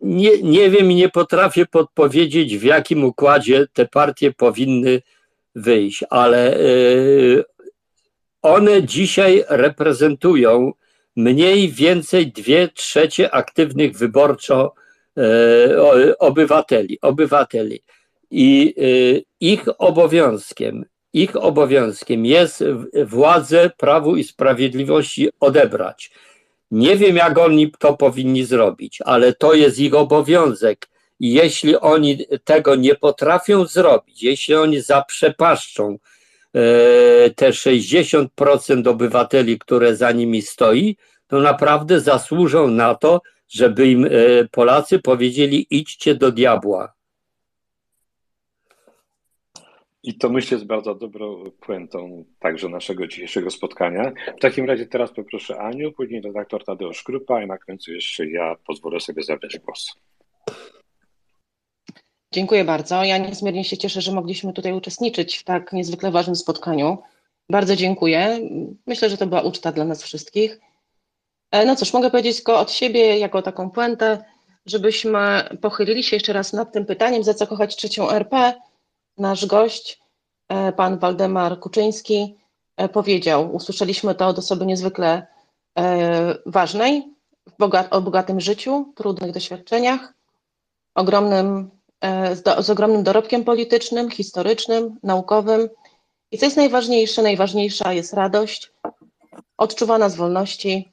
nie, nie wiem i nie potrafię podpowiedzieć, w jakim układzie te partie powinny wyjść, ale y, one dzisiaj reprezentują mniej więcej dwie trzecie aktywnych wyborczo y, obywateli, obywateli. I y, ich obowiązkiem, ich obowiązkiem jest władzę Prawu i Sprawiedliwości odebrać. Nie wiem, jak oni to powinni zrobić, ale to jest ich obowiązek. I jeśli oni tego nie potrafią zrobić, jeśli oni zaprzepaszczą e, te 60% obywateli, które za nimi stoi, to naprawdę zasłużą na to, żeby im e, Polacy powiedzieli: idźcie do diabła. I to myślę jest bardzo dobrą puentą także naszego dzisiejszego spotkania. W takim razie teraz poproszę Aniu, później redaktor Tadeusz Krupa i na końcu jeszcze ja pozwolę sobie zabrać głos. Dziękuję bardzo. Ja niezmiernie się cieszę, że mogliśmy tutaj uczestniczyć w tak niezwykle ważnym spotkaniu. Bardzo dziękuję. Myślę, że to była uczta dla nas wszystkich. E, No cóż, mogę powiedzieć tylko od siebie, jako taką puentę, żebyśmy pochylili się jeszcze raz nad tym pytaniem, za co kochać trzecią RP. Nasz gość, e, pan Waldemar Kuczyński, e, powiedział, usłyszeliśmy to od osoby niezwykle ważnej, o bogatym życiu, trudnych doświadczeniach, ogromnym z, do, z ogromnym dorobkiem politycznym, historycznym, naukowym. I co jest najważniejsze, najważniejsza jest radość, odczuwana z wolności,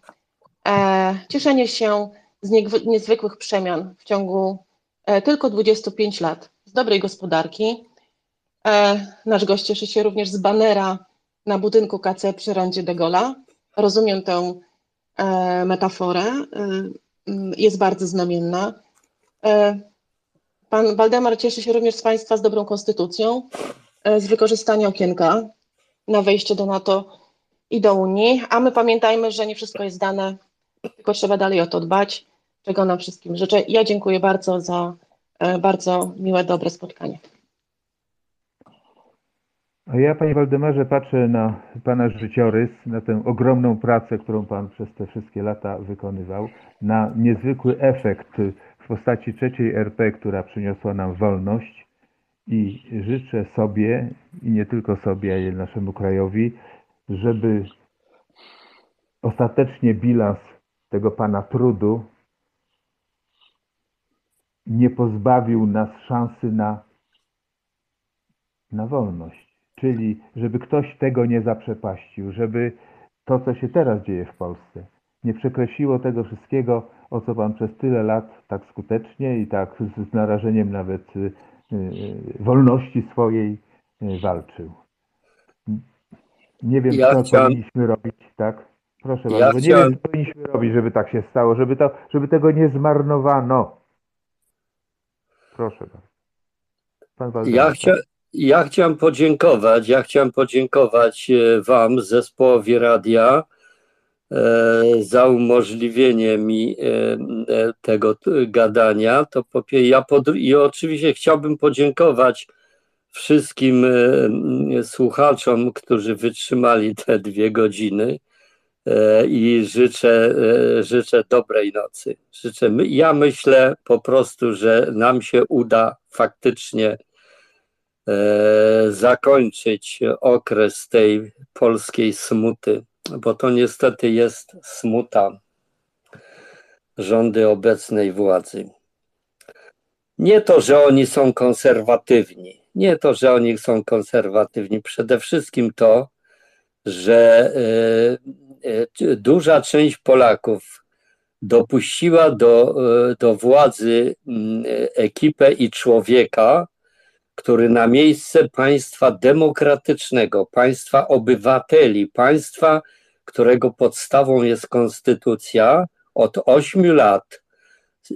e, cieszenie się z niezwykłych przemian w ciągu e, tylko 25 lat, z dobrej gospodarki. E, nasz gość cieszy się również z banera na budynku KC przy rondzie de Gaulle'a. Rozumiem tę e, metaforę, e, jest bardzo znamienna. Pan Waldemar cieszy się również z Państwa z dobrą konstytucją, e, z wykorzystania okienka na wejście do NATO i do Unii, a my pamiętajmy, że nie wszystko jest dane, tylko trzeba dalej o to dbać, czego nam wszystkim życzę. Ja dziękuję bardzo za e, bardzo miłe, dobre spotkanie. A ja, panie Waldemarze, patrzę na pana życiorys, na tę ogromną pracę, którą pan przez te wszystkie lata wykonywał, na niezwykły efekt w postaci trzeciej RP, która przyniosła nam wolność i życzę sobie, i nie tylko sobie, ale naszemu krajowi, żeby ostatecznie bilans tego pana trudu nie pozbawił nas szansy na, na wolność. Czyli, żeby ktoś tego nie zaprzepaścił, żeby to, co się teraz dzieje w Polsce, nie przekreśliło tego wszystkiego, o co Pan przez tyle lat tak skutecznie i tak z, narażeniem nawet y, y, wolności swojej y, walczył. Nie wiem, Ja co chciałem- powinniśmy robić, tak? Proszę Ja bardzo, nie chciałem- wiem, co powinniśmy robić, żeby tak się stało, żeby, to, żeby tego nie zmarnowano. Proszę bardzo. Pan Ja, chcia, ja chciałem podziękować, ja chciałem podziękować e, Wam, zespołowi radia, za umożliwienie mi e, e, tego gadania. To po pie- ja pod, I oczywiście chciałbym podziękować wszystkim e, słuchaczom, którzy wytrzymali te dwie godziny e, i życzę, e, życzę dobrej nocy. Życzę, ja myślę po prostu, że nam się uda faktycznie e, zakończyć okres tej polskiej smuty, bo to niestety jest smuta rządy obecnej władzy. Nie to, że oni są konserwatywni, nie to, że oni są konserwatywni, przede wszystkim to, że e, e, duża część Polaków dopuściła do, e, do władzy mm, ekipę i człowieka, który na miejsce państwa demokratycznego, państwa obywateli, państwa, którego podstawą jest konstytucja, od ośmiu lat y,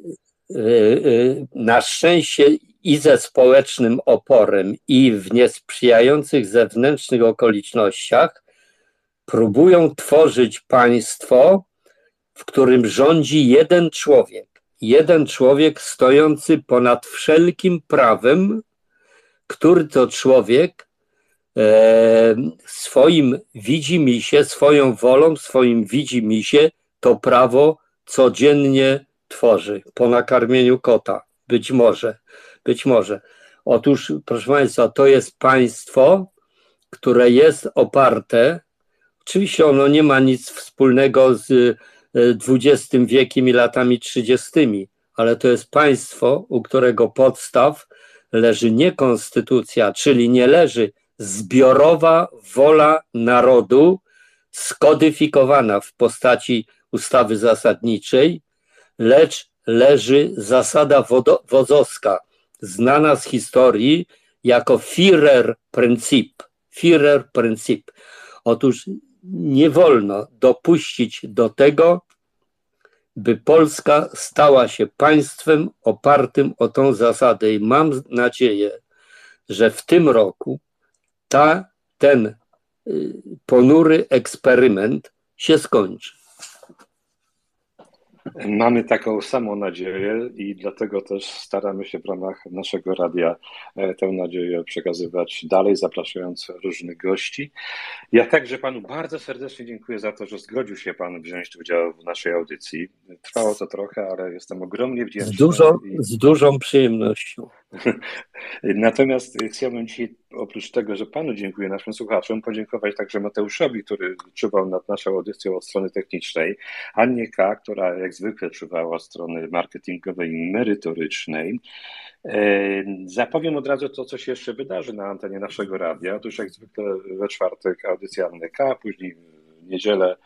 y, na szczęście i ze społecznym oporem, i w niesprzyjających zewnętrznych okolicznościach próbują tworzyć państwo, w którym rządzi jeden człowiek. Jeden człowiek stojący ponad wszelkim prawem, który to człowiek e, swoim widzimisię, swoją wolą, swoim widzimisię to prawo codziennie tworzy po nakarmieniu kota. Być może, być może. Otóż, proszę Państwa, to jest państwo, które jest oparte, oczywiście ono nie ma nic wspólnego z XX wiekiem i latami 30., ale to jest państwo, u którego podstaw leży nie konstytucja, czyli nie leży zbiorowa wola narodu skodyfikowana w postaci ustawy zasadniczej, lecz leży zasada wozowska, znana z historii jako Führer Prinzip. Führer Prinzip. Otóż nie wolno dopuścić do tego, by Polska stała się państwem opartym o tą zasadę. I mam nadzieję, że w tym roku ta, ten y, ponury eksperyment się skończy. Mamy taką samą nadzieję i dlatego też staramy się w ramach naszego radia e, tę nadzieję przekazywać dalej, zapraszając różnych gości. Ja także panu bardzo serdecznie dziękuję za to, że zgodził się pan wziąć udział w naszej audycji. Trwało to trochę, ale jestem ogromnie Z, wdzięczny. dużą, i- z dużą przyjemnością. Natomiast chciałbym dzisiaj, oprócz tego, że panu dziękuję naszym słuchaczom, podziękować także Mateuszowi, który czuwał nad naszą audycją od strony technicznej, Annie K., która jak zwykle czuwała od strony marketingowej i merytorycznej. E, Zapowiem od razu to, co się jeszcze wydarzy na antenie naszego radia. Otóż jak zwykle we czwartek audycja Anny K., później niedzielę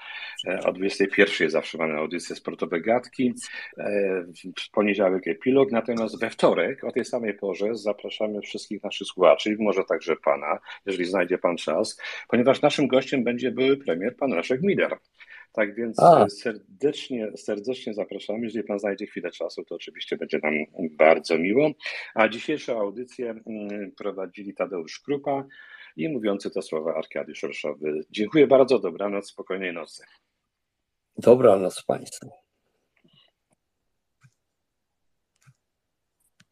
e, o 21 zawsze mamy audycję Sportowe Gadki, e, w poniedziałek epilog, natomiast we wtorek o tej samej porze zapraszamy wszystkich naszych słuchaczy, może także pana, jeżeli znajdzie pan czas, ponieważ naszym gościem będzie były premier pan Leszek Miller. Tak więc A. serdecznie, serdecznie zapraszamy. Jeżeli Pan znajdzie chwilę czasu, to oczywiście będzie nam bardzo miło. A dzisiejszą audycję mm, prowadzili Tadeusz Krupa i mówiący te słowa Arkadiusz Orszowy. Dziękuję bardzo, dobranoc, spokojnej nocy. Dobranoc Państwu.